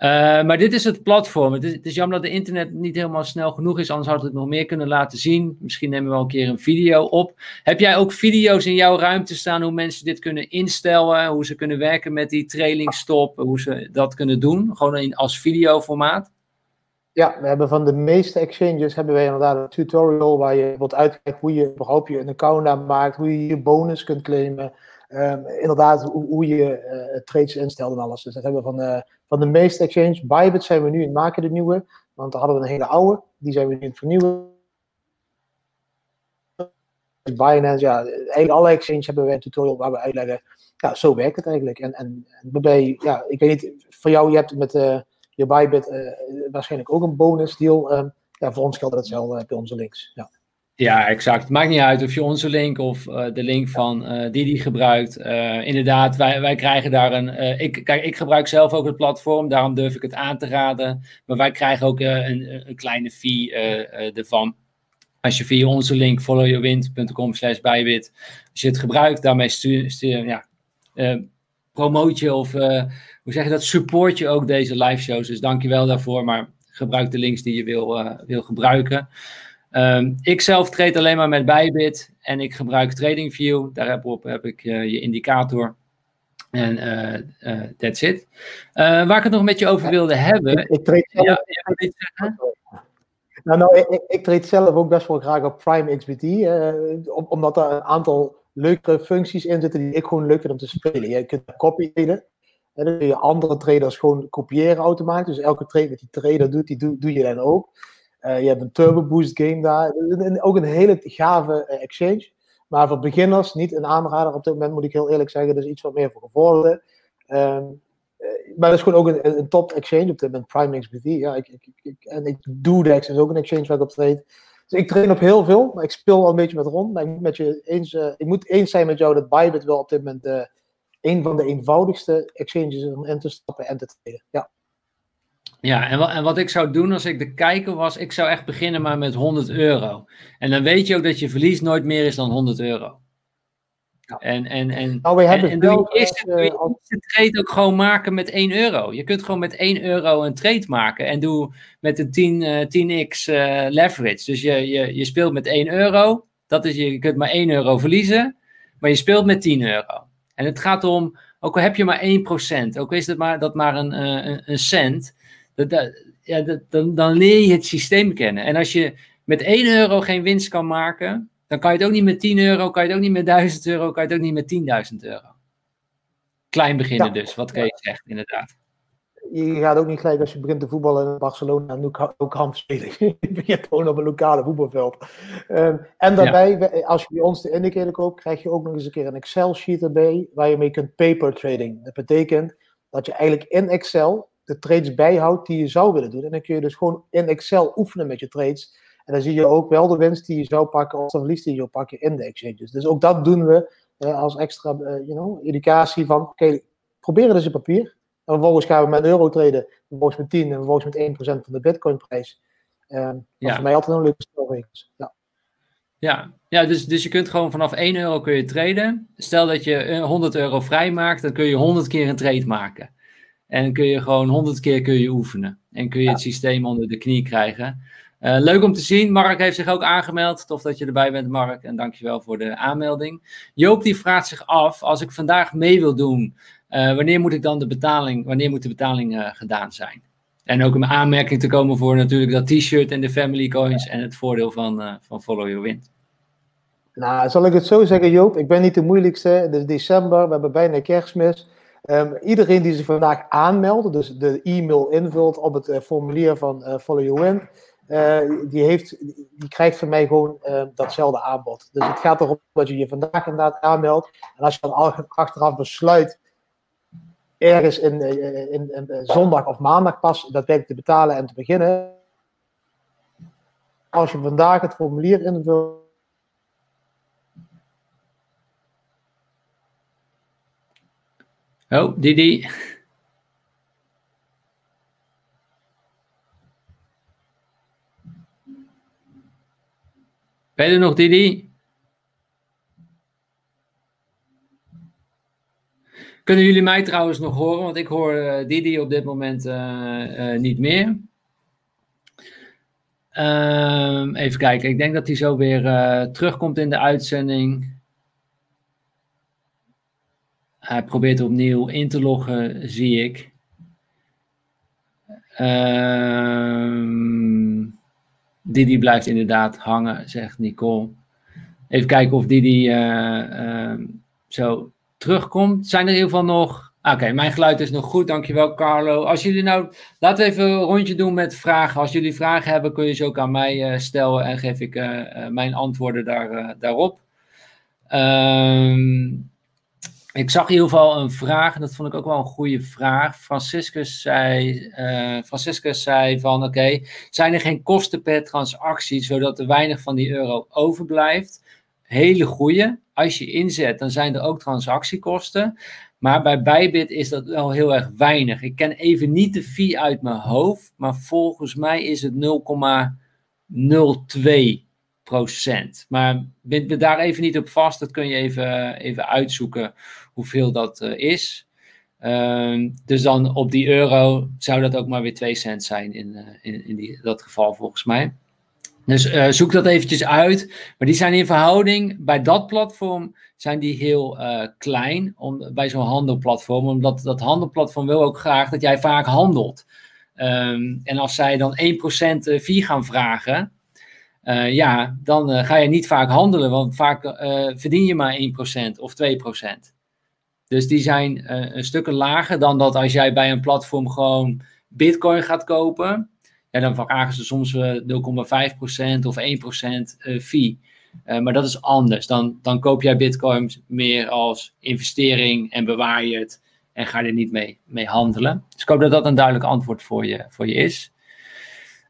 Uh, maar dit is het platform. Het is, het jammer dat de internet niet helemaal snel genoeg is, anders hadden we het nog meer kunnen laten zien. Misschien nemen we wel een keer een video op. Heb jij ook video's in jouw ruimte staan hoe mensen dit kunnen instellen, hoe ze kunnen werken met die trailingstop, hoe ze dat kunnen doen, gewoon in, als videoformaat? Ja, we hebben van de meeste exchanges hebben wij inderdaad een tutorial waar je wat uitkijkt hoe je überhaupt je een account aanmaakt, hoe je je bonus kunt claimen. Um, inderdaad, hoe, je uh, trades instelt en alles. Dus dat hebben we van, uh, van de meeste exchanges. Bybit zijn we nu in het maken, de nieuwe. Want daar hadden we een hele oude. Die zijn we nu in het vernieuwen. Binance, ja, eigenlijk alle exchanges hebben we een tutorial waar we uitleggen. Ja, zo werkt het eigenlijk. En, en, waarbij, ja, ik weet niet, voor jou, je hebt met uh, je Bybit waarschijnlijk ook een bonus deal. Um, ja, voor ons geldt hetzelfde bij onze links. Ja. Ja, exact. Maakt niet uit of je onze link of uh, de link van uh, Didi gebruikt. Uh, inderdaad, wij, wij krijgen daar een. ik, kijk, ik gebruik zelf ook het platform, daarom durf ik het aan te raden. Maar wij krijgen ook een, een, kleine fee ervan. Als je via onze link followyourwind.com slash bijwit, als je het gebruikt, daarmee stuur, stuur ja, promoot je of hoe zeg je dat, support je ook deze live shows. Dus dankjewel daarvoor, maar gebruik de links die je wil, wil gebruiken. Um, ik zelf trade alleen maar met Bybit en ik gebruik TradingView. Daarop heb ik uh, je indicator. En uh, uh, that's it. waar ik het nog met je over wilde hebben. Ik, ik trade zelf, ja, nou, nou, ik, ik trade zelf ook best wel graag op Prime XBT. omdat er een aantal leukere functies in zitten die ik gewoon leuk vind om te spelen. Je kunt copy traden. En dan kun je andere traders gewoon kopiëren automatisch. Dus elke trade wat die trader doet, die doe, doe je dan ook. Uh, je hebt een Turbo Boost game daar. Ook een hele gave uh, exchange. Maar voor beginners niet een aanrader op dit moment, moet ik heel eerlijk zeggen. Dus iets wat meer voor gevorderden. Um, uh, maar dat is gewoon ook een, een top exchange op dit moment, Prime XBT. Ja, ik, ik, ik, en ik Dudex is ook een exchange waar ik op trade. Dus ik train op heel veel, maar ik speel al een beetje met rond. Maar ik moet, met je eens, ik moet eens zijn met jou dat Bybit wel op dit moment een van de eenvoudigste exchanges is om in te stappen en te traden. Ja. Ja, en wat, en wat ik zou doen als ik de kijker was, ik zou echt beginnen maar met 100 euro. En dan weet je ook dat je verlies nooit meer is dan 100 euro. Ja. En, en, en, nou, we hebben en, en je eerste, uh, eerste trade ook gewoon maken met 1 euro. Je kunt gewoon met 1 euro een trade maken. En doe met een 10, uh, 10x uh, leverage. Dus je, je, je speelt met 1 euro. Dat is, je kunt maar 1 euro verliezen. Maar je speelt met 10 euro. En het gaat om, ook al heb je maar 1%. Ook is het maar, dat maar een, een, een cent dat, ja, dat, dan, dan leer je het systeem kennen. En als je met 1 euro geen winst kan maken, dan kan je het ook niet met 10 euro, kan je het ook niet met 1000 euro, kan je het ook niet met 10.000 euro. Klein beginnen dus, wat kan je zegt, inderdaad. Je gaat ook niet gelijk als je begint te voetballen in Barcelona en ook kamp spelen. *laughs* je begint gewoon op een lokale voetbalveld. Um, en daarbij, ja. als je bij ons de indicator koopt, krijg je ook nog eens een keer een Excel-sheet erbij waar je mee kunt paper trading. Dat betekent dat je eigenlijk in Excel de trades bijhoudt die je zou willen doen. En dan kun je dus gewoon in Excel oefenen met je trades. En dan zie je ook wel de winst die je zou pakken of de verlies die je zou pakken in de exchanges. Dus ook dat doen we uh, als extra uh, you know, educatie van, oké, okay, probeer het eens in papier. En vervolgens gaan we met euro traden, vervolgens met 10 en vervolgens met 1% van de bitcoin prijs. Um, ja. voor mij altijd een leuke spelregels. Ja. Ja, ja dus, dus je kunt gewoon vanaf 1 euro kun je traden. Stel dat je 100 euro vrijmaakt, dan kun je 100 keer een trade maken. En kun je gewoon honderd keer kun je oefenen. En kun je het systeem onder de knie krijgen. Uh, leuk om te zien. Mark heeft zich ook aangemeld. Tof dat je erbij bent, Mark. En dankjewel voor de aanmelding. Joop die vraagt zich af, als ik vandaag mee wil doen, uh, wanneer moet ik dan de betaling, wanneer moet de betaling uh, gedaan zijn? En ook een aanmerking te komen voor natuurlijk dat t-shirt en de family coins en het voordeel van, van Follow Your Wind. Nou, zal ik het zo zeggen, Joop? Ik ben niet de moeilijkste. Het is december, we hebben bijna kerstmis. Um, iedereen die zich vandaag aanmeldt, dus de e-mail invult op het uh, formulier van uh, Follow Your Wind, uh, die, heeft, die krijgt van mij gewoon datzelfde aanbod. Dus het gaat erom dat je je vandaag inderdaad aanmeldt. En als je dan achteraf besluit ergens in, in, in, zondag of maandag pas daadwerkelijk te betalen en te beginnen. Als je vandaag het formulier invult. Oh, Didi. Ben je er nog, Didi? Kunnen jullie mij trouwens nog horen? Want ik hoor uh, Didi op dit moment uh, uh, niet meer. Ehm, even kijken, ik denk dat hij zo weer terugkomt in de uitzending. Hij probeert opnieuw in te loggen, zie ik. Ehm, Didi blijft inderdaad hangen, zegt Nicole. Even kijken of Didi ehm, zo terugkomt. Zijn er in ieder geval nog. Ah, oké, mijn geluid is nog goed. Dankjewel, Carlo. Als jullie nou. Laten we even een rondje doen met vragen. Als jullie vragen hebben, kun je ze ook aan mij uh, stellen en geef ik uh, uh, mijn antwoorden daar, daarop. Um, ik zag in ieder geval een vraag, en dat vond ik ook wel een goede vraag. Franciscus zei, Franciscus zei van, oké, zijn er geen kosten per transactie, zodat er weinig van die euro overblijft? Hele goede als je inzet, dan zijn er ook transactiekosten. Maar bij Bybit is dat wel heel erg weinig. Ik ken even niet de fee uit mijn hoofd, maar volgens mij is het 0,02 procent. Maar bind me daar even niet op vast. Dat kun je even, even uitzoeken hoeveel dat uh, is. Uh, dus dan op die euro zou dat ook maar weer 2 cent zijn in, uh, in, in die, dat geval volgens mij. Dus uh, zoek dat eventjes uit. Maar die zijn in verhouding bij dat platform zijn die heel klein om, bij zo'n handelplatform. Omdat dat handelplatform wil ook graag dat jij vaak handelt. Um, en als zij dan 1% fee gaan vragen, ja, dan ga je niet vaak handelen. Want vaak verdien je maar 1% of 2%. Dus die zijn een stukken lager dan dat als jij bij een platform gewoon bitcoin gaat kopen ja, dan vragen ze soms 0,5% of 1% fee. Uh, maar dat is anders. Dan, dan koop jij Bitcoin meer als investering en bewaar je het en ga er niet mee, mee handelen. Dus ik hoop dat dat een duidelijk antwoord voor je, voor je is.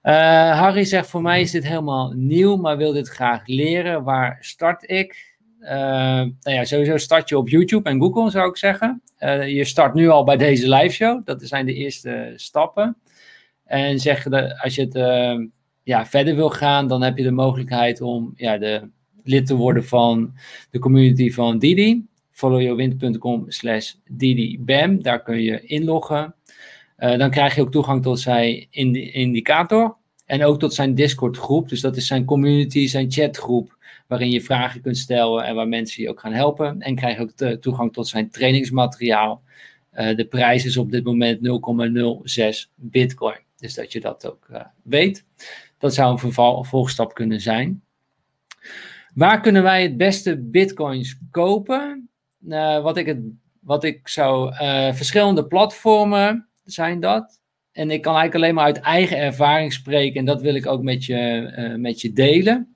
Harry zegt: Voor mij is dit helemaal nieuw, maar wil dit graag leren. Waar start ik? Uh, nou ja, sowieso start je op YouTube en Google, zou ik zeggen. je start nu al bij deze live show. Dat zijn de eerste stappen. En zeggen dat als je het uh, ja, verder wil gaan, dan heb je de mogelijkheid om ja, de lid te worden van de community van Didi. followyourwind.com slash didibam. Daar kun je inloggen. Dan krijg je ook toegang tot zijn indicator. En ook tot zijn Discord groep. Dus dat is zijn community, zijn chatgroep. Waarin je vragen kunt stellen en waar mensen je ook gaan helpen. En krijg je ook toegang tot zijn trainingsmateriaal. Uh, de prijs is op dit moment 0,06 bitcoin. Dus dat je dat ook uh, weet. Dat zou een vervolgstap kunnen zijn. Waar kunnen wij het beste bitcoins kopen? Uh, wat, ik het, wat ik zou. Verschillende platformen zijn dat. En ik kan eigenlijk alleen maar uit eigen ervaring spreken. En dat wil ik ook met je, met je delen.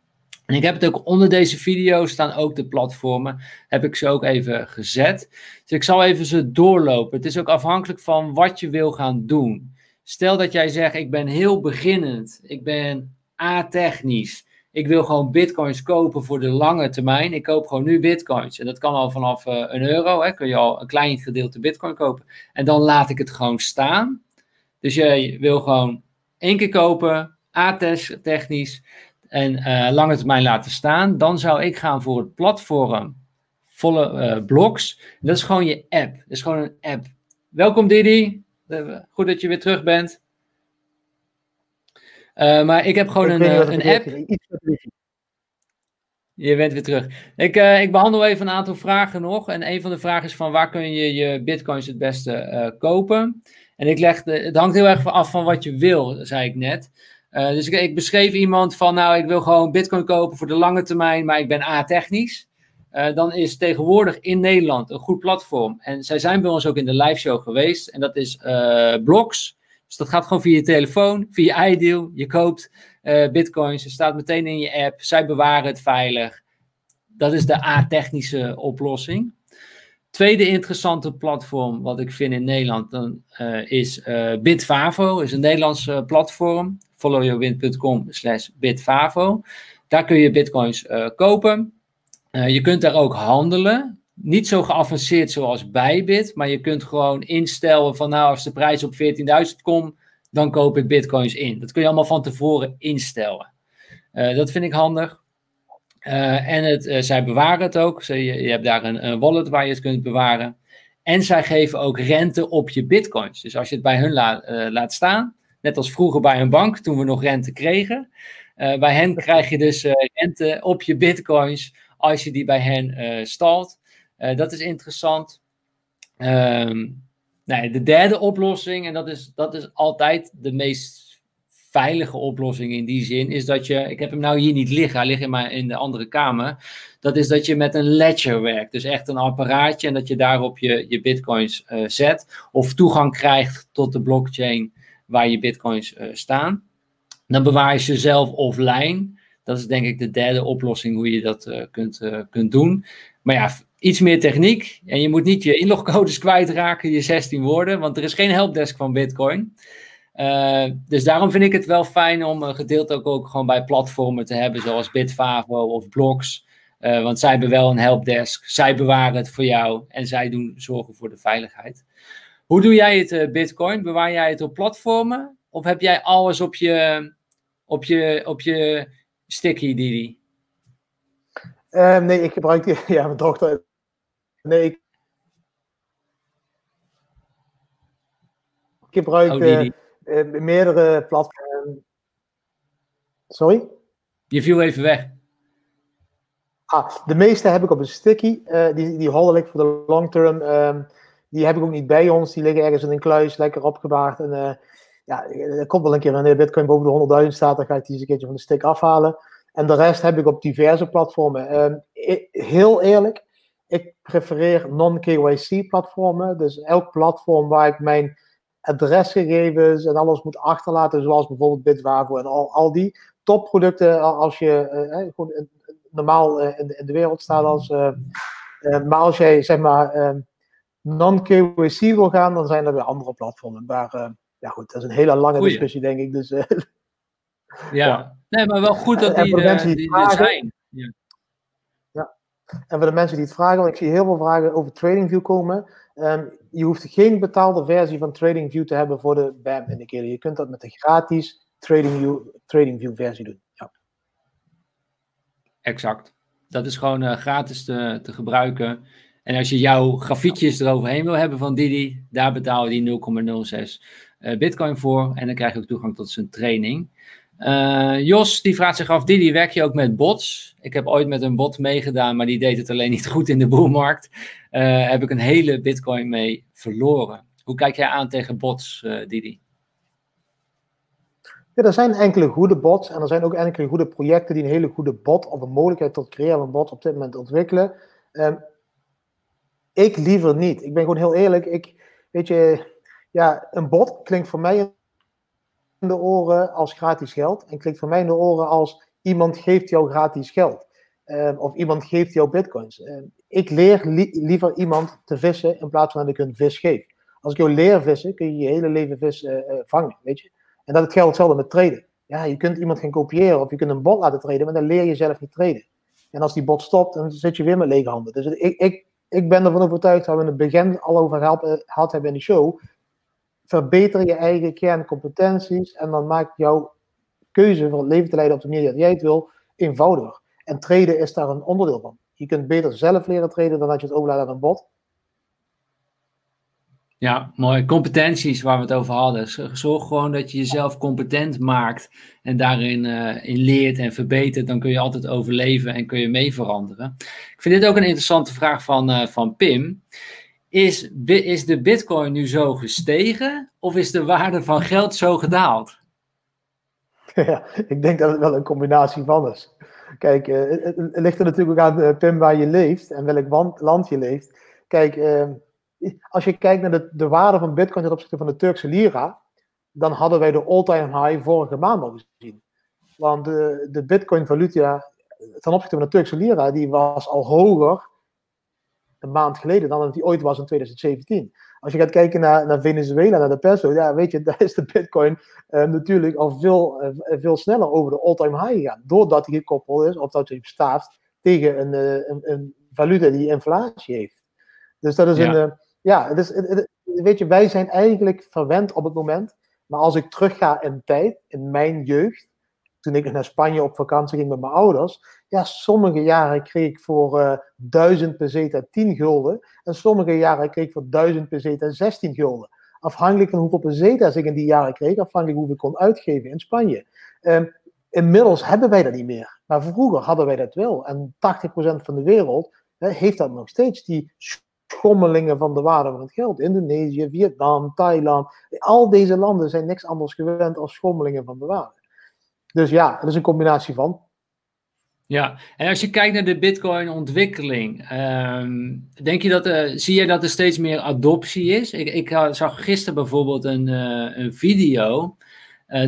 En ik heb het ook onder deze video staan ook de platformen. Heb ik ze ook even gezet. Dus ik zal even ze doorlopen. Het is ook afhankelijk van wat je wil gaan doen. Stel dat jij zegt, ik ben heel beginnend, ik ben a-technisch, ik wil gewoon bitcoins kopen voor de lange termijn. Ik koop gewoon nu bitcoins. En dat kan al vanaf uh, een euro, hè, kun je al een klein gedeelte bitcoin kopen. En dan laat ik het gewoon staan. Dus je wil gewoon één keer kopen, a-technisch, en uh, lange termijn laten staan. Dan zou ik gaan voor het platform volle uh, blocks. Dat is gewoon je app. Dat is gewoon een app. Welkom Didi. Goed dat je weer terug bent. Uh, maar ik heb gewoon ik een, een app. Je bent weer terug. Ik, uh, ik behandel even een aantal vragen nog. En een van de vragen is van waar kun je je bitcoins het beste uh, kopen? En ik leg de, het hangt heel erg af van wat je wil, zei ik net. Uh, dus ik, ik, beschreef iemand van, nou, ik wil gewoon bitcoin kopen voor de lange termijn, maar ik ben a-technisch. dan is tegenwoordig in Nederland een goed platform. En zij zijn bij ons ook in de live show geweest. En dat is Blocks. Dus dat gaat gewoon via je telefoon, via iDeal. Je koopt uh, bitcoins, het staat meteen in je app. Zij bewaren het veilig. Dat is de A-technische oplossing. Tweede interessante platform wat ik vind in Nederland dan, uh, is uh, Bitfavo. is een Nederlands platform. followyourwind.com slash Bitfavo. Daar kun je bitcoins kopen. je kunt daar ook handelen niet zo geavanceerd zoals Bybit, maar je kunt gewoon instellen van nou als de prijs op 14.000 komt, dan koop ik bitcoins in. Dat kun je allemaal van tevoren instellen. Uh, dat vind ik handig. Uh, en het, uh, zij bewaren het ook. je, je, hebt daar een, een, wallet waar je het kunt bewaren. En zij geven ook rente op je bitcoins. Dus als je het bij hun la, laat staan, net als vroeger bij een bank toen we nog rente kregen. bij hen *laughs* krijg je dus rente op je bitcoins als je die bij hen stalt. Dat is interessant. Um, nee, de derde oplossing, en dat is, dat is altijd de meest veilige oplossing in die zin, is dat je, ik heb hem nou hier niet liggen, hij ligt mijn, in de andere kamer, dat is dat je met een ledger werkt. Dus echt een apparaatje en dat je daarop je, je bitcoins uh, zet of toegang krijgt tot de blockchain waar je bitcoins uh, staan. Dan bewaar je ze zelf offline. Dat is denk ik de derde oplossing hoe je dat uh, kunt, kunt doen. Maar ja, iets meer techniek. En je moet niet je inlogcodes kwijtraken, je 16 woorden, want er is geen helpdesk van Bitcoin. Uh, dus daarom vind ik het wel fijn om een gedeelte ook, ook gewoon bij platformen te hebben, zoals Bitfavo of Blocks. Uh, want zij hebben wel een helpdesk, zij bewaren het voor jou en zij doen zorgen voor de veiligheid. Hoe doe jij het, uh, Bitcoin? Bewaar jij het op platformen? Of heb jij alles op je, op je, op je sticky, Didi? nee, ik gebruik die, *laughs* ja, mijn dochter Nee, ik, gebruik oh, uh, meerdere platformen. Sorry? Je viel even weg. Ah, de meeste heb ik op een sticky. Uh, die, die handel ik voor de long term. Um, die heb ik ook niet bij ons. Die liggen ergens in een kluis, lekker opgebaard. En uh, ja, er komt wel een keer wanneer Bitcoin boven de 100.000 staat, dan ga ik die eens een keertje van de stick afhalen. En de rest heb ik op diverse platformen. Um, heel eerlijk, ik prefereer non-KYC platformen. Dus elk platform waar ik mijn adresgegevens en alles moet achterlaten, zoals bijvoorbeeld Bitwavo en al, al die topproducten, als je uh, gewoon normaal uh, in, in, de wereld staat als. Uh, maar als jij zeg maar non-KYC wil gaan, dan zijn er weer andere platformen. Maar ja, goed, dat is een hele lange discussie, denk ik. Dus, ja. *laughs* ja. nee, maar wel goed dat die, die, die, zijn. Ja. En voor de mensen die het vragen, want ik zie heel veel vragen over TradingView komen. Um, je hoeft geen betaalde versie van TradingView te hebben voor de BAM indicator. Je kunt dat met de gratis TradingView, versie doen. Ja. Exact. Dat is gewoon uh, gratis te, gebruiken. En als je jouw grafiekjes eroverheen wil hebben van Didi, daar betaal je die 0,06 uh, Bitcoin voor. En dan krijg je ook toegang tot zijn training. Uh, Jos, die vraagt zich af, Didi, werk je ook met bots? Ik heb ooit met een bot meegedaan, maar die deed het alleen niet *laughs* goed in de boelmarkt. Uh, heb ik een hele bitcoin mee verloren. Hoe kijk jij aan tegen bots, uh, Didi? Ja, er zijn enkele goede bots en er zijn ook enkele goede projecten die een hele goede bot of een mogelijkheid tot creëren van bot op dit moment ontwikkelen. Um, ik liever niet. Ik ben gewoon heel eerlijk. Ik, weet je, ja, een bot klinkt voor mij de oren als gratis geld en klinkt voor mij in de oren als iemand geeft jou gratis geld. Um, of iemand geeft jou bitcoins. Um, ik leer liever iemand te vissen in plaats van dat ik een vis geef. Als ik jou leer vissen, kun je je hele leven vis uh, uh, vangen, weet je. En dat geldt hetzelfde met traden. Ja, je kunt iemand gaan kopiëren of je kunt een bot laten traden, maar dan leer je zelf niet traden. En als die bot stopt, dan zit je weer met lege handen. Dus ik, ik, ik ben ervan overtuigd, waar we in het begin al over gehad hebben in de show, verbeter je eigen kerncompetenties en dan maakt jouw keuze voor het leven te leiden op de manier dat jij het wil eenvoudiger. En traden is daar een onderdeel van. Je kunt beter zelf leren traden dan dat je het overlaat aan een bot. Ja, mooi. Competenties waar we het over hadden. Zorg gewoon dat je jezelf competent maakt en daarin uh, in leert en verbetert. Dan kun je altijd overleven en kun je mee veranderen. Ik vind dit ook een interessante vraag van, uh, van Pim. Is, is de bitcoin nu zo gestegen of is de waarde van geld zo gedaald? *laughs* Ja, ik denk dat het wel een combinatie van is. Kijk, uh, het, ligt er natuurlijk ook aan, Pim, waar je leeft en welk land je leeft. Kijk, ehm, als je kijkt naar de, de waarde van Bitcoin ten opzichte van de Turkse lira, dan hadden wij de all-time high vorige maand al gezien. Want de, de Bitcoin-valuta ten opzichte van de Turkse lira, die was al hoger een maand geleden dan dat die ooit was in 2017. Als je gaat kijken naar, naar Venezuela, naar de peso, ja, weet je, *laughs* daar is de Bitcoin eh, natuurlijk al veel, eh, veel sneller over de all-time high gegaan. Doordat hij gekoppeld is, of dat hij staat tegen een, uh, een, een, valuta die inflatie heeft. Dus dat is een ja, dus, weet je, wij zijn eigenlijk verwend op het moment. Maar als ik terugga in tijd, in mijn jeugd, toen ik naar Spanje op vakantie ging met mijn ouders, ja, sommige jaren kreeg ik voor uh, 1000 peseta 10 gulden. En sommige jaren kreeg ik voor 1000 peseta 16 gulden. Afhankelijk van hoeveel peseta's ik in die jaren kreeg, afhankelijk hoeveel ik kon uitgeven in Spanje. Um, inmiddels hebben wij dat niet meer. Maar vroeger hadden wij dat wel. En 80% van de wereld heeft dat nog steeds. Die schommelingen van de waarde van het geld. Indonesië, Vietnam, Thailand. Al deze landen zijn niks anders gewend als schommelingen van de waarde. Dus ja, het is een combinatie van. Ja, en als je kijkt naar de Bitcoin-ontwikkeling, ehm, denk je dat, uh, zie je dat er steeds meer adoptie is? Ik, ik zag gisteren bijvoorbeeld een, uh, een video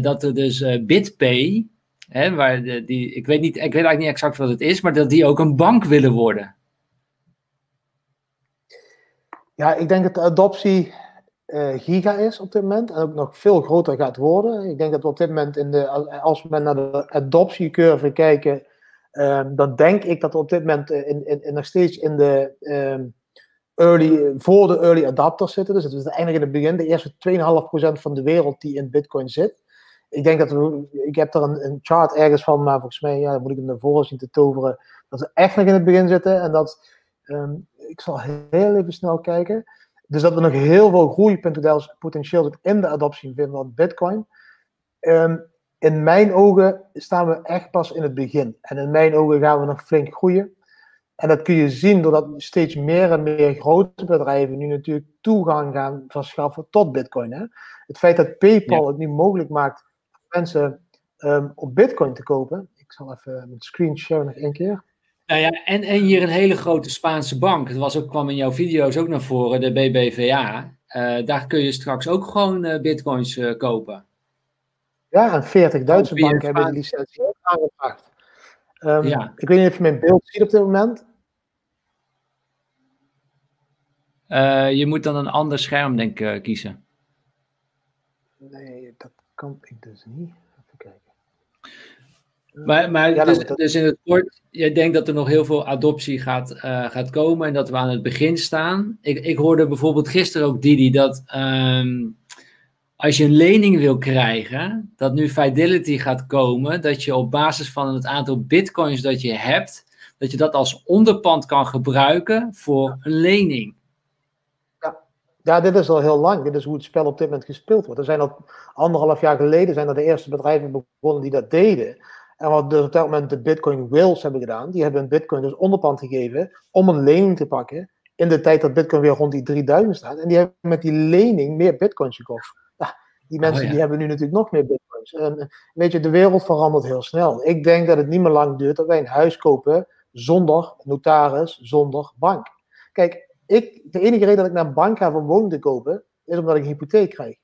dat er dus BitPay, hè, waar de, die, ik, weet niet, ik weet eigenlijk niet exact wat het is, maar dat die ook een bank willen worden. Ja, ik denk dat de adoptie giga is op dit moment en ook nog veel groter gaat worden. Ik denk dat we op dit moment, in de, als we naar de adoptiecurve kijken, um, dan denk ik dat we op dit moment in, in, in nog steeds in de um, early, voor de early adapters zitten. Dus het is eigenlijk in het begin de eerste 2,5% van de wereld die in Bitcoin zit. Ik denk dat ik heb er een, een chart ergens van, maar volgens mij ja, moet ik hem naar voren zien te toveren, dat we echt nog in het begin zitten en dat um, ik zal heel even snel kijken. Dus dat we nog heel veel groeipotentieel zit in de adoptie van Bitcoin. Um, in mijn ogen staan we echt pas in het begin. En in mijn ogen gaan we nog flink groeien. En dat kun je zien doordat steeds meer en meer grote bedrijven nu natuurlijk toegang gaan verschaffen tot Bitcoin. Hè? Het feit dat PayPal het nu mogelijk maakt voor mensen um, op Bitcoin te kopen. Ik zal even mijn screen sharen nog één keer. Nou ja, en, en hier een hele grote Spaanse bank. Dat was ook, kwam in jouw video's ook naar voren, de BBVA. Uh, eh, daar kun je straks ook gewoon uh, bitcoins uh, kopen. Ja, en 40 Duitse banken hebben die licentie aangevraagd. Um, ja. Ik weet niet of je mijn beeld ziet op dit moment. je moet dan een ander scherm, denk ik, kiezen. Nee, dat kan ik dus niet. Maar, maar dus, dus, in het kort, jij denkt dat er nog heel veel adoptie gaat, uh, gaat komen en dat we aan het begin staan. Ik, ik hoorde bijvoorbeeld gisteren ook Didi dat um, als je een lening wil krijgen, dat nu Fidelity gaat komen, dat je op basis van het aantal bitcoins dat je hebt, dat je dat als onderpand kan gebruiken voor een lening. Ja. ja, dit is al heel lang. Dit is hoe het spel op dit moment gespeeld wordt. Er zijn al anderhalf jaar geleden zijn er de eerste bedrijven begonnen die dat deden. En wat dus op dat moment de Bitcoin whales hebben gedaan, die hebben een Bitcoin dus onderpand gegeven om een lening te pakken in de tijd dat Bitcoin weer rond die 3000 staat. En die hebben met die lening meer Bitcoins gekocht. Ja, die mensen oh die hebben nu natuurlijk nog meer Bitcoins. En weet je, de wereld verandert heel snel. Ik denk dat het niet meer lang duurt dat wij een huis kopen zonder notaris, zonder bank. Kijk, ik, de enige reden dat ik naar een bank ga om woning te kopen, is omdat ik een hypotheek krijg.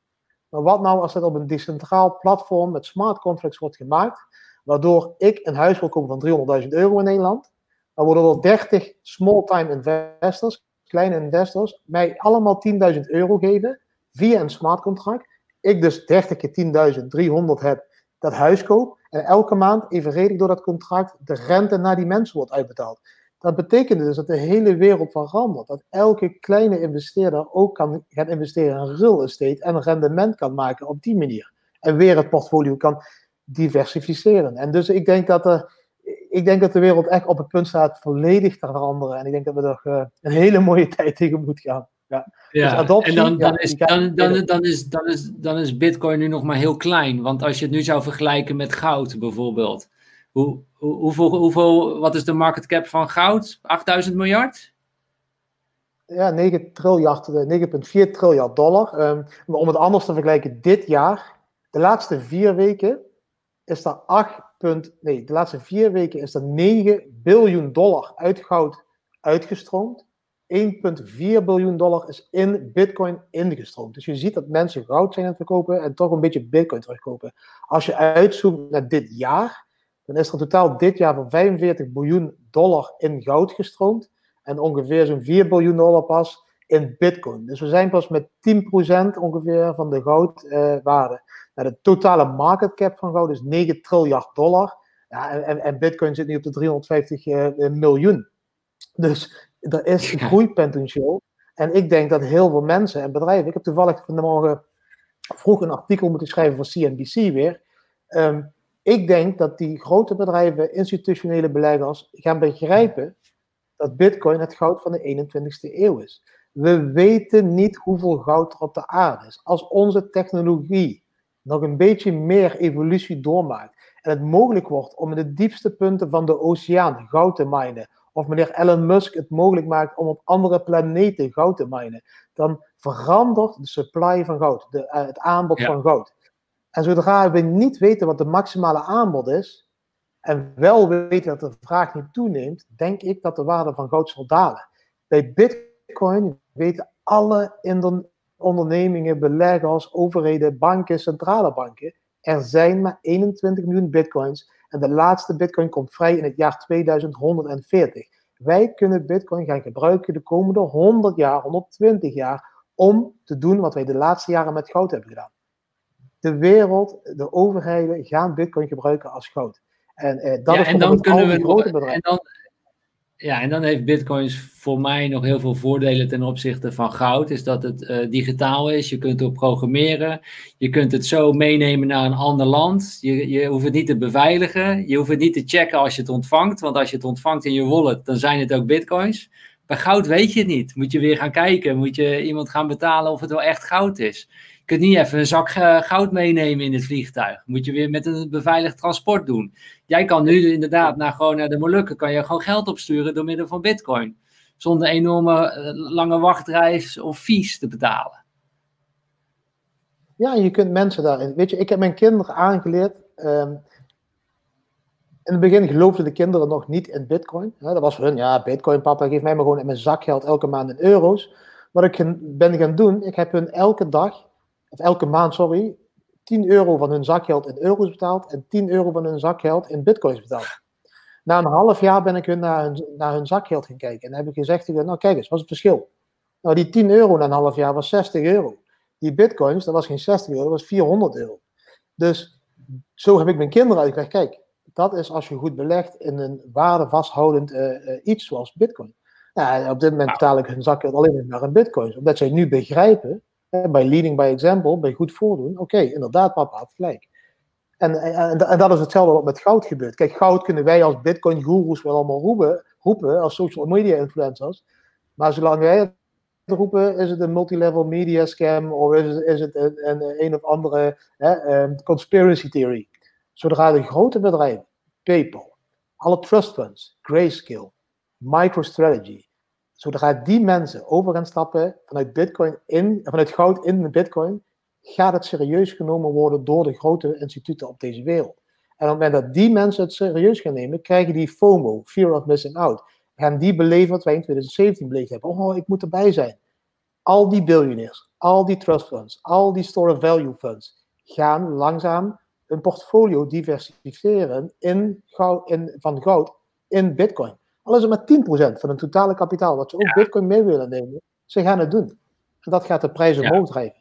Maar wat nou als dat op een decentraal platform met smart contracts wordt gemaakt, waardoor ik een huis wil kopen van 300.000 euro in Nederland, dan worden er 30 small-time investors, kleine investors, mij allemaal 10.000 euro geven via een smart contract. Ik dus 30 keer 10.000, 300 heb, dat huis koop en elke maand evenredig door dat contract de rente naar die mensen wordt uitbetaald. Dat betekent dus dat de hele wereld verandert. Dat elke kleine investeerder ook kan gaan investeren in real estate en rendement kan maken op die manier. En weer het portfolio kan diversificeren. En dus ik denk dat, er, ik denk dat de wereld echt op het punt staat volledig te veranderen. En ik denk dat we er uh, een hele mooie *laughs* tijd tegen moeten gaan. Ja, ja. Dus adoptie, en dan, dan, is, dan, dan, dan, is, dan, is, dan is Bitcoin nu nog maar heel klein. Want als je het nu zou vergelijken met goud bijvoorbeeld. Hoe, hoe, hoeveel, hoeveel, wat is de market cap van goud? 8000 miljard? Ja, 9 triljard, 9,4 triljard dollar. Um, maar om het anders te vergelijken, dit jaar, de laatste vier weken, is er 8. Nee, de laatste vier weken is er 9 biljoen dollar uit goud uitgestroomd. 1,4 biljoen dollar is in bitcoin ingestroomd. Dus je ziet dat mensen goud zijn aan het verkopen en toch een beetje bitcoin terugkopen. Als je uitzoomt naar dit jaar, dan is er totaal dit jaar van 45 biljoen dollar in goud gestroomd. En ongeveer zo'n 4 biljoen dollar pas in bitcoin. Dus we zijn pas met 10% ongeveer van de goudwaarde. De totale market cap van goud is 9 triljard dollar. Ja, en, en bitcoin zit nu op de 350 uh, eh, miljoen. Dus er is groeipotentieel. En ik denk dat heel veel mensen en bedrijven. Ik heb toevallig vanmorgen vroeg een artikel moeten schrijven voor CNBC weer. Um, ik denk dat die grote bedrijven, institutionele beleggers, gaan begrijpen dat Bitcoin het goud van de 21ste eeuw is. We weten niet hoeveel goud er op de aarde is. Als onze technologie nog een beetje meer evolutie doormaakt en het mogelijk wordt om in de diepste punten van de oceaan goud te minen, of meneer Elon Musk het mogelijk maakt om op andere planeten goud te minen, dan verandert de supply van goud, de, eh, het aanbod van goud. En zodra we niet weten wat de maximale aanbod is, en wel weten dat de vraag niet toeneemt, denk ik dat de waarde van goud zal dalen. Bij Bitcoin weten alle ondernemingen, beleggers, overheden, banken, centrale banken, er zijn maar 21 miljoen Bitcoins en de laatste Bitcoin komt vrij in het jaar 2140. Wij kunnen Bitcoin gaan gebruiken de komende 100 jaar, 120 jaar, om te doen wat wij de laatste jaren met goud hebben gedaan. De wereld, de overheden gaan Bitcoin gebruiken als goud. En eh, dat ja, is en dan kunnen we grote bedrijven. En dan, ja, en dan heeft Bitcoins voor mij nog heel veel voordelen ten opzichte van goud. Is dat het uh, digitaal is, je kunt erop programmeren, je kunt het zo meenemen naar een ander land. Je, je hoeft het niet te beveiligen, je hoeft het niet te checken als je het ontvangt. Want als je het ontvangt in je wallet, dan zijn het ook Bitcoins. Bij goud weet je het niet. Moet je weer gaan kijken, moet je iemand gaan betalen of het wel echt goud is kunt niet even een zak eh, goud meenemen in het vliegtuig. Moet je weer met een beveiligd transport doen. Jij kan nu inderdaad naar, gewoon naar de Molukken, kan je gewoon geld opsturen door middel van bitcoin. Zonder enorme eh, lange wachtreis of fees te betalen. Ja, je kunt mensen daarin. Weet je, ik heb mijn kinderen aangeleerd. Ehm, in het begin geloofden de kinderen nog niet in bitcoin. dat was voor hun, ja, bitcoin papa, geef mij maar gewoon in mijn zakgeld elke maand in euro's. Wat ik ben gaan doen, ik heb hun elke dag of elke maand, sorry, 10 euro van hun zakgeld in euro's betaald en 10 euro van hun zakgeld in bitcoins betaald. Na een half jaar ben ik hun naar, hun naar hun zakgeld gaan kijken en heb ik gezegd nou kijk eens, wat is het verschil? Nou, die 10 euro na een half jaar was 60 euro. Die bitcoins, dat was geen 60 euro, dat was 400 euro. Dus zo heb ik mijn kinderen uitgelegd, kijk, dat is als je goed belegt in een waardevasthoudend uh, iets zoals bitcoin. Ja, op dit moment betaal ik hun zakgeld alleen maar in bitcoins, omdat zij nu begrijpen bij leading by example, bij goed voordoen. Oké, inderdaad, papa had gelijk. En, en, dat is hetzelfde wat met goud gebeurt. Kijk, goud kunnen wij als Bitcoin-goeroes wel allemaal roepen, roepen, als social media influencers. Maar zolang wij het roepen, is het een multilevel media scam of is het, is het een, een, of andere hè, um, conspiracy theory. Zodra de grote bedrijven, PayPal, alle trust funds, Grayscale, MicroStrategy, Zodra die mensen over gaan stappen vanuit, Bitcoin in, vanuit goud in de Bitcoin, gaat het serieus genomen worden door de grote instituten op deze wereld. En op het moment dat die mensen het serieus gaan nemen, krijgen die FOMO, Fear of Missing Out. Gaan die beleven wat wij in 2017 beleefd hebben. Oh, ik moet erbij zijn. Al die billionaires, al die trust funds, al die store of value funds gaan langzaam hun portfolio diversificeren in goud, in, van goud in bitcoin. Al is het maar 10% van hun totale kapitaal, wat ze ook Bitcoin mee willen nemen, ze gaan het doen. En dat gaat de prijzen omhoog drijven.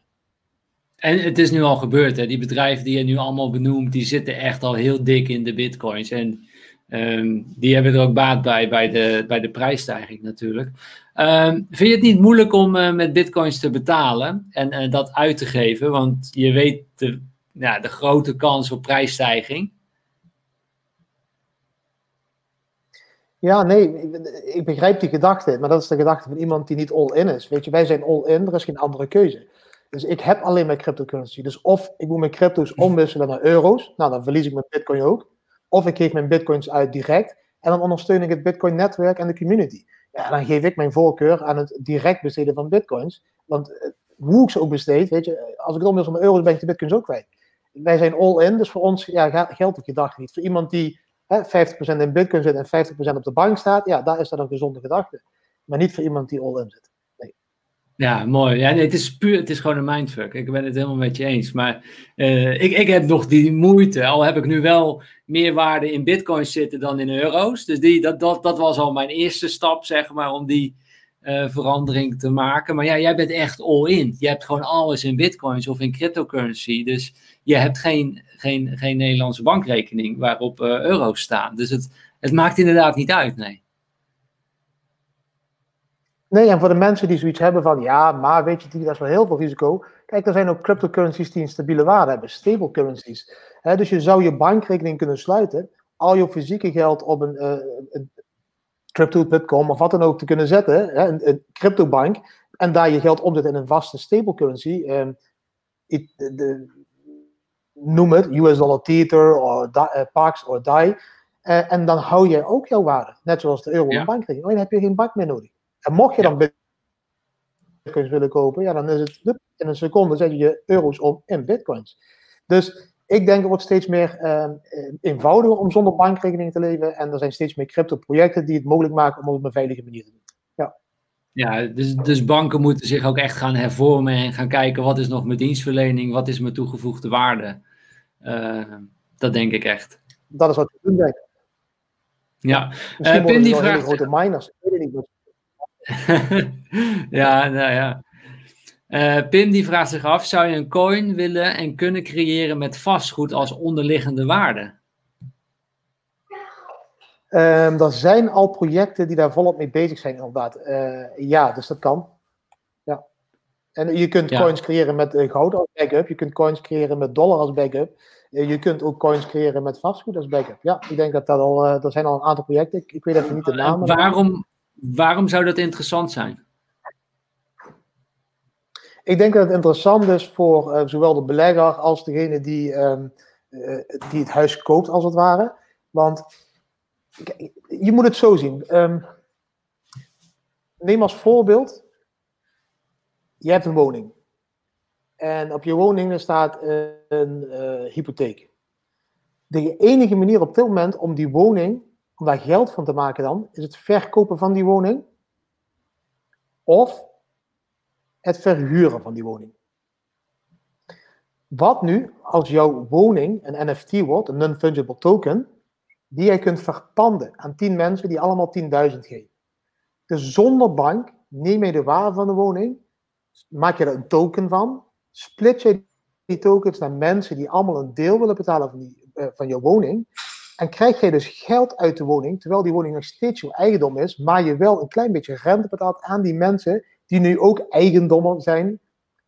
En het is nu al gebeurd, hè? die bedrijven die je nu allemaal benoemt, die zitten echt al heel dik in de bitcoins. En um, die hebben er ook baat bij, bij de, bij de prijsstijging natuurlijk. Um, vind je het niet moeilijk om uh, met bitcoins te betalen en uh, dat uit te geven? Want je weet de, ja, de grote kans op prijsstijging. Ja, nee, ik begrijp die gedachte, maar dat is de gedachte van iemand die niet all-in is. Weet je, wij zijn all-in, er is geen andere keuze. Dus ik heb alleen mijn cryptocurrency. Dus of ik moet mijn crypto's omwisselen naar euro's, nou dan verlies ik mijn bitcoin ook. Of ik geef mijn bitcoins uit direct en dan ondersteun ik het bitcoin-netwerk en de community. Ja, dan geef ik mijn voorkeur aan het direct besteden van bitcoins. Want eh, hoe ik ze ook besteed, weet je, als ik het omwissel naar euro's, ben ik de bitcoins ook kwijt. Wij zijn all-in, dus voor ons ja, geldt die gedachte niet. Voor iemand die hè, 50% in bitcoin zit en 50% op de bank staat, ja, daar is dat een gezonde gedachte. Maar niet voor iemand die all-in zit. Ja, mooi. Ja, nee, het is puur, het is gewoon een mindfuck. Ik ben het helemaal met je eens. Maar uh, ik, ik heb nog die moeite. Al heb ik nu wel meer waarde in bitcoins zitten dan in euro's. Dus die, dat, dat, dat was al mijn eerste stap, zeg maar, om die uh, verandering te maken. Maar ja, jij bent echt all in. Je hebt gewoon alles in bitcoins of in cryptocurrency. Dus je hebt geen, geen, geen Nederlandse bankrekening waarop uh, euro's staan. Dus het, het maakt inderdaad niet uit, nee. Nee, en voor de mensen die zoiets hebben van, ja, maar weet je, dat is wel heel veel risico. Kijk, er zijn ook cryptocurrencies die een stabiele waarde hebben, stable currencies. dus je zou je bankrekening kunnen sluiten, al je fysieke geld op een, uh, of wat dan ook te kunnen zetten, een, een cryptobank, en daar je geld omzetten in een vaste stable currency. Um, de, noem het, US dollar Tether, of Pax of DAI. En dan hou je ook jouw waarde, net zoals de euro ja. bankrekening. Alleen heb je geen bank meer nodig. En mocht je dan bitcoins willen kopen, ja, dan is het in een seconde zet je je euro's om in bitcoins. Dus ik denk het wordt steeds meer uh, eenvoudiger om zonder bankrekening te leven. En er zijn steeds meer crypto-projecten die het mogelijk maken om het op een veilige manier te doen. Ja, ja dus, dus banken moeten zich ook echt gaan hervormen en gaan kijken wat is nog mijn dienstverlening, wat is mijn toegevoegde waarde. Uh, dat denk ik echt. Dat is wat we doen, denk Ja, Misschien uh, Pim die vraagt... grote miners. Ik weet het niet. *laughs* ja, nou ja. Uh, Pim die vraagt zich af: zou je een coin willen en kunnen creëren met vastgoed als onderliggende waarde? Um, er zijn al projecten die daar volop mee bezig zijn, inderdaad. Uh, ja, dus dat kan. En je kunt coins creëren met uh, goud als backup. Je kunt coins creëren met dollar als backup. je kunt ook coins creëren met vastgoed als backup. Ja, ik denk dat dat al. er zijn al een aantal projecten. Ik, ik weet even niet de namen. Waarom, Waarom zou dat interessant zijn? Ik denk dat het interessant is voor uh, zowel de belegger als degene die, uh, die het huis koopt, als het ware. Want je moet het zo zien. Um, neem als voorbeeld, je hebt een woning. En op je woning staat een hypotheek. De enige manier op dit moment om die woning om daar geld van te maken dan, is het verkopen van die woning of het verhuren van die woning. Wat nu als jouw woning een NFT wordt, een non-fungible token, die jij kunt verpanden aan 10 mensen die allemaal 10.000 geven. Dus zonder bank neem je de waarde van de woning, maak je er een token van, split je die tokens naar mensen die allemaal een deel willen betalen van, die, uh, van jouw woning. En krijg je dus geld uit de woning, terwijl die woning nog steeds jouw eigendom is, maar je wel een klein beetje rente betaalt aan die mensen die nu ook eigendommen zijn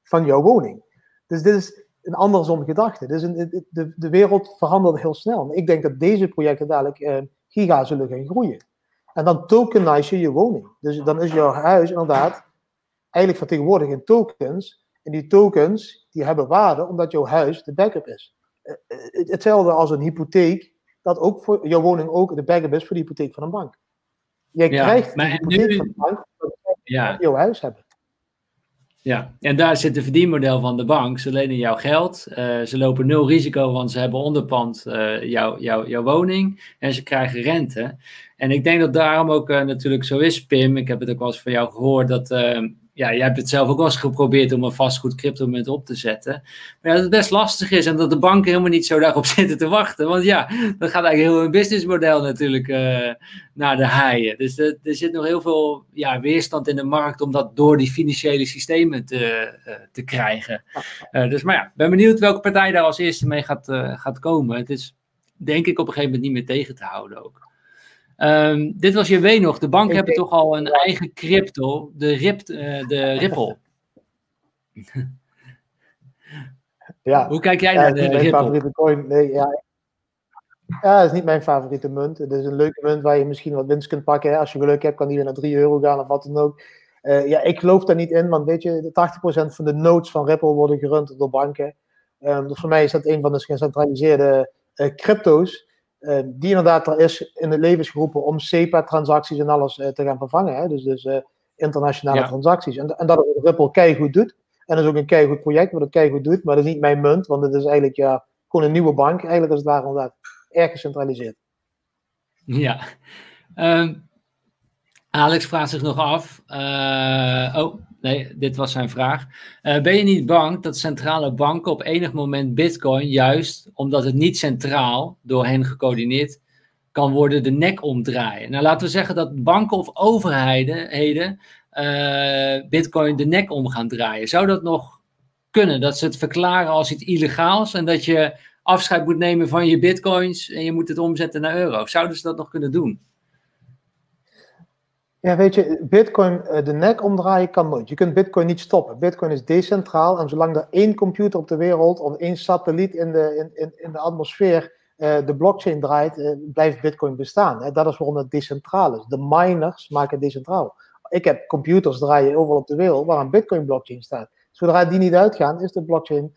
van jouw woning. Dus dit is een andersom gedachte. Dus een, de, de wereld verandert heel snel. Ik denk dat deze projecten dadelijk eh, giga zullen gaan groeien. En dan tokenize je je woning. Dus dan is jouw huis inderdaad eigenlijk vertegenwoordigd in tokens. En die tokens die hebben waarde omdat jouw huis de backup is. Uh, hetzelfde als een hypotheek dat ook voor jouw woning ook de backup is voor de hypotheek van een bank. Jij krijgt de hypotheek nu, van de bank ja. jouw huis hebben. Ja, en daar zit het verdienmodel van de bank. Ze lenen jouw geld, uh, ze lopen nul risico, want ze hebben onderpand uh, jouw, jouw, jouw woning en ze krijgen rente. En ik denk dat daarom ook uh, natuurlijk zo is, Pim. Ik heb het ook wel eens van jou gehoord dat ja, jij hebt het zelf ook wel eens geprobeerd om een vastgoed cryptomunt op te zetten. Maar dat het best lastig is en dat de banken helemaal niet zo daarop *laughs* zitten te wachten. Want ja, dat gaat eigenlijk heel een businessmodel natuurlijk uh, naar de haaien. Dus er, zit nog heel veel ja, weerstand in de markt om dat door die financiële systemen te, uh, te krijgen. Uh, dus maar ja, ben benieuwd welke partij daar als eerste mee gaat, gaat komen. Het is denk ik op een gegeven moment niet meer tegen te houden ook. Um, dit was je W nog. De banken hebben toch al een eigen crypto, de, Rip, uh, de Ripple. *laughs* ja. Hoe kijk jij naar de Ripple? Coin. Nee, ja. Ja, het is niet mijn favoriete munt. Het is een leuke munt waar je misschien wat winst kunt pakken. Hè. Als je geluk hebt, kan die weer naar 3 euro gaan of wat dan ook. Uh, ja, ik geloof daar niet in, want weet je, 80% van de nodes van Ripple worden gerund door banken. Um, dus voor mij is dat een van de gecentraliseerde uh, crypto's. Uh, die inderdaad er is in het leven geroepen om SEPA-transacties en alles te gaan vervangen. Hè. Dus, dus internationale ja. transacties. En, en dat Ripple keihard doet. En dat is ook een keihard project wat het keihard doet. Maar dat is niet mijn munt, want het is eigenlijk ja, gewoon een nieuwe bank. Eigenlijk als het ware inderdaad erg gecentraliseerd. Ja. Um, Alex vraagt zich nog af. Uh, oh, nee, dit was zijn vraag. Uh, ben je niet bang dat centrale banken op enig moment Bitcoin, juist omdat het niet centraal door hen gecoördineerd kan worden, de nek omdraaien? Nou, laten we zeggen dat banken of overheden uh, Bitcoin de nek om gaan draaien. Zou dat nog kunnen? Dat ze het verklaren als iets illegaals en dat je afscheid moet nemen van je Bitcoins en je moet het omzetten naar euro? Zouden ze dat nog kunnen doen? Ja, weet je, Bitcoin eh, de nek omdraaien kan nooit. Je kunt Bitcoin niet stoppen. Bitcoin is decentraal en zolang er één computer op de wereld of één satelliet in de, in, in, in de atmosfeer uh, de blockchain draait, uh, blijft Bitcoin bestaan. Hè? Dat is waarom het decentraal is. De miners maken het decentraal. Ik heb computers draaien overal op de wereld waar een Bitcoin blockchain staat. Zodra die niet uitgaan, is de blockchain,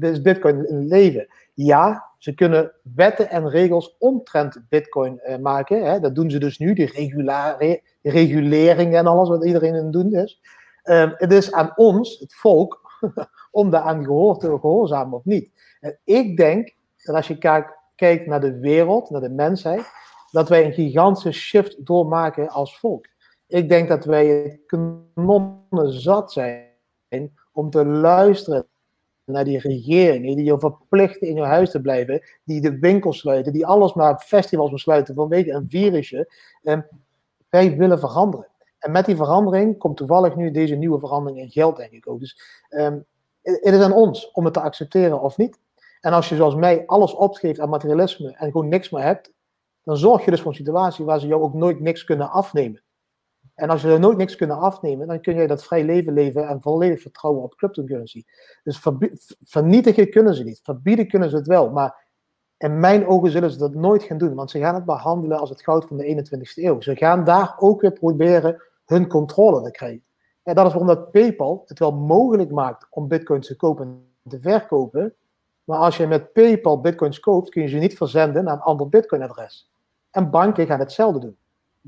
is Bitcoin in leven. Ja, ze kunnen wetten en regels omtrent Bitcoin maken. Hè? Dat doen ze dus nu, die regulare regulering en alles wat iedereen aan het doen is. Um, het is aan ons, het volk, *laughs* om daaraan gehoor te gehoorzamen of niet. En ik denk dat als je kijkt naar de wereld, naar de mensheid, dat wij een gigantische shift doormaken als volk. Ik denk dat wij het kanonnen zat zijn om te luisteren naar die regeringen die je verplichten in je huis te blijven, die de winkels sluiten, die alles maar festivals besluiten vanwege een virusje. Um, wij willen veranderen. En met die verandering komt toevallig nu deze nieuwe verandering in geld, denk ik ook. Dus het is aan ons om het te accepteren of niet. En als je zoals mij alles opgeeft aan materialisme en gewoon niks meer hebt, dan zorg je dus voor een situatie waar ze jou ook nooit niks kunnen afnemen. En als je er nooit niks kunnen afnemen, dan kun jij dat vrij leven leven en volledig vertrouwen op cryptocurrency. Dus vernietigen kunnen ze niet, verbieden kunnen ze het wel, maar in mijn ogen zullen ze dat nooit gaan doen, want ze gaan het behandelen als het goud van de 21ste eeuw. Ze gaan daar ook weer proberen hun controle te krijgen. En dat is waarom dat PayPal het wel mogelijk maakt om bitcoins te kopen en te verkopen. Maar als je met PayPal bitcoins koopt, kun je ze niet verzenden naar een ander bitcoin-adres. En banken gaan hetzelfde doen.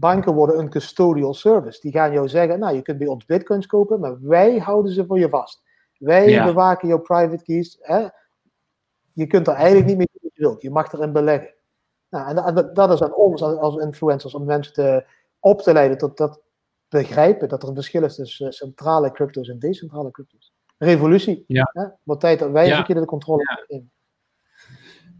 Banken worden een custodial service. Die gaan jou zeggen, nou, je kunt bij ons bitcoins kopen, maar wij houden ze voor je vast. Wij bewaken jouw private keys. Hè? Je kunt er eigenlijk niet mee wilt. Je mag erin beleggen. Nou, en dat, is aan ons als, influencers om mensen te, op te leiden tot dat begrijpen dat er een verschil is tussen centrale crypto's en decentrale crypto's. Revolutie. Ja. Hè? Wat tijd dat wij ja. een keer de controle ja. in.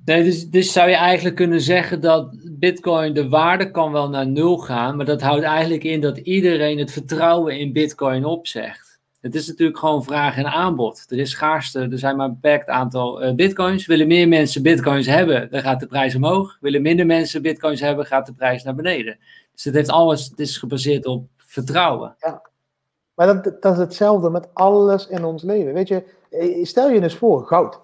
Dus, dus zou je eigenlijk kunnen zeggen dat Bitcoin de waarde kan wel naar nul gaan, maar dat houdt eigenlijk in dat iedereen het vertrouwen in Bitcoin opzegt. Het is natuurlijk gewoon vraag en aanbod. Er is schaarste, er zijn maar een beperkt aantal uh, bitcoins. Willen meer mensen bitcoins hebben, dan gaat de prijs omhoog. Willen minder mensen bitcoins hebben, gaat de prijs naar beneden. Dus het, heeft alles, het is gebaseerd op vertrouwen. Ja. Maar dat, dat is hetzelfde met alles in ons leven. Weet je, eh, stel je eens voor, goud.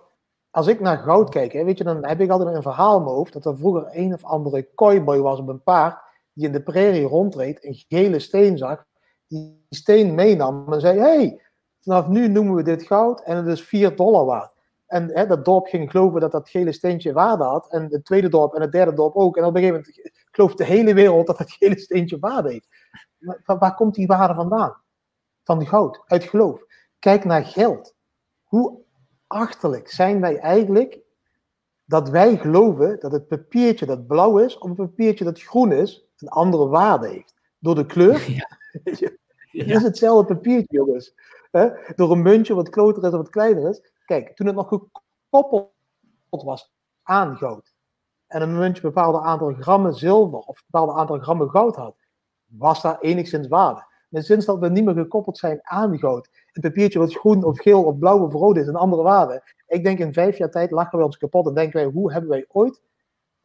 Als ik naar goud kijk, hè, weet je, dan heb ik altijd een verhaal in mijn hoofd dat er vroeger een of andere cowboy was op een paard die in de prairie rondreed, een gele steen zag die steen meenam en zei: hey, vanaf nu noemen we dit goud en het is 4 dollar waard. En hè, dat dorp ging geloven dat dat gele steentje waarde had. En het tweede dorp en het derde dorp ook. En op een gegeven moment *laughs* gelooft de hele wereld dat het gele steentje waarde heeft. Maar waar komt die waarde vandaan? Van goud, uit geloof. Kijk naar geld. Hoe achterlijk zijn wij eigenlijk dat wij geloven dat het papiertje dat blauw is, of een papiertje dat groen is, een andere waarde heeft. Door de kleur *laughs* *laughs* ja. Het is hetzelfde papiertje, jongens. Door een muntje wat groter is of wat kleiner is. Kijk, toen het nog gekoppeld was aan goud. En een muntje een bepaald aantal grammen zilver of een bepaald aantal grammen goud had. Was daar enigszins waarde. Maar sinds dat we niet meer gekoppeld zijn aan goud. Een papiertje wat groen of geel of blauw of rood is, een andere waarde. Ik denk in vijf jaar tijd lachen we ons kapot en denken wij, hoe hebben wij ooit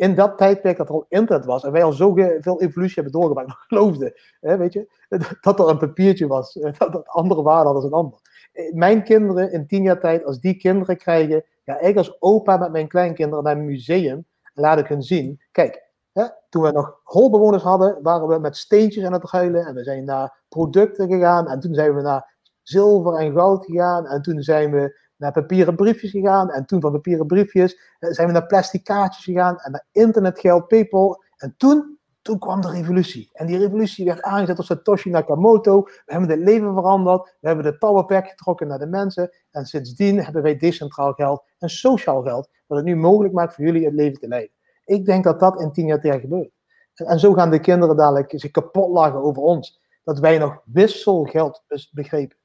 in dat tijdperk dat er al internet was en wij al zoveel evolutie hebben doorgemaakt, *laughs* nog geloofden, hè, weet je, *laughs* dat er een papiertje was, *laughs* dat het andere waarde had dan een ander. Eh, mijn kinderen in tien jaar tijd, als die kinderen krijgen, ja, ik als opa met mijn kleinkinderen naar een museum laat ik hun zien, kijk, hè, toen we nog holbewoners hadden, waren we met steentjes aan het ruilen en we zijn naar producten gegaan en toen zijn we naar zilver en goud gegaan en toen zijn we naar papieren briefjes gegaan en toen van papieren briefjes zijn we naar plastic kaartjes gegaan en naar internetgeld, PayPal en toen toen kwam de revolutie. En die revolutie werd aangezet door Satoshi Nakamoto. We hebben het leven veranderd. We hebben de powerpack getrokken naar de mensen. En sindsdien hebben wij decentraal geld en sociaal geld. Wat het nu mogelijk maakt voor jullie het leven te leiden. Ik denk dat dat in tien jaar tegen gebeurt. En, en zo gaan de kinderen dadelijk zich kapot lachen over ons. Dat wij nog wisselgeld begrepen.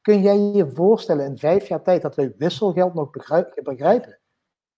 Kun jij je voorstellen in vijf jaar tijd dat wij wisselgeld nog begrijpen?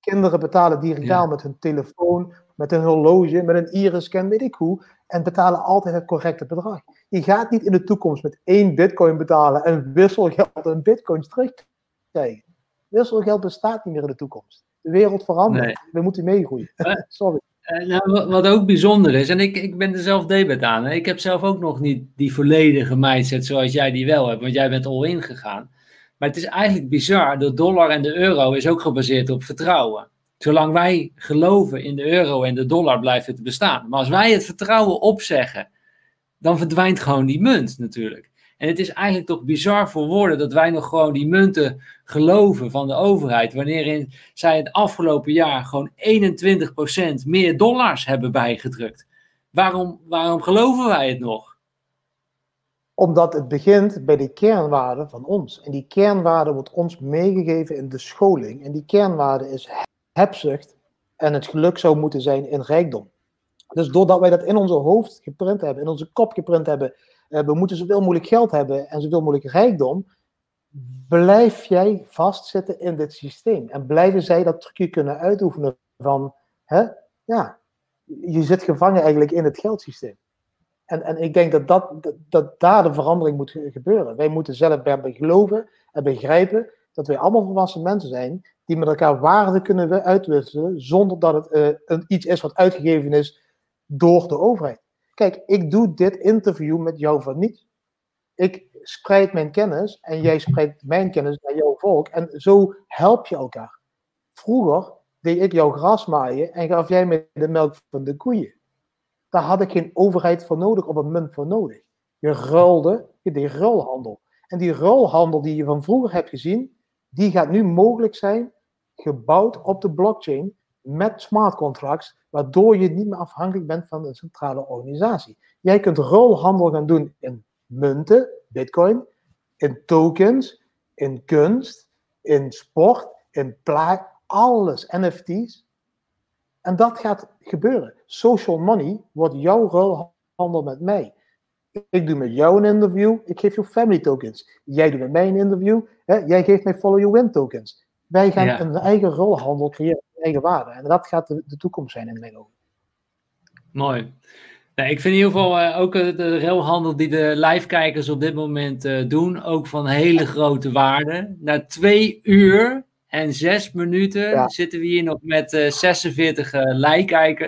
Kinderen betalen digitaal ja. met hun telefoon, met een horloge, met een iris-scan, weet ik hoe, en betalen altijd het correcte bedrag. Je gaat niet in de toekomst met één bitcoin betalen en wisselgeld en bitcoins terugkrijgen. Wisselgeld bestaat niet meer in de toekomst. De wereld verandert. We moeten meegroeien. *laughs* Sorry. Uh, nou, wat ook bijzonder is, en ik, ik ben er zelf debet aan. Hè? Ik heb zelf ook nog niet die volledige mindset zoals jij die wel hebt, want jij bent all in gegaan. Maar het is eigenlijk bizar, de dollar en de euro is ook gebaseerd op vertrouwen. Zolang wij geloven in de euro en de dollar blijft het bestaan. Maar als wij het vertrouwen opzeggen, dan verdwijnt gewoon die munt natuurlijk. En het is eigenlijk toch bizar voor woorden dat wij nog gewoon die munten geloven van de overheid. Wanneer zij het afgelopen jaar gewoon 21% meer dollars hebben bijgedrukt. Waarom, waarom geloven wij het nog? Omdat het begint bij de kernwaarde van ons. En die kernwaarde wordt ons meegegeven in de scholing. En die kernwaarde is hebzucht en het geluk zou moeten zijn in rijkdom. Dus doordat wij dat in onze hoofd geprint hebben, in onze kop geprint hebben, we moeten zoveel mogelijk geld hebben en zoveel mogelijk rijkdom, blijf jij vastzitten in dit systeem. En blijven zij dat trucje kunnen uitoefenen van, hè, ja, je zit gevangen eigenlijk in het geldsysteem. En, en ik denk dat, dat, dat, daar de verandering moet gebeuren. Wij moeten zelf bij geloven en begrijpen dat wij allemaal volwassen mensen zijn die met elkaar waarde kunnen uitwisselen zonder dat het uh, een, iets is wat uitgegeven is door de overheid. Kijk, ik doe dit interview met jou voor niets. Ik spreid mijn kennis en jij spreidt mijn kennis naar jouw volk en zo help je elkaar. Vroeger deed ik jouw gras maaien en gaf jij me de melk van de koeien. Daar had ik geen overheid voor nodig of een munt voor nodig. Je ruilde, je deed ruilhandel. En die ruilhandel die je van vroeger hebt gezien, die gaat nu mogelijk zijn gebouwd op de blockchain met smart contracts, waardoor je niet meer afhankelijk bent van een centrale organisatie. Jij kunt rolhandel gaan doen in munten, bitcoin, in tokens, in kunst, in sport, in plaat, alles, NFT's. En dat gaat gebeuren. Social money wordt jouw ruilhandel met mij. Ik doe met jou een interview, ik geef jou family tokens. Jij doet met mij een interview, hè? jij geeft mij follow your win tokens. Wij gaan een eigen rolhandel creëren, eigen waarde. En dat gaat de, de toekomst zijn in mijn ogen. Mooi. Nou, ik vind in ieder geval uh, ook uh, de rolhandel die de live-kijkers op dit moment uh, doen, ook van hele grote waarde. Na twee uur en zes minuten ja. zitten we hier nog met 46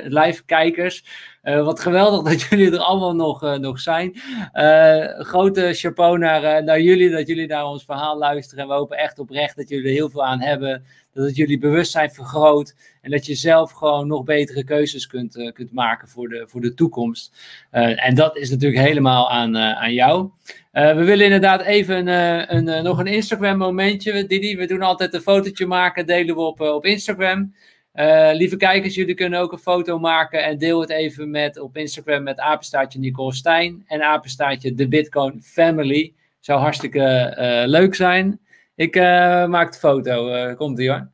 live-kijkers. Uh, wat geweldig *laughs* dat jullie er allemaal nog, uh, nog zijn. Uh, grote chapeau naar, naar jullie, dat jullie naar ons verhaal luisteren. En we hopen echt oprecht dat jullie er heel veel aan hebben. Dat het jullie bewustzijn vergroot. En dat je zelf gewoon nog betere keuzes kunt, kunt maken voor de, voor de toekomst. en dat is natuurlijk helemaal aan, aan jou. we willen inderdaad even een, een, nog een Instagram momentje. Didi, we doen altijd een fotootje maken, delen we op, op Instagram. Uh, lieve kijkers, jullie kunnen ook een foto maken en deel het even met, op Instagram met apenstaartje Nicole Stijn en apenstaartje de Bitcoin Family. Zou hartstikke uh, leuk zijn. Ik uh, maak de foto. komt ie hoor.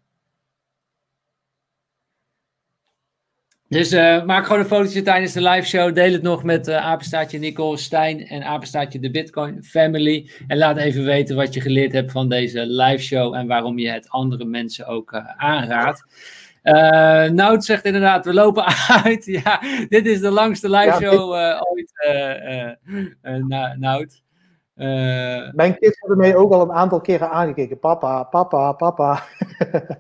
Dus maak gewoon een fotootje tijdens de live show. Deel het nog met apenstaartje Nicole Stijn en apenstaartje de Bitcoin Family. En laat even weten wat je geleerd hebt van deze live show en waarom je het andere mensen ook aanraadt. Uh, Nout zegt inderdaad, we lopen *laughs* uit. ja, dit is de langste live show uh, ooit, uh, Nout. Mijn kids hebben mij ook al een aantal keren aangekeken. Papa, papa, papa. *laughs*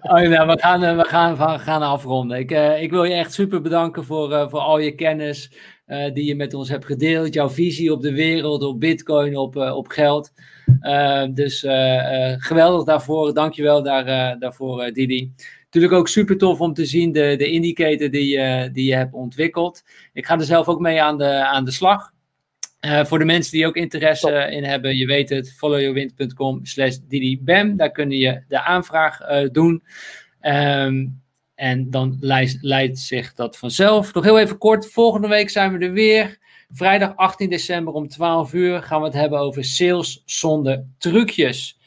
oh, nou, we gaan, we gaan, we gaan afronden. Ik, ik wil je echt super bedanken voor, voor al je kennis die je met ons hebt gedeeld. Jouw visie op de wereld, op bitcoin, op, op geld. dus geweldig daarvoor. Dankjewel daar, daarvoor, Didi. Natuurlijk ook super tof om te zien de, de indicator die, uh, die je hebt ontwikkeld. Ik ga er zelf ook mee aan de, aan de slag. Uh, voor de mensen die ook interesse in hebben, je weet het, followyourwind.com slash didibam. Daar kun je de aanvraag uh, doen. Um, en dan leidt, leidt zich dat vanzelf. Nog heel even kort, volgende week zijn we er weer. Vrijdag 18 december om 12 uur gaan we het hebben over sales zonder trucjes.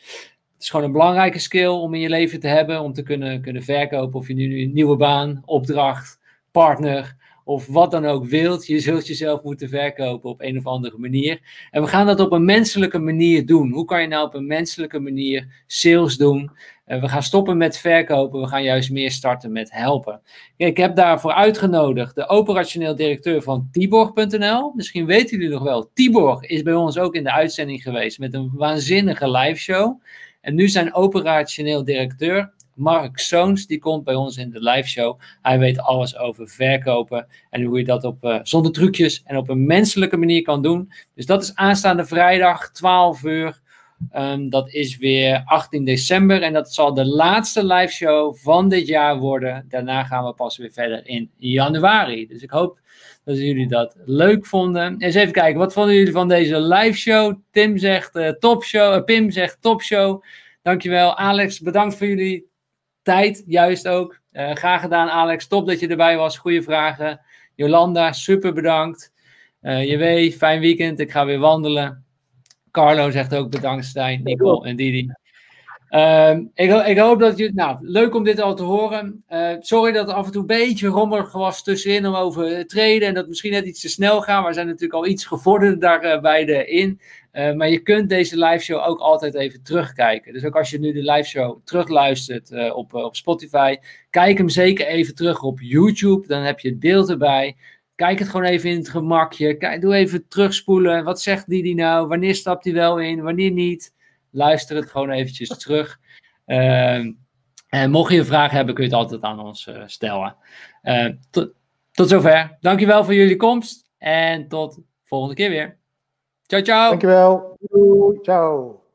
Het is gewoon een belangrijke skill om in je leven te hebben, om te kunnen, kunnen verkopen. Of je nu een nieuwe baan, opdracht, partner of wat dan ook wilt. Je zult jezelf moeten verkopen op een of andere manier. En we gaan dat op een menselijke manier doen. Hoe kan je nou op een menselijke manier sales doen? Uh, we gaan stoppen met verkopen. We gaan juist meer starten met helpen. Ik heb daarvoor uitgenodigd de operationeel directeur van Tiborg.nl. Misschien weten jullie nog wel. Tiborg is bij ons ook in de uitzending geweest met een waanzinnige live show. En nu zijn operationeel directeur Mark Soons, die komt bij ons in de live show. Hij weet alles over verkopen en hoe je dat op, uh, zonder trucjes en op een menselijke manier kan doen. Dus dat is aanstaande vrijdag, 12 uur. Um, dat is weer 18 december en dat zal de laatste live show van dit jaar worden. Daarna gaan we pas weer verder in januari. Dus ik hoop dat jullie dat leuk vonden. Eens even kijken, wat vonden jullie van deze live show? Tim zegt uh, top show, uh, Pim zegt top show. Dankjewel. Alex, bedankt voor jullie tijd, juist ook. Uh, graag gedaan, Alex. Top dat je erbij was. Goede vragen. Jolanda, super bedankt. Je weet, fijn weekend. Ik ga weer wandelen. Carlo zegt ook bedankt, Stijn, Nicole en Didi. Uh, ik, ik, hoop dat je. Nou, leuk om dit al te horen. Uh, sorry dat het af en toe een beetje rommelig was tussenin om over treden. En dat misschien net iets te snel gaan. We zijn natuurlijk al iets gevorderd daarbij uh, in. Uh, maar je kunt deze live show ook altijd even terugkijken. Dus ook als je nu de live show terugluistert uh, op, op Spotify, kijk hem zeker even terug op YouTube. Dan heb je het beeld erbij. Kijk het gewoon even in het gemakje. Doe even terugspoelen. Wat zegt die, die nou? Wanneer stapt hij wel in? Wanneer niet? Luister het gewoon eventjes terug. Ehm, en mocht je een vraag hebben, kun je het altijd aan ons stellen. tot, tot zover. Dankjewel voor jullie komst. En tot volgende keer weer. Ciao, ciao. Dankjewel. Doei. Ciao.